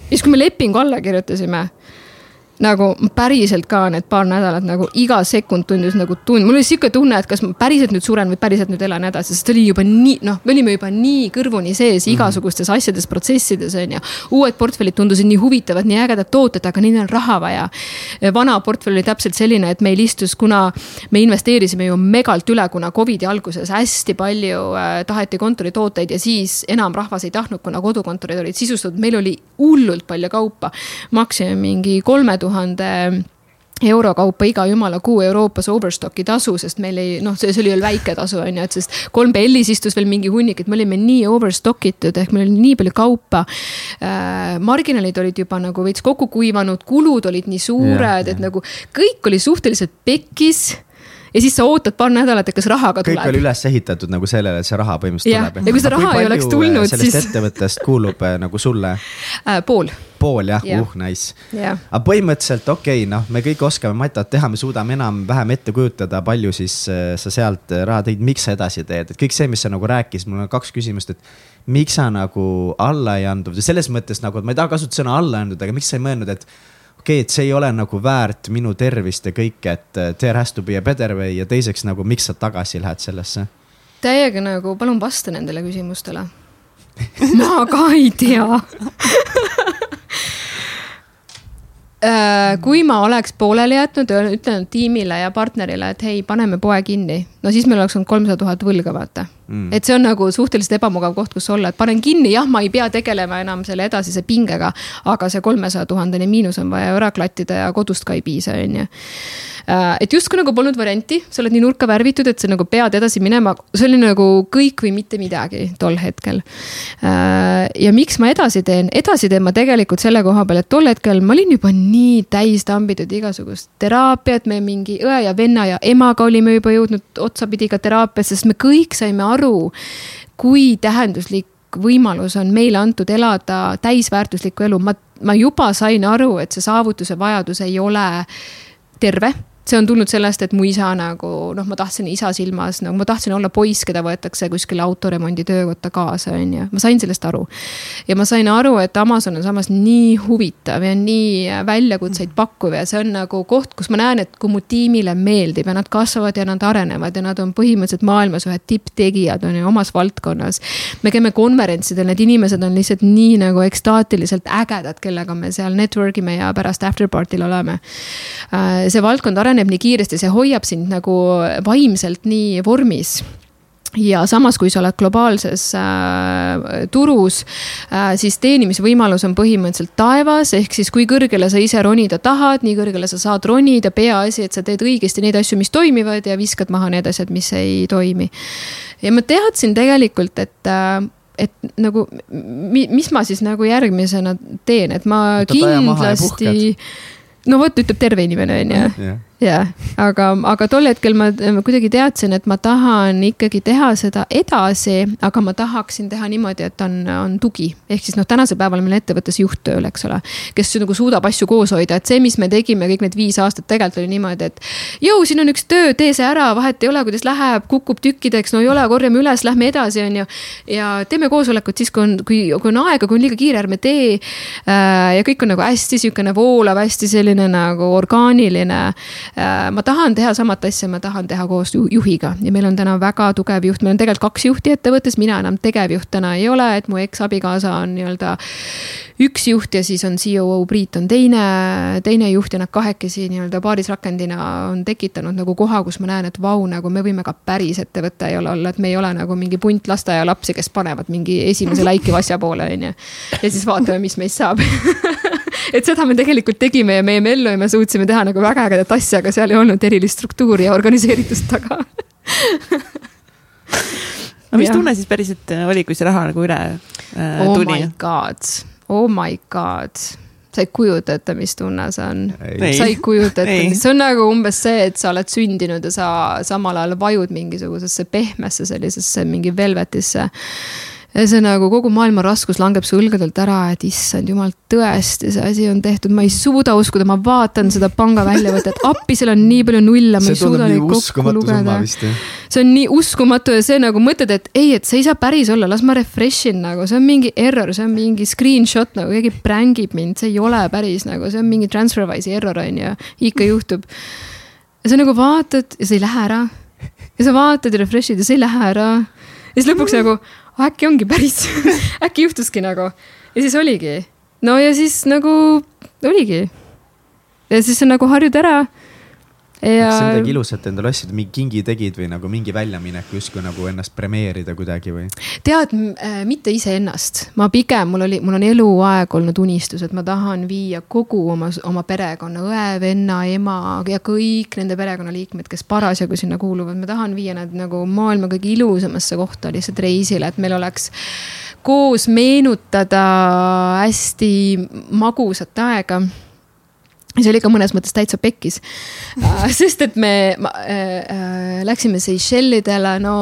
Speaker 3: siis, kui me lepingu alla kirjutasime, nagu päriselt ka need paar nädalat nagu iga sekund tundus nagu tund, mul oli sihuke tunne, et kas ma päriselt nüüd suren või päriselt nüüd elan edasi, sest oli juba nii, noh, me olime juba nii kõrvuni sees -hmm. igasugustes asjades, protsessides on ju. uued portfellid tundusid nii huvitavad, nii ägedad tooted, aga neil on raha vaja. vana portfell oli täpselt selline, et meil istus, kuna me investeerisime ju megalt üle, kuna Covidi alguses hästi palju äh, taheti kontoritooteid ja siis enam rahvas ei tahtnud, kuna kodukontorid olid sisustatud, meil oli hullult palju kaupa. maksime mingi kolme tuhande tuhande euro kaupa iga jumala kuu Euroopas overstocki tasu, sest meil ei noh, see, see oli veel väike tasu on ju, et sest kolm bellis istus veel mingi hunnik, et me olime nii overstock itud ehk meil oli nii palju kaupa äh,. marginaalid olid juba nagu veits kokku kuivanud, kulud olid nii suured, et nagu kõik oli suhteliselt pekkis ja siis sa ootad paar nädalat, et kas raha ka
Speaker 4: tuleb. kõik oli üles ehitatud nagu sellele, et see raha põhimõtteliselt tuleb.
Speaker 3: ja kui seda raha ei oleks tulnud,
Speaker 4: siis. sellest ettevõttest kuulub äh, nagu sulle
Speaker 3: äh,? pool.
Speaker 4: pool jah ja., uh nice
Speaker 3: yeah..
Speaker 4: aga põhimõtteliselt okei okay,, noh, me kõik oskame matat teha, me suudame enam-vähem ette kujutada, palju siis äh, sa sealt äh, raha tõid, miks sa edasi teed, et kõik see, mis sa nagu rääkisid, mul on kaks küsimust, et miks sa nagu alla ei andnud või selles mõttes nagu, et ma ei taha kasutada sõna alla andnud, aga miks sa ei mõelnud, et okei okay,, et see ei ole nagu väärt minu tervist ja kõike, et uh, there has to be a better way ja teiseks nagu, miks sa tagasi lähed sellesse?
Speaker 3: täiega nagu palun vasta nendele küsimustele. [laughs] Ma ka ei tea. [laughs] Äh, kui ma oleks pooleli jätnud ja ütelnud tiimile ja partnerile, et hei, paneme poe kinni, no siis meil oleks olnud kolmsada tuhat võlga, vaata. Mm.. et see on nagu suhteliselt ebamugav koht, kus olla, et panen kinni, jah, ma ei pea tegelema enam selle edasise pingega. aga see kolmesaja tuhandene miinus on vaja ära klattida ja kodust ka ei piisa, on ju Äh, et justkui nagu polnud varianti, sa oled nii nurka värvitud, et sa nagu pead edasi minema, see oli nagu kõik või mitte midagi tol hetkel. Äh, ja miks ma edasi teen, edasi teen ma tegelikult selle koha peal, et tol hetkel ma olin juba nii täis tambitud igasugust teraapiat, me mingi õe ja venna ja emaga olime juba jõudnud otsapidi ka teraapiasse, sest me kõik saime aru, kui tähenduslik võimalus on meile antud elada täisväärtuslikku elu, ma, ma juba sain aru, et see saavutuse vajadus ei ole terve see on tulnud sellest, et mu isa nagu noh, ma tahtsin isa silmas nagu, ma tahtsin olla poiss, keda võetakse kuskile autoremondi töökotta kaasa, on ju, ma sain sellest aru. ja ma sain aru, et Amazon on samas nii huvitav ja nii väljakutseid pakkuv ja see on nagu koht, kus ma näen, et kui mu tiimile meeldib ja nad kasvavad ja nad arenevad ja nad on põhimõtteliselt maailmas ühed tipptegijad on ju omas valdkonnas. me käime konverentsidel, need inimesed on lihtsalt nii nagu ekstaatiliselt ägedad, kellega me seal network ime ja pärast after party'l oleme. Äh, see valdkond areneb areneb nii kiiresti, see hoiab sind nagu vaimselt nii vormis. Ja samas, kui sa oled globaalses äh, turus äh,, siis teenimisvõimalus on põhimõtteliselt taevas, ehk siis kui kõrgele sa ise ronida tahad, nii kõrgele sa saad ronida, peaasi, et sa teed õigesti neid asju, mis toimivad ja viskad maha need asjad, mis ei toimi. ja ma teadsin tegelikult, et äh, et nagu, mis ma siis nagu järgmisena teen, et ma Võtad kindlasti no vot, ütleb terve inimene, on ju jah, aga, aga tol hetkel ma kuidagi teadsin, et ma tahan ikkagi teha seda edasi, aga ma tahaksin teha niimoodi, et on, on tugi. ehk siis noh, tänasel päeval meil ettevõttes juht tööl, eks ole, kes nagu suudab asju koos hoida, et see, mis me tegime kõik need viis aastat, tegelikult oli niimoodi, et. jõu, siin on üks töö, tee see ära, vahet ei ole, kuidas läheb, kukub tükkideks, no ei ole, korjame üles, lähme edasi, on ju. ja teeme koosolekut siis, kui on, kui, kui on aega, kui on liiga kiire, ärme tee. Äh, ja kõik on nagu hästi sihukene voolav, hästi selline nagu orgaaniline ma tahan teha samat asja, ma tahan teha koos juhiga. Ja meil on täna väga tugev juht, meil on tegelikult kaks juhti ettevõttes, mina enam tegevjuht täna ei ole, et mu eksabikaasa on nii-öelda üks juht ja siis on COO Priit on teine, teine juht ja nad kahekesi nii-öelda paarisrakendina on tekitanud nagu koha, kus ma näen, et vau, nagu me võime ka päris ettevõte ei ole olla, et me ei ole nagu mingi punt lasteaialapsi, kes panevad mingi esimese laiki vasja poole, on ju. ja siis vaatame, mis meist saab [laughs] et seda me tegelikult tegime ja me jäime ellu ja me suutsime teha nagu väga ägedat asja, aga seal ei olnud erilist struktuuri ja organiseeritust taga.
Speaker 2: No mis ja. tunne siis päriselt oli, kui see raha nagu üle äh,
Speaker 3: oh
Speaker 2: tuli?
Speaker 3: Oh my god, oh my god. Sa ei kujuta ette, mis tunne see on. sa ei kujuta ette, see on nagu umbes see, et sa oled sündinud ja sa samal ajal vajud mingisugusesse pehmesse sellisesse mingi velvetisse see nagu kogu maailma raskus langeb su õlgadelt ära, et issand jumal, tõesti, see asi on tehtud, ma ei suuda uskuda, ma vaatan seda panga väljavõtet, appi, seal on nii palju nulle, ma ei suuda neid kokku lugeda. see on nii uskumatu ja see nagu mõtled, et ei, et see ei saa päris olla, las ma refresh in nagu, see on mingi error, see on mingi screenshot nagu keegi prängib mind, see ei ole päris nagu, see on mingi TransferWise'i error on ju, ikka juhtub. ja sa nagu vaatad ja see ei lähe ära. ja sa vaatad ja refresh'id ja see ei lähe ära. ja siis lõpuks nagu äkki ongi päris [laughs] äkki juhtuski nagu. ja siis oligi. no ja siis nagu oligi. ja siis sa nagu harjud ära
Speaker 4: ja.... kas sa midagi ilusat endale ostsid, mingi kingi tegid või nagu mingi väljaminek justkui nagu ennast premeerida kuidagi või?
Speaker 3: tead äh,, mitte iseennast, ma pigem, mul oli, mul on eluaeg olnud unistus, et ma tahan viia kogu oma, oma perekonna, õe, venna, ema ja kõik nende perekonnaliikmed, kes parasjagu sinna kuuluvad, ma tahan viia nad nagu maailma kõige ilusamasse kohta lihtsalt reisile, et meil oleks koos meenutada hästi magusat aega see oli ka mõnes mõttes täitsa pekkis uh,. sest et me ma, äh, läksime Seychellidele, no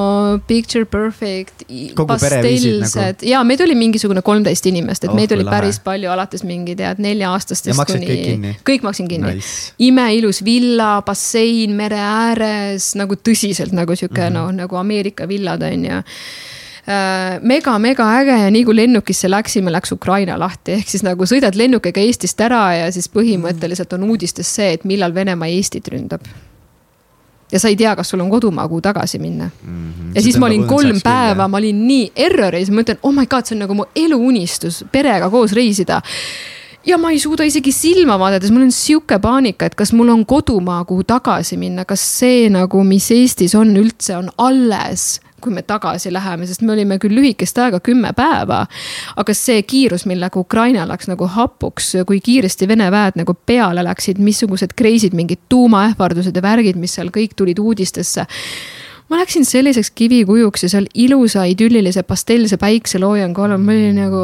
Speaker 3: picture perfect. pastellsed nagu... ja meid oli mingisugune kolmteist inimest, et oh, meid oli lahe. päris palju, alates mingi tead nelja-aastastest
Speaker 4: kuni.
Speaker 3: kõik maksin kinni nice.. imeilus villa, bassein mere ääres nagu tõsiselt nagu sihuke mm -hmm. noh, nagu Ameerika villad on ju mega-mega äh, äge ja nii kui lennukisse läksime, läks Ukraina lahti, ehk siis nagu sõidad lennukiga Eestist ära ja siis põhimõtteliselt on uudistes see, et millal Venemaa Eestit ründab ja sa ei tea, kas sul on kodumaa, kuhu tagasi minna mm. -hmm. ja siis ma olin kolm päeva, ma olin nii erroris, ma mõtlen, oh my god, see on nagu mu eluunistus perega koos reisida. ja ma ei suuda isegi silma vaadates, mul on sihuke paanika, et kas mul on kodumaa, kuhu tagasi minna, kas see nagu, mis Eestis on, üldse on alles kui me tagasi läheme, sest me olime küll lühikest aega, kümme päeva. aga see kiirus, millega Ukraina läks nagu hapuks, kui kiiresti Vene väed nagu peale läksid, missugused crazy'd, mingid tuumaähvardused ja värgid, mis seal kõik tulid uudistesse ma läksin selliseks kivikujuks ja seal ilusa idüllilise pastellse päikseloojangu all, ma olin nagu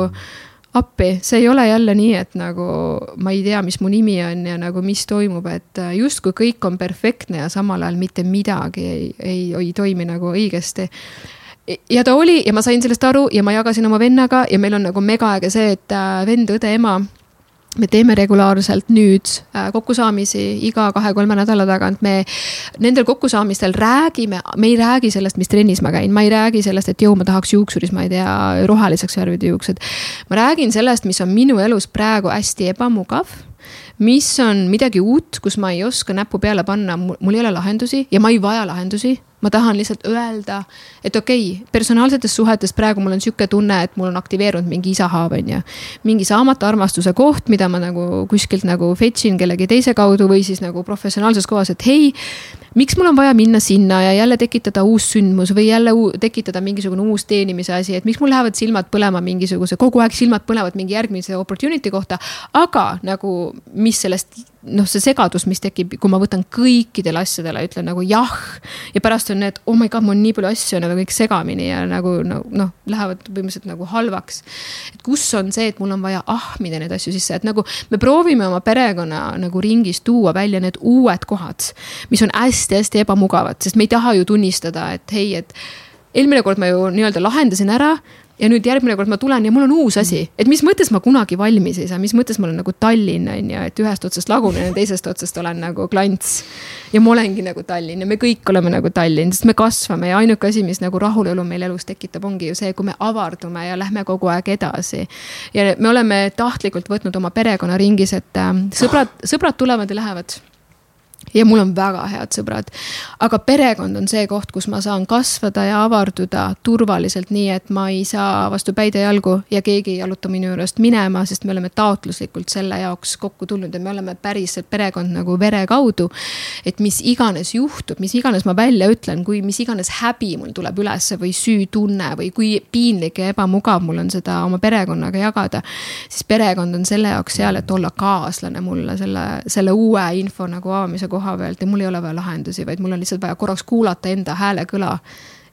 Speaker 3: appi, see ei ole jälle nii, et nagu ma ei tea, mis mu nimi on ja nagu mis toimub, et äh, justkui kõik on perfektne ja samal ajal mitte midagi ei, ei, ei toimi nagu õigesti. Ja ta oli ja ma sain sellest aru ja ma jagasin oma vennaga ja meil on nagu megaäge see, et äh, vend, õde, ema me teeme regulaarselt nüüd äh, kokkusaamisi iga kahe-kolme nädala tagant, me nendel kokkusaamistel räägime, me ei räägi sellest, mis trennis ma käin, ma ei räägi sellest, et jõu, ma tahaks juuksuris, ma ei tea, roheliseks värvida juuksed. ma räägin sellest, mis on minu elus praegu hästi ebamugav mis on midagi uut, kus ma ei oska näppu peale panna, mul ei ole lahendusi ja ma ei vaja lahendusi ma tahan lihtsalt öelda, et okei okay,, personaalsetes suhetes praegu mul on sihuke tunne, et mul on aktiveerunud mingi isahaav, on ju. mingi saamata armastuse koht, mida ma nagu kuskilt nagu fetch in kellegi teise kaudu või siis nagu professionaalses kohas, et hei miks mul on vaja minna sinna ja jälle tekitada uus sündmus või jälle tekitada mingisugune uus teenimise asi, et miks mul lähevad silmad põlema mingisuguse, kogu aeg silmad põlevad mingi järgmise opportunity kohta. aga nagu, mis sellest noh, see segadus, mis tekib, kui ma võtan kõikidele asjadele, ütlen nagu jah. ja pärast on need, oh my god, mul on nii palju asju nagu kõik segamini ja nagu noh no,, lähevad põhimõtteliselt nagu halvaks. et kus on see, et mul on vaja ahmida neid asju sisse, et nagu me proovime oma perekonna nagu ringis tuua välja need uued kohad, mis on hästi-hästi ebamugavad, sest me ei taha ju tunnistada, et hei, et eelmine kord ma ju nii-öelda lahendasin ära ja nüüd järgmine kord ma tulen ja mul on uus asi, et mis mõttes ma kunagi valmis ei saa, mis mõttes ma olen nagu Tallinn on ju, et ühest otsast lagunen ja teisest otsast olen nagu klants. ja ma olengi nagu Tallinn ja me kõik oleme nagu Tallinn, sest me kasvame ja ainuke asi, mis nagu rahulolu meil elus tekitab, ongi ju see, kui me avardume ja lähme kogu aeg edasi. ja me oleme tahtlikult võtnud oma perekonnaringis, et äh, sõbrad, sõbrad tulevad ja lähevad ja mul on väga head sõbrad. aga perekond on see koht, kus ma saan kasvada ja avarduda turvaliselt, nii et ma ei saa vastu päid ja jalgu ja keegi ei jaluta minu juurest minema, sest me oleme taotluslikult selle jaoks kokku tulnud ja me oleme päriselt perekond nagu vere kaudu. et mis iganes juhtub, mis iganes ma välja ütlen, kui mis iganes häbi mul tuleb ülesse või süütunne või kui piinlik ja ebamugav mul on seda oma perekonnaga jagada. siis perekond on selle jaoks seal, et olla kaaslane mulle selle, selle uue info nagu avamise koha pealt ja mul ei ole vaja lahendusi, vaid mul on lihtsalt vaja korraks kuulata enda hääle kõla.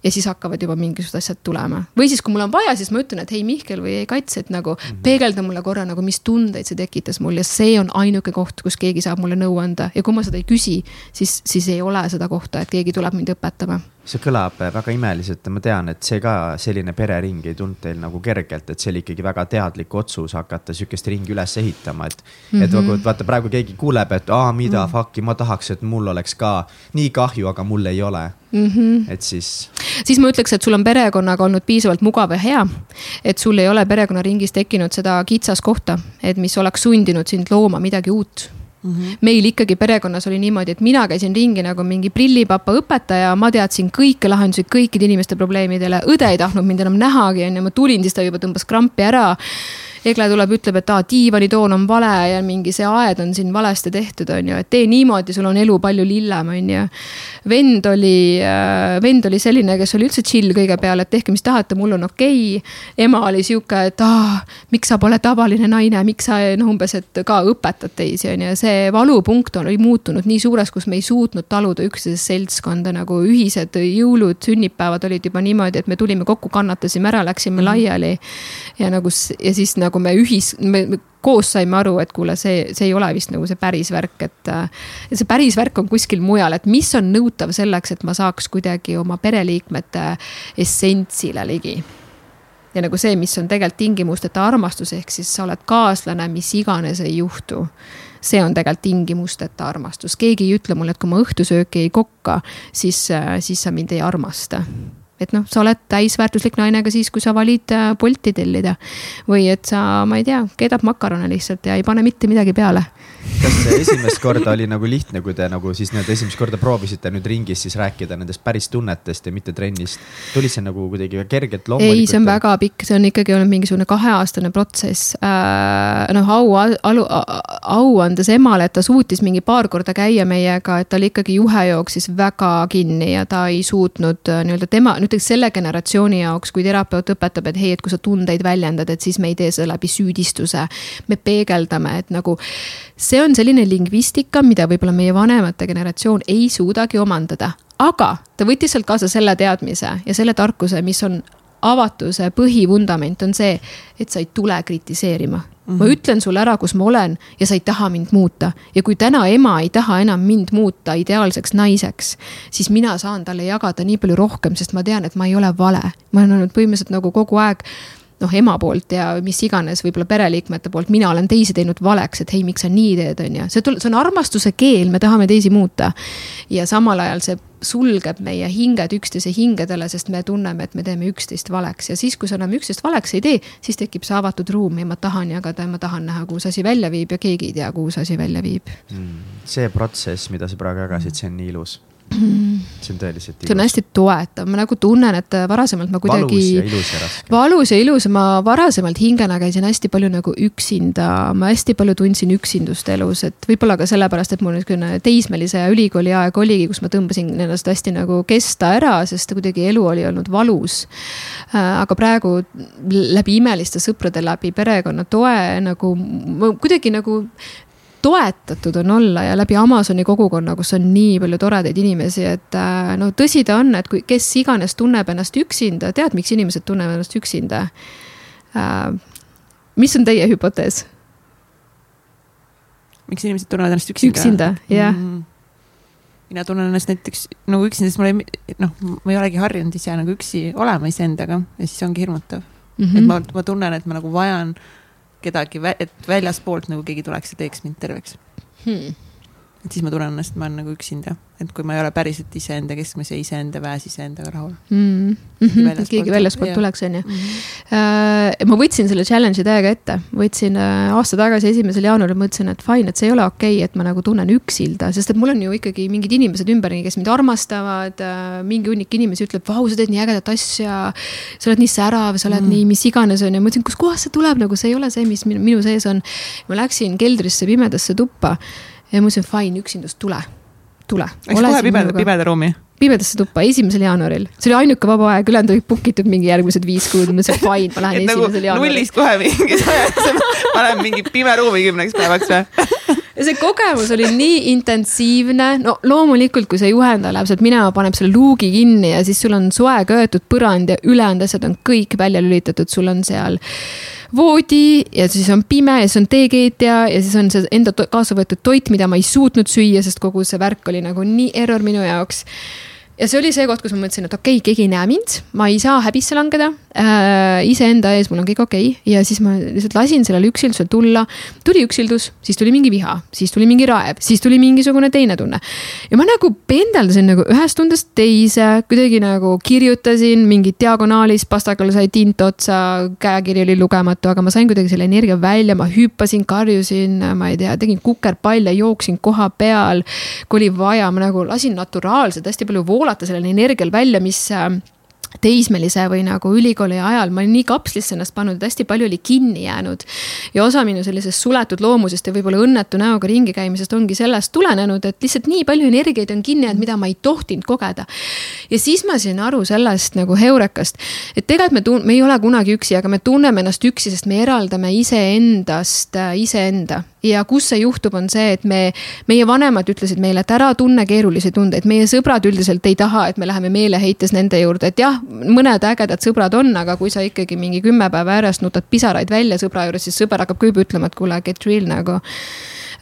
Speaker 3: ja siis hakkavad juba mingisugused asjad tulema või siis, kui mul on vaja, siis ma ütlen, et hei Mihkel või ei Kats, et nagu -hmm. peegelda mulle korra nagu, mis tundeid see tekitas mul ja see on ainuke koht, kus keegi saab mulle nõu anda ja kui ma seda ei küsi, siis, siis ei ole seda kohta, et keegi tuleb mind õpetama
Speaker 4: see kõlab väga imeliselt ja ma tean, et see ka selline perering ei tulnud teil nagu kergelt, et see oli ikkagi väga teadlik otsus hakata sihukest ringi üles ehitama, et mm. -hmm. et vaata, vaata praegu keegi kuuleb, et aa, mida mm. fuck'i, ma tahaks, et mul oleks ka nii kahju, aga mul ei ole mm. -hmm. et siis.
Speaker 3: siis ma ütleks, et sul on perekonnaga olnud piisavalt mugav ja hea. et sul ei ole perekonnaringis tekkinud seda kitsaskohta, et mis oleks sundinud sind looma midagi uut Mm -hmm. meil ikkagi perekonnas oli niimoodi, et mina käisin ringi nagu mingi prillipapa õpetaja, ma teadsin kõiki lahendusi kõikide inimeste probleemidele, õde ei tahtnud mind enam nähagi, onju, ma tulin, siis ta juba tõmbas krampi ära Egle tuleb, ütleb, et aa, diivanitoon on vale ja mingi see aed on siin valesti tehtud, on ju, et tee niimoodi, sul on elu palju lillem, on ju. vend oli, äh, vend oli selline, kes oli üldse chill kõige peale, et tehke, mis tahate, mul on okei okay.. ema oli sihuke, et aa, miks sa pole tavaline naine, miks sa noh, umbes, et ka õpetad teisi, on ju, see valupunkt oli muutunud nii suureks, kus me ei suutnud taluda üksteise seltskonda nagu ühised jõulud, sünnipäevad olid juba niimoodi, et me tulime kokku, kannatasime ära, läksime mhm. laiali. ja nagu ja siis nagu nagu me ühis, me, koos saime aru, et kuule, see, see ei ole vist nagu see päris värk, et. see päris värk on kuskil mujal, et mis on nõutav selleks, et ma saaks kuidagi oma pereliikmete essentsile ligi ja nagu see, mis on tegelikult tingimusteta armastus, ehk siis sa oled kaaslane, mis iganes ei juhtu. see on tegelikult tingimusteta armastus, keegi ei ütle mulle, et kui ma õhtusööki ei kokka, siis, siis sa mind ei armasta et noh, sa oled täisväärtuslik naine ka siis, kui sa valid äh, Bolti tellida. või et sa, ma ei tea, keedad makarone lihtsalt ja ei pane mitte midagi peale.
Speaker 4: Kas esimest korda oli nagu lihtne, kui te nagu siis nii-öelda esimest korda proovisite nüüd ringis siis rääkida nendest päris tunnetest ja mitte trennist? tuli see nagu kuidagi kergelt loomulikult?
Speaker 3: ei, see on väga pikk, see on ikkagi olnud mingisugune kaheaastane protsess äh,. noh, au, au, au andes emale, et ta suutis mingi paar korda käia meiega, et tal ikkagi juhe jooksis väga kinni ja ta ei suutnud äh, nii-öelda tema näiteks selle generatsiooni jaoks, kui terapeut õpetab, et hei, et kui sa tundeid väljendad, et siis me ei tee seda läbi süüdistuse. me peegeldame, et nagu see on selline lingvistika, mida võib-olla meie vanemate generatsioon ei suudagi omandada aga ta võttis sealt kaasa selle teadmise ja selle tarkuse, mis on avatuse põhivundament on see, et sa ei tule kritiseerima Mm -hmm. ma ütlen sulle ära, kus ma olen ja sa ei taha mind muuta. ja kui täna ema ei taha enam mind muuta ideaalseks naiseks, siis mina saan talle jagada nii palju rohkem, sest ma tean, et ma ei ole vale. ma olen olnud põhimõtteliselt nagu kogu aeg noh, ema poolt ja mis iganes, võib-olla pereliikmete poolt, mina olen teisi teinud valeks, et hei, miks sa nii teed, on ju. see tul-, see on armastuse keel, me tahame teisi muuta. ja samal ajal see sulgeb meie hinged üksteise hingedele, sest me tunneme, et me teeme üksteist valeks ja siis, kui sa enam üksteist valeks ei tee, siis tekib see avatud ruum ja ma tahan jagada ja ma tahan näha, kuhu see asi välja viib ja keegi ei tea, kuhu see asi välja viib
Speaker 4: mm,. see protsess, mida sa praegu jagasid, see on nii ilus [clears throat] see on tõeliselt ilus.
Speaker 3: see on hästi toetav, ma nagu tunnen, et varasemalt ma kuidagi. valus
Speaker 4: ja ilus ja raske.
Speaker 3: valus ja ilus, ma varasemalt hingena käisin hästi palju nagu üksinda, ma hästi palju tundsin üksindust elus, et võib-olla ka sellepärast, et mul niisugune teismelise ja ülikooli aeg oligi, kus ma tõmbasin ennast hästi nagu kesta ära, sest kuidagi elu oli olnud valus. Äh, aga praegu läbi imeliste sõprade läbi, perekonna toe nagu kuidagi nagu toetatud on olla ja läbi Amazoni kogukonna, kus on nii palju toredaid inimesi, et äh, no tõsi ta on, et kui kes iganes tunneb ennast üksinda, tead, miks inimesed tunnevad ennast üksinda? Äh, mis on teie hüpotees?
Speaker 2: miks inimesed tunnevad ennast üksinda?
Speaker 3: üksinda, jah mm.
Speaker 2: mina tunnen ennast näiteks nagu üksinda, sest mul ei, noh, ma ei olegi harjunud ise nagu üksi olema iseendaga ja siis ongi hirmutav mm. -hmm. et ma, ma tunnen, et ma nagu vajan äh, kedagi, et väljaspoolt nagu keegi tuleks ja teeks mind terveks. Hmm et siis ma tunnen ennast, ma olen nagu üksinda, et kui ma ei ole päriselt iseenda keskmes ja iseenda väes iseendaga rahul
Speaker 3: mm. -hmm. keegi väljaspoolt tuleks, on ju. Mhm. ma võtsin selle challenge'i täiega ette, võtsin äh, aasta tagasi, esimesel jaanuaril mõtlesin, et fine, et see ei ole okei okay,, et ma nagu tunnen üksilda, sest et mul on ju ikkagi mingid inimesed ümberringi, kes mind armastavad. Äh, mingi hunnik inimesi ütleb, vau, sa teed nii ägedat asja. sa oled nii särav, sa oled mm. nii mis iganes, on ju, ma mõtlesin, kuskohast see tuleb nagu, see ei ole see, mis minu sees on. ma läksin keldrisse pimedasse tuppa ja ma ütlesin, fine, üksindus, tule, tule.
Speaker 2: Läks kohe pimeda, pimeda ruumi?
Speaker 3: pimedasse tuppa esimesel jaanuaril, see oli ainuke vaba aeg, ülejäänud olid book itud mingi järgmised viis kuud, ma ütlesin fine, ma lähen nagu esimesel jaanuaril.
Speaker 2: nullist kohe mingi saja, [laughs] ma lähen mingi pime ruumi kümneks päevaks või?
Speaker 3: ja see kogemus oli nii intensiivne, no loomulikult, kui see juhendaja läheb sealt minema, paneb selle luugi kinni ja siis sul on soe köetud põrand ja ülejäänud asjad on kõik välja lülitatud, sul on seal voodi ja siis on pime ja siis on teekeetja ja siis on see enda kaasa võetud toit, mida ma ei suutnud süüa, sest kogu see värk oli nagu nii error minu jaoks ja see oli see koht, kus ma mõtlesin, et okei okay,, keegi ei näe mind, ma ei saa häbisse langeda äh,. iseenda ees mul on kõik okei okay. ja siis ma lihtsalt lasin sellel üksildusel tulla. tuli üksildus, siis tuli mingi viha, siis tuli mingi raev, siis tuli mingisugune teine tunne. ja ma nagu pendeldasin nagu ühest tundest teise, kuidagi nagu kirjutasin mingit diagonaalis, pastakale sai tint otsa, käekiri oli lugematu, aga ma sain kuidagi selle energia välja, ma hüppasin, karjusin, ma ei tea, tegin kukerpalle, jooksin koha peal. kui oli vaja, ma nagu lasin naturaalselt hästi palju voolata voolata sellel energial välja, mis äh, teismelise või nagu ülikooli ajal ma olin nii kapslisse ennast pannud, et hästi palju oli kinni jäänud. ja osa minu sellisest suletud loomusest ja võib-olla õnnetu näoga ringi käimisest ongi sellest tulenenud, et lihtsalt nii palju energiaid on kinni jäänud, mida ma ei tohtinud kogeda. ja siis ma sain aru sellest nagu heurekast, et tegelikult me tun-, me ei ole kunagi üksi, aga me tunneme ennast üksi, sest me eraldame iseendast äh, iseenda ja kus see juhtub, on see, et me, meie vanemad ütlesid meile, et ära tunne keerulisi tundeid, meie sõbrad üldiselt ei taha, et me läheme meeleheites nende juurde, et jah, mõned ägedad sõbrad on, aga kui sa ikkagi mingi kümme päeva järjest nutad pisaraid välja sõbra juures, siis sõber hakkab ka juba ütlema, et kuule, get real nagu.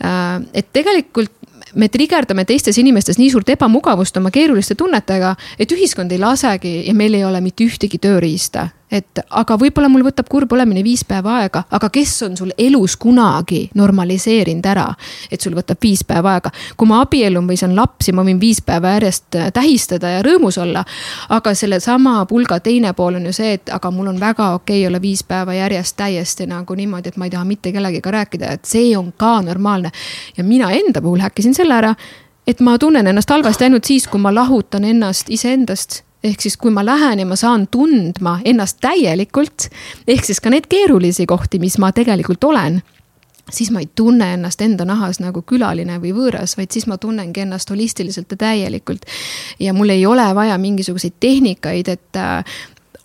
Speaker 3: Äh, et tegelikult me trigerdame teistes inimestes nii suurt ebamugavust oma keeruliste tunnetega, et ühiskond ei lasegi ja meil ei ole mitte ühtegi tööriista et aga võib-olla mul võtab kurb olemine viis päeva aega, aga kes on sul elus kunagi normaliseerinud ära, et sul võtab viis päeva aega. kui ma abiellun või saan lapsi, ma võin viis päeva järjest äh, tähistada ja rõõmus olla. aga sellesama pulga teine pool on ju see, et aga mul on väga okei okay olla viis päeva järjest täiesti nagu niimoodi, et ma ei taha mitte kellegagi rääkida, et see on ka normaalne. ja mina enda puhul häkkisin selle ära et ma tunnen ennast halvasti ainult siis, kui ma lahutan ennast iseendast ehk siis, kui ma lähen ja ma saan tundma ennast täielikult, ehk siis ka neid keerulisi kohti, mis ma tegelikult olen siis ma ei tunne ennast enda nahas nagu külaline või võõras, vaid siis ma tunnengi ennast holistiliselt ja täielikult. ja mul ei ole vaja mingisuguseid tehnikaid, et äh,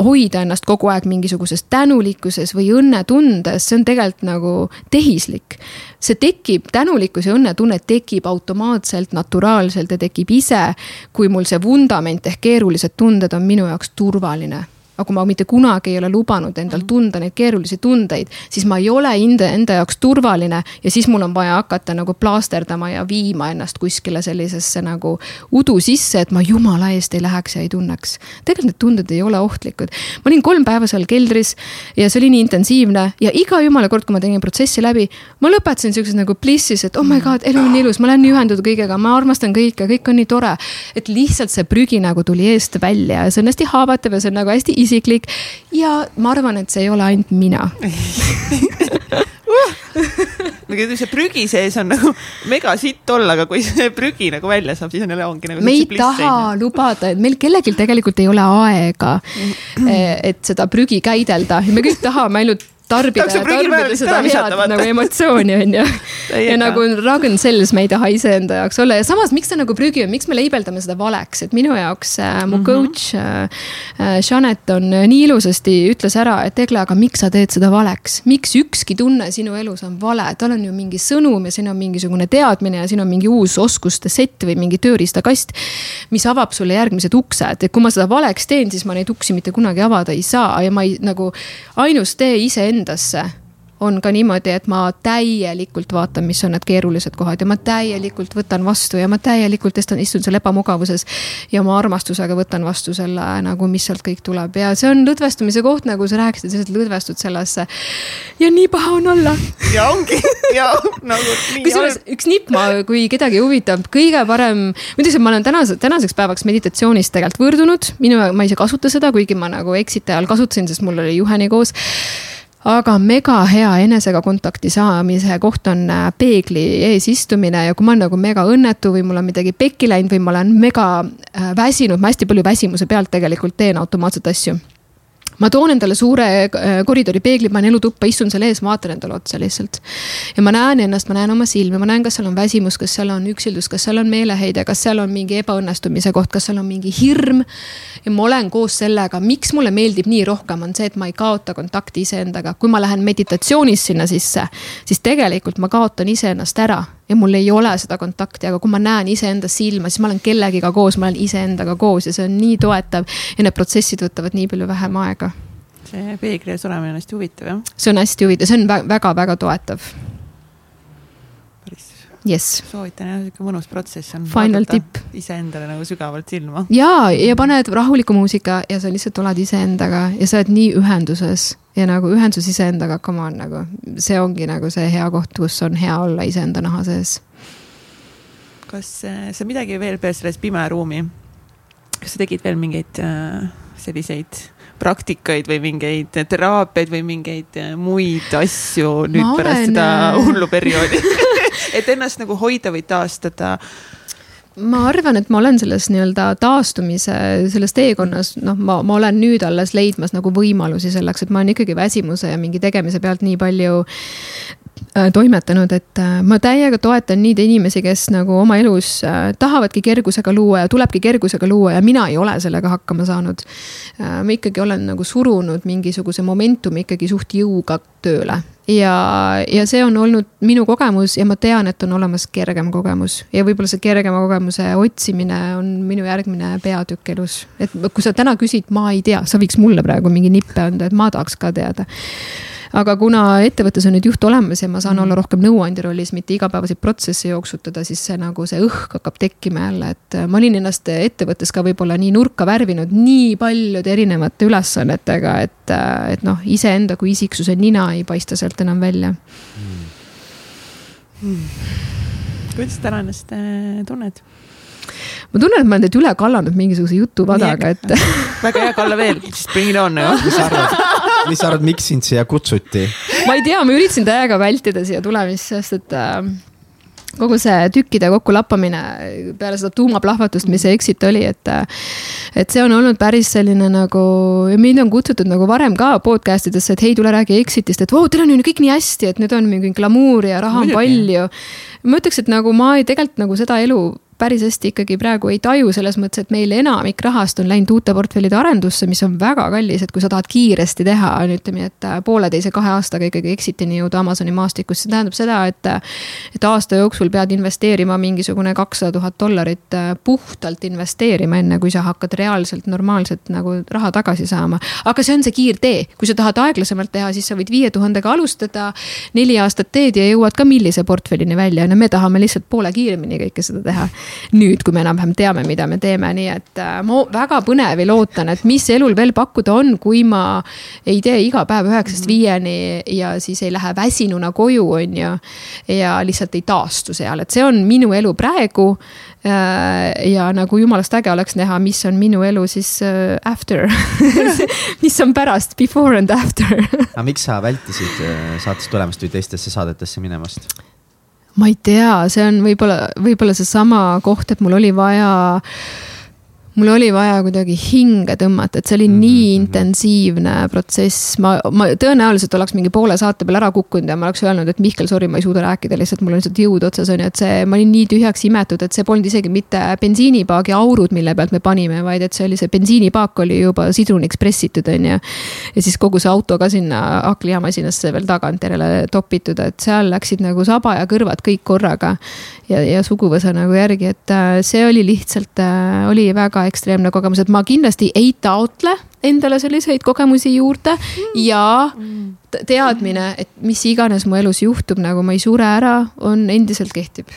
Speaker 3: hoida ennast kogu aeg mingisuguses tänulikkuses või õnnetundes, see on tegelikult nagu tehislik. see tekib, tänulikkus ja õnnetunne tekib automaatselt, naturaalselt ja tekib ise, kui mul see vundament ehk keerulised tunded on minu jaoks turvaline aga kui ma mitte kunagi ei ole lubanud endal tunda neid keerulisi tundeid, siis ma ei ole enda, enda jaoks turvaline ja siis mul on vaja hakata nagu plaasterdama ja viima ennast kuskile sellisesse nagu udu sisse, et ma jumala eest ei läheks ja ei tunneks. tegelikult need tunded ei ole ohtlikud. ma olin kolm päeva seal keldris ja see oli nii intensiivne ja iga jumala kord, kui ma tegin protsessi läbi, ma lõpetasin siukses nagu plissis, et oh my god, elu on ilus, ma olen nii ühendatud kõigega, ma armastan kõike, kõik on nii tore. et lihtsalt see prügi nagu tuli eest välja ja see on hästi haavatav ja see on nagu hästi isiklik. Ja ma arvan, et see ei ole ainult mina. [laughs]
Speaker 2: Aga see prügi sees on nagu mega sitt olla, aga kui see prügi nagu välja saab, siis on jälle ongi nagu.
Speaker 3: me ei taha lubada, et meil kellelgi tegelikult ei ole aega, et seda prügi käidelda. Ja me kõik tahame ainult tarbida ja tarbida seda head nagu emotsiooni, on ju. ja nagu Ragen Sells me ei taha iseenda jaoks olla. Ja samas, miks ta nagu prügi on, miks me leibeldame seda valeks, et minu jaoks äh, mu mm -hmm. coach äh, äh Janet on äh, nii ilusasti ütles ära, et Egle, aga miks sa teed seda valeks, miks ükski tunne sinu elus on vale, tal on ju mingi sõnum ja siin on mingisugune teadmine ja siin on mingi uus oskuste sett või mingi tööriistakast. mis avab sulle järgmised uksed, et kui ma seda valeks teen, siis ma neid uksi mitte kunagi avada ei saa. Ja ma ei nagu ainus tee iseenda endasse on ka niimoodi, et ma täielikult vaatan, mis on need keerulised kohad ja ma täielikult võtan vastu ja ma täielikult istun, istun seal ebamugavuses. ja ma armastusega võtan vastu selle nagu, mis sealt kõik tuleb ja see on lõdvestumise koht, nagu sa rääkisid, sa lihtsalt lõdvestud sellesse. ja nii paha on olla.
Speaker 2: ja ongi ja nagu
Speaker 3: nii. kusjuures üks nipp, ma, kui kedagi huvitab, kõige parem, ma ütleks, et ma olen tänase, tänaseks päevaks meditatsioonis tegelikult võõrdunud, minu, ma ise kasuta seda, kuigi ma nagu exit'e ajal kasutasin, sest mul oli juheni koos aga mega hea enesega kontakti saamise koht on äh, peegli ees istumine ja kui ma olen nagu mega õnnetu või mul on midagi pekki läinud või ma olen mega äh, väsinud, ma hästi palju väsimuse pealt tegelikult teen automaatselt asju ma toon endale suure äh, koridori peegli, panen elutuppa, istun seal ees, vaatan endale otsa lihtsalt. ja ma näen ennast, ma näen oma silmi, ma näen, kas seal on väsimus, kas seal on üksildus, kas seal on meeleheide, kas seal on mingi ebaõnnestumise koht, kas seal on mingi hirm. ja ma olen koos sellega, miks mulle meeldib nii rohkem, on see, et ma ei kaota kontakti iseendaga, kui ma lähen meditatsioonis sinna sisse, siis tegelikult ma kaotan iseennast ära ja mul ei ole seda kontakti, aga kui ma näen iseenda silma, siis ma olen kellegiga koos, ma olen iseendaga koos ja see on nii toetav. ja need protsessid võtavad nii palju vähem aega.
Speaker 2: see peegli ees olemine on hästi huvitav jah?
Speaker 3: see on hästi huvitav, see on väga-väga toetav. Jess
Speaker 2: soovitan jah, sihuke mõnus protsess on.
Speaker 3: Final tipp.
Speaker 2: iseendale nagu sügavalt silma.
Speaker 3: ja, ja paned rahuliku muusika ja sa lihtsalt oled iseendaga ja sa oled nii ühenduses ja nagu ühendus iseendaga, come on nagu, see ongi nagu see hea koht, kus on hea olla iseenda naha sees.
Speaker 2: kas äh, sa midagi veel peale selles pime ruumi, kas sa tegid veel mingeid äh, selliseid praktikaid või mingeid teraapiaid või mingeid äh, muid asju nüüd ma pärast olen... seda äh, hullu perioodi [laughs] [laughs] et ennast nagu hoida või taastada?
Speaker 3: Ma arvan, et ma olen selles nii-öelda taastumise, selles teekonnas, noh, ma, ma olen nüüd alles leidmas nagu võimalusi selleks, et ma olen ikkagi väsimuse ja mingi tegemise pealt nii palju toimetanud, et äh, ma täiega toetan neid inimesi, kes nagu oma elus äh, tahavadki kergusega luua ja tulebki kergusega luua ja mina ei ole sellega hakkama saanud. ma ikkagi olen nagu surunud mingisuguse momentumi ikkagi suht jõuga tööle ja, ja see on olnud minu kogemus ja ma tean, et on olemas kergem kogemus ja võib-olla see kergema kogemuse otsimine on minu järgmine peatükk elus. et kui sa täna küsid, ma ei tea, sa võiks mulle praegu mingi nippe anda, et ma tahaks ka teada aga kuna ettevõttes on nüüd juht olemas ja ma saan mm. olla rohkem nõuandja rollis, mitte igapäevaseid protsesse jooksutada, siis see nagu see õhk hakkab tekkima jälle, et äh, ma olin ennast ettevõttes ka võib-olla nii nurka värvinud nii paljude erinevate ülesannetega, et, äh, et noh, iseenda kui isiksuse nina ei paista sealt enam välja mm..
Speaker 2: Mm. kuidas täna ennast äh, tunned?
Speaker 3: ma tunnen, et ma olen teid üle kallanud mingisuguse jutuvadaga, et.
Speaker 2: väga hea, kalla veel, siis bring it on
Speaker 4: mis sa arvad, mis sa arvad, miks sind siia kutsuti?
Speaker 3: ma ei tea, ma üritasin täiega vältida siia tulemist, sest et äh, kogu see tükkide kokkulappamine peale seda tuumaplahvatust, mis see exit oli, et. et see on olnud päris selline nagu, mind on kutsutud nagu varem ka podcast idesse, et hei, tule räägi exit'ist, et vau, teil on ju kõik nii hästi, et nüüd on mingi glamuuri ja raha on palju. ma ütleks, et nagu ma ei, tegelikult nagu seda elu päris hästi ikkagi praegu ei taju, selles mõttes, et meil enamik rahast on läinud uute portfellide arendusse, mis on väga kallis, et kui sa tahad kiiresti teha, on ütleme, et äh, pooleteise, kahe aastaga ikkagi exit'ini jõuda Amazoni maastikust, see tähendab seda, et. et aasta jooksul pead investeerima mingisugune kakssada tuhat dollarit äh, puhtalt investeerima, enne kui sa hakkad reaalselt normaalselt nagu raha tagasi saama. aga see on see kiirtee, kui sa tahad aeglasemalt teha, siis sa võid viie tuhandega alustada, neli aastat teed ja jõuad ka millise portfellini välja, no me tahame lihtsalt poole kiiremini kõike seda teha nüüd, kui me enam-vähem teame, mida me teeme, nii et äh, ma väga põnevil ootan, et mis elul veel pakkuda on, kui ma ei tee iga päev üheksast mhm. viieni ja siis ei lähe väsinuna koju, on ju. ja lihtsalt ei taastu seal, et see on minu elu praegu äh, ja nagu jumalast äge oleks näha, mis on minu elu siis äh, after [laughs] mis on pärast, before and after [laughs]
Speaker 4: aga miks sa vältisid saatesse tulemast või teistesse saadetesse minemast?
Speaker 3: Ma ei tea, see on võib-olla, võib-olla seesama koht, et mul oli vaja mul oli vaja kuidagi hinge tõmmata, et see oli mm -hmm. nii mhm. intensiivne protsess, ma, ma tõenäoliselt oleks mingi poole saate peal ära kukkunud ja ma oleks öelnud, et Mihkel, sorry, ma ei suuda rääkida, lihtsalt mul on lihtsalt jõud otsas on ju, et see, ma olin nii tühjaks imetud, et see polnud isegi mitte bensiinipaagi aurud, mille pealt me panime, vaid et see oli see bensiinipaak oli juba sidruniks pressitud, on ju. ja siis kogu see auto ka sinna hakklihamasinasse veel tagantjärele topitud, et seal läksid nagu saba ja kõrvad kõik korraga. ja, ja suguvõsa nagu järgi, et äh, see oli lihtsalt, äh, oli väga väga ekstreemne kogemus, et ma kindlasti ei taotle endale selliseid kogemusi juurde ja teadmine, et mis iganes mu elus juhtub, nagu ma ei sure ära, on endiselt kehtib.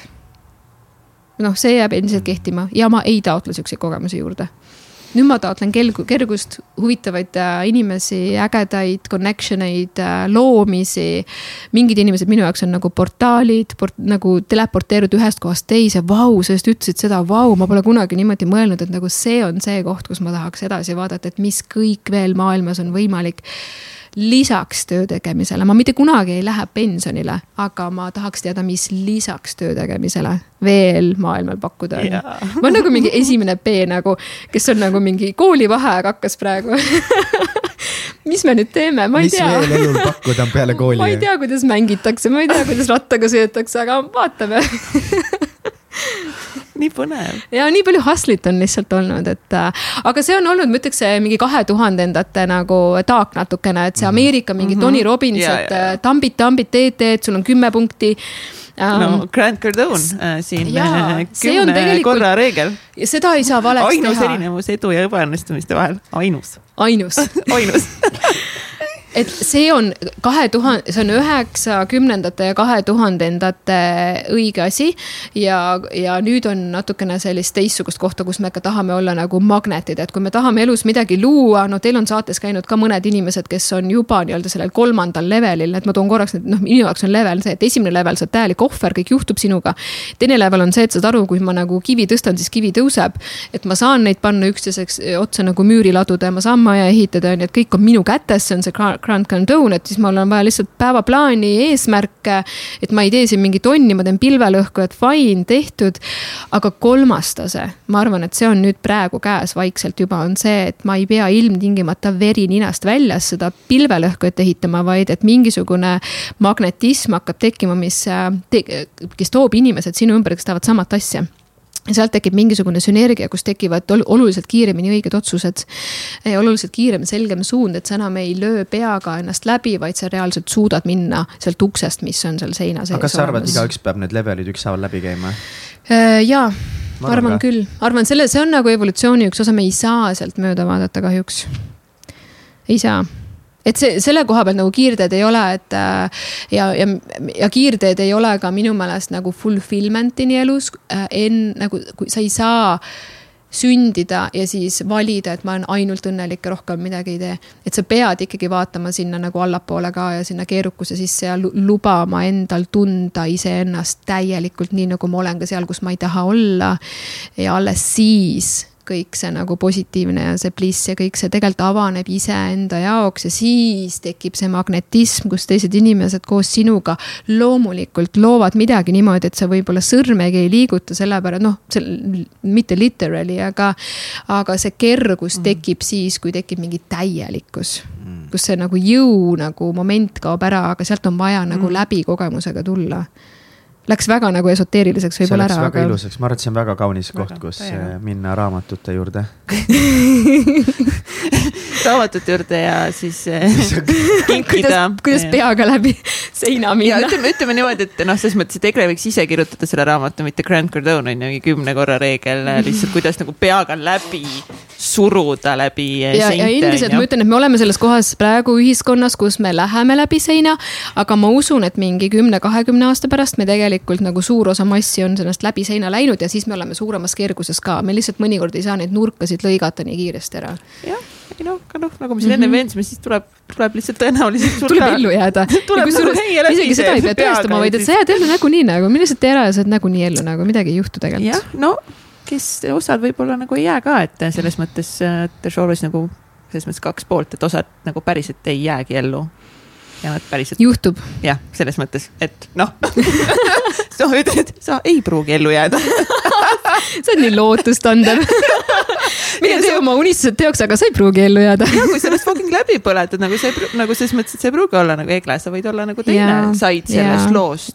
Speaker 3: noh, see jääb endiselt kehtima ja ma ei taotle siukseid kogemusi juurde nüüd ma taotlen kelgu, kergust, huvitavaid äh, inimesi, ägedaid connection eid, äh, loomisi. mingid inimesed minu jaoks on nagu portaalid port,, nagu teleporteerud ühest kohast teise, vau, sa just ütlesid seda, vau, ma pole kunagi niimoodi mõelnud, et nagu see on see koht, kus ma tahaks edasi vaadata, et mis kõik veel maailmas on võimalik lisaks töö tegemisele, ma mitte kunagi ei lähe pensionile, aga ma tahaks teada, mis lisaks töö tegemisele veel maailmal pakkuda on. Yeah.. ma olen nagu mingi esimene B nagu, kes on nagu mingi koolivaheaeg hakkas praegu. [laughs] Mis me nüüd teeme, ma ei
Speaker 4: mis
Speaker 3: tea.
Speaker 4: mis veel elul pakkuda on peale [laughs] kooli?
Speaker 3: ma ei tea, kuidas mängitakse, ma ei tea, kuidas rattaga sõidetakse, aga vaatame [laughs]
Speaker 2: nii põnev.
Speaker 3: ja nii palju hustle'it on lihtsalt olnud, et äh, aga see on olnud, ma ütleks, mingi kahe tuhandendate nagu taak natukene, et see mhm. Ameerika mingi mm -hmm. Tony Robbins, et äh, tambid, tambid, teed, teed, sul on kümme punkti
Speaker 2: um,. no Grant Cardone äh, siin jaa, äh, kümne korra reegel.
Speaker 3: seda ei saa valeks
Speaker 2: ainus teha. ainus erinevus edu ja ebaõnnestumiste vahel, ainus.
Speaker 3: ainus [laughs]
Speaker 2: ainus [laughs]
Speaker 3: et see on kahe tuhande, see on üheksakümnendate ja kahe tuhandendate õige asi. ja, ja nüüd on natukene sellist teistsugust kohta, kus me ka tahame olla nagu magnetid, et kui me tahame elus midagi luua, no teil on saates käinud ka mõned inimesed, kes on juba nii-öelda sellel kolmandal levelil, et ma toon korraks, noh, minu jaoks on level see, et esimene level, sa oled täielik ohver, kõik juhtub sinuga. teine level on see, et saad aru, kui ma nagu kivi tõstan, siis kivi tõuseb. et ma saan neid panna üksteiseks otsa nagu müüri laduda ja ma saan maja ehitada, on ju, et kõik on minu kätes, see on see Grand Condone, et siis mul on vaja lihtsalt päevaplaani, eesmärke. et ma ei tee siin mingit onni, ma teen pilvelõhku, et fine, tehtud. aga kolmas tase, ma arvan, et see on nüüd praegu käes vaikselt juba on see, et ma ei pea ilmtingimata veri ninast väljas seda pilvelõhkujat ehitama, vaid et mingisugune magnetism hakkab tekkima, mis te,, kes toob inimesed sinu ümber, kes tahavad samat asja ja sealt tekib mingisugune sünergia, kus tekivad oluliselt kiiremini õiged otsused. oluliselt kiirem, selgem suund, et sa enam ei löö peaga ennast läbi, vaid sa reaalselt suudad minna sealt uksest, mis on seal seina sees.
Speaker 4: aga kas sa arvad, et igaüks peab need levelid ükshaaval läbi käima?
Speaker 3: Äh, jaa, arvan ka. küll, arvan selle, see on nagu evolutsiooni üks osa, me ei saa sealt mööda vaadata kahjuks. ei saa et see, selle koha pealt nagu kiirteed ei ole, et äh, ja, ja, ja kiirteed ei ole ka minu meelest nagu fulfillment'ini elus äh,. en-, nagu, kui sa ei saa sündida ja siis valida, et ma olen ainult õnnelik ja rohkem midagi ei tee. et sa pead ikkagi vaatama sinna nagu allapoole ka ja sinna keerukuse sisse ja lubama endal tunda iseennast täielikult, nii nagu ma olen ka seal, kus ma ei taha olla. ja alles siis kõik see nagu positiivne ja see bliss ja kõik see tegelikult avaneb iseenda jaoks ja siis tekib see magnetism, kus teised inimesed koos sinuga loomulikult loovad midagi niimoodi, et sa võib-olla sõrmegi ei liiguta, sellepärast noh, see mitte literally, aga, aga see kergus mm. tekib siis, kui tekib mingi täielikkus mm. kus see nagu jõu nagu moment kaob ära, aga sealt on vaja nagu mm. läbi kogemusega tulla Läks väga nagu esoteeriliseks võib-olla ära.
Speaker 4: väga aga... ilusaks, ma arvan, et see on väga kaunis koht, kus täiega. minna raamatute juurde [laughs]
Speaker 2: raamatute juurde ja siis eh, [laughs] kinkida.
Speaker 3: kuidas peaga läbi [laughs] seina minna.
Speaker 2: ütleme, ütleme niimoodi, et noh, selles mõttes, et Egle võiks ise kirjutada selle raamatu, mitte Grand Cardone on ju kümne korra reegel, lihtsalt kuidas nagu peaga läbi suruda läbi
Speaker 3: ja, seinte. ja endiselt ma ütlen, et me oleme selles kohas praegu ühiskonnas, kus me läheme läbi seina, aga ma usun, et mingi kümne-kahekümne aasta pärast me tegelikult nagu suur osa massi on sellest läbi seina läinud ja siis me oleme suuremas kerguses ka, me lihtsalt mõnikord ei saa neid nurkasid lõigata nii kiiresti ära.
Speaker 2: jah, ei noh, aga noh, nagu me siin mm -hmm. enne veendsime, siis tuleb, tuleb lihtsalt tõenäoliselt
Speaker 3: sul tuleb ellu jääda. [laughs] kusjuures isegi seda ei pea tõestama, vaid et sa jääd ellu nagunii nagu, mine lihtsalt tee ära ja sa oled nagunii ellu nagu, midagi ei juhtu tegelikult.
Speaker 2: jah, no kes, osad võib-olla nagu ei jää ka, et selles mõttes, et show'is nagu selles mõttes kaks poolt, et osad nagu päriselt ei jäägi ellu ja nad päriselt.
Speaker 3: juhtub.
Speaker 2: jah, selles mõttes, et noh [laughs] sa ütled, sa ei pruugi ellu jääda [laughs]
Speaker 3: see on nii lootustandev [laughs] mine tee oma unistused teoks, aga sa ei pruugi ellu jääda.
Speaker 2: ja kui sellest fucking läbi põletad nagu see, nagu selles mõttes, et see ei pruugi olla nagu Egle, sa võid olla nagu teine ja, said sellest ja, loost.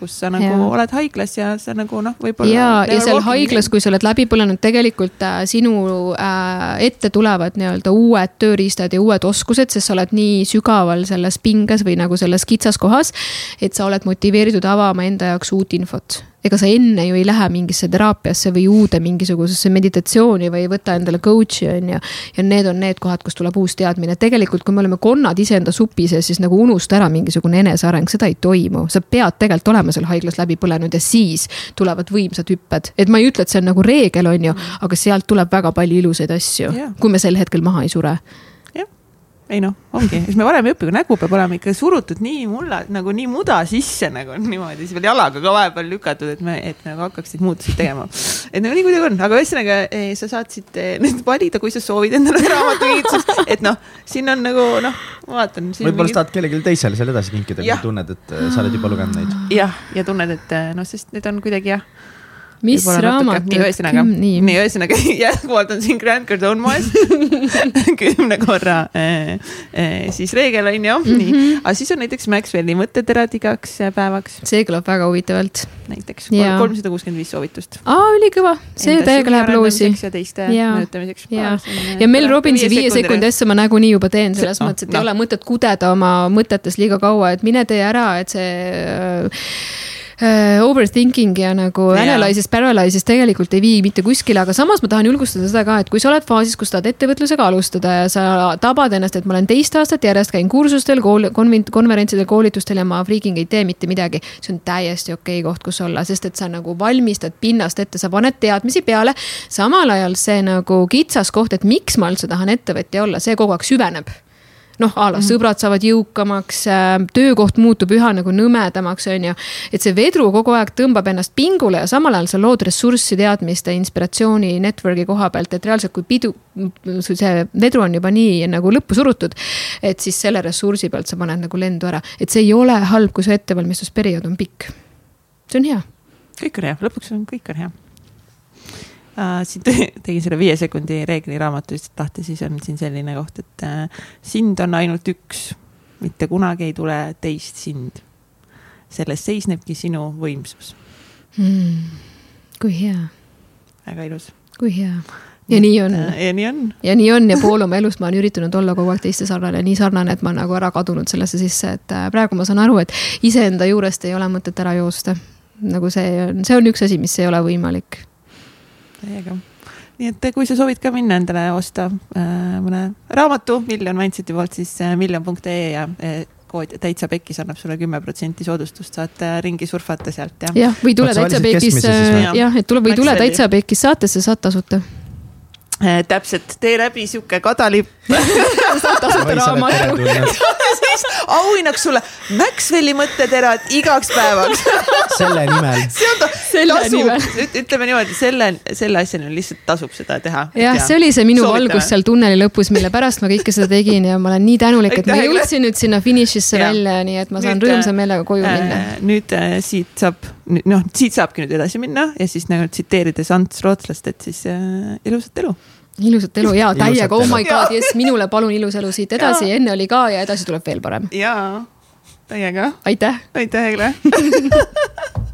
Speaker 2: kus sa nagu ja. oled haiglas ja sa nagu noh, võib-olla.
Speaker 3: ja, ja seal haiglas, kui sa oled läbi põlenud, tegelikult äh, sinu äh, ette tulevad nii-öelda uued tööriistad ja uued oskused, sest sa oled nii sügaval selles pinges või nagu selles kitsaskohas. et sa oled motiveeritud avama enda jaoks uut infot ega sa enne ju ei lähe mingisse teraapiasse või uude mingisugusesse meditatsiooni või ei võta endale coach'i on ju. ja need on need kohad, kus tuleb uus teadmine, tegelikult kui me oleme konnad iseenda supi sees, siis nagu unusta ära mingisugune eneseareng, seda ei toimu. sa pead tegelikult olema seal haiglas läbi põlenud ja siis tulevad võimsad hüpped, et ma ei ütle, et see on nagu reegel, on ju, aga sealt tuleb väga palju ilusaid asju yeah., kui me sel hetkel maha ei sure
Speaker 2: ei noh, ongi, siis me varem ei õpi, nägu peab olema ikka surutud nii mulla, nagu nii muda sisse nagu niimoodi, siis veel jalaga ka vahepeal lükatud, et me, et nagu hakkaksid muutusi tegema. et nagu nii kuidagi on, aga ühesõnaga eh, sa saatsid eh, nüüd valida, kui sa soovid endale raamatukinkitust, et noh, siin on nagu noh, ma vaatan.
Speaker 4: võib-olla mingid... tahad kellelegi teisele selle edasi kinkida, kui tunned, et eh, sa oled juba lugenud neid.
Speaker 2: jah, ja tunned, et noh, sest need on kuidagi jah
Speaker 3: mis raamat?
Speaker 2: nii, ühesõnaga, nii, nii, ühesõnaga [laughs] jätkuvalt on siin Grand Cardone moes [laughs] kümne korra äh, äh, siis reegel on ju mm, -hmm. nii. aga siis on näiteks Maxwelli mõtteterad igaks päevaks.
Speaker 3: see kõlab väga huvitavalt.
Speaker 2: näiteks kolmsada kuuskümmend viis soovitust.
Speaker 3: aa, ülikõva, see täiega läheb loosi.
Speaker 2: ja teiste mõjutamiseks.
Speaker 3: ja, ja Mel Robbinsi viie sekundi asja ma nagunii juba teen, selles mõttes, et no. ei ole mõtet kudeda oma mõtetes liiga kaua, et mine tee ära, et see uh, overthinking ja nagu
Speaker 2: Jaa.
Speaker 3: analysis paralysis tegelikult ei vii mitte kuskile, aga samas ma tahan julgustada seda ka, et kui sa oled faasis, kus tahad ettevõtlusega alustada ja sa tabad ennast, et ma olen teist aastat järjest käin kursustel, kool, konvent-, konverentsidel, koolitustel ja ma freaking ei tee mitte midagi. see on täiesti okei koht, kus olla, sest et sa nagu valmistad pinnast ette, sa paned teadmisi peale. samal ajal see nagu kitsas koht, et miks ma üldse tahan ettevõtja olla, see kogu aeg süveneb noh, a la sõbrad saavad jõukamaks, töökoht muutub üha nagu nõmedamaks, on ju. et see vedru kogu aeg tõmbab ennast pingule ja samal ajal sa lood ressurssi, teadmiste, inspiratsiooni, network'i koha pealt, et reaalselt, kui pidu, see vedru on juba nii nagu lõppu surutud. et siis selle ressursi pealt sa paned nagu lendu ära, et see ei ole halb, kui su ettevalmistusperiood on pikk. see on hea.
Speaker 2: kõik on hea, lõpuks on kõik on hea uh,. siin te- tegin selle viie sekundi reegli raamatust lahti, siis on siin selline koht, et uh, sind on ainult üks, mitte kunagi ei tule teist sind. selles seisnebki sinu võimsus,
Speaker 3: mm, kui hea,
Speaker 2: väga ilus.
Speaker 3: kui hea ja nii on
Speaker 2: uh, ja nii on.
Speaker 3: ja nii on ja pool oma elust ma olen üritanud olla kogu aeg teiste sarnane, nii sarnane, et ma olen nagu ära kadunud sellesse sisse, et äh, praegu ma saan aru, et iseenda juurest ei ole mõtet ära joosta. nagu see on, see on üks asi, mis ei ole võimalik.
Speaker 2: Täiega. nii et kui sa soovid ka minna endale osta äh, mõne raamatu Miljon Mindseti poolt, siis äh, miljon.ee ja äh, kood täitsa pekkis annab sulle kümme protsenti soodustust, saad ringi surfata sealt ja.
Speaker 3: jah, või tule täitsa
Speaker 2: või?
Speaker 3: jah, et tule või tule täitsa peekis saatesse, saad tasuta.
Speaker 2: Äh, täpselt, tee läbi sihuke kadalipp. [laughs]
Speaker 3: Tasuta raamatu. [laughs]
Speaker 2: siis auhinnaks sulle Maxwelli mõtteterad igaks päevaks. [laughs]
Speaker 4: Selle nimel.
Speaker 2: See on ta, tasub, ütleme niimoodi, selle, selle asjani lihtsalt tasub seda teha.
Speaker 3: jah, see oli see minu valgus seal tunneli lõpus, mille pärast ma kõike seda tegin ja ma olen nii tänulik, et ma jõudsin nüüd sinna finišisse välja, nii et ma saan rõõmsa
Speaker 2: äh,
Speaker 3: meelega koju minna.
Speaker 2: nüüd äh, siit saab, noh, siit saabki nüüd edasi minna ja siis nagu tsiteerides Ants Rootslast, et siis äh, ilusat elu.
Speaker 3: ilusat elu. Ja täiega, oh my god, jess, minule palun ilus elu siit edasi, enne oli ka ja edasi tuleb veel parem.
Speaker 2: jaa, täiega,
Speaker 3: aitäh.
Speaker 2: Aitäh, Egle [laughs]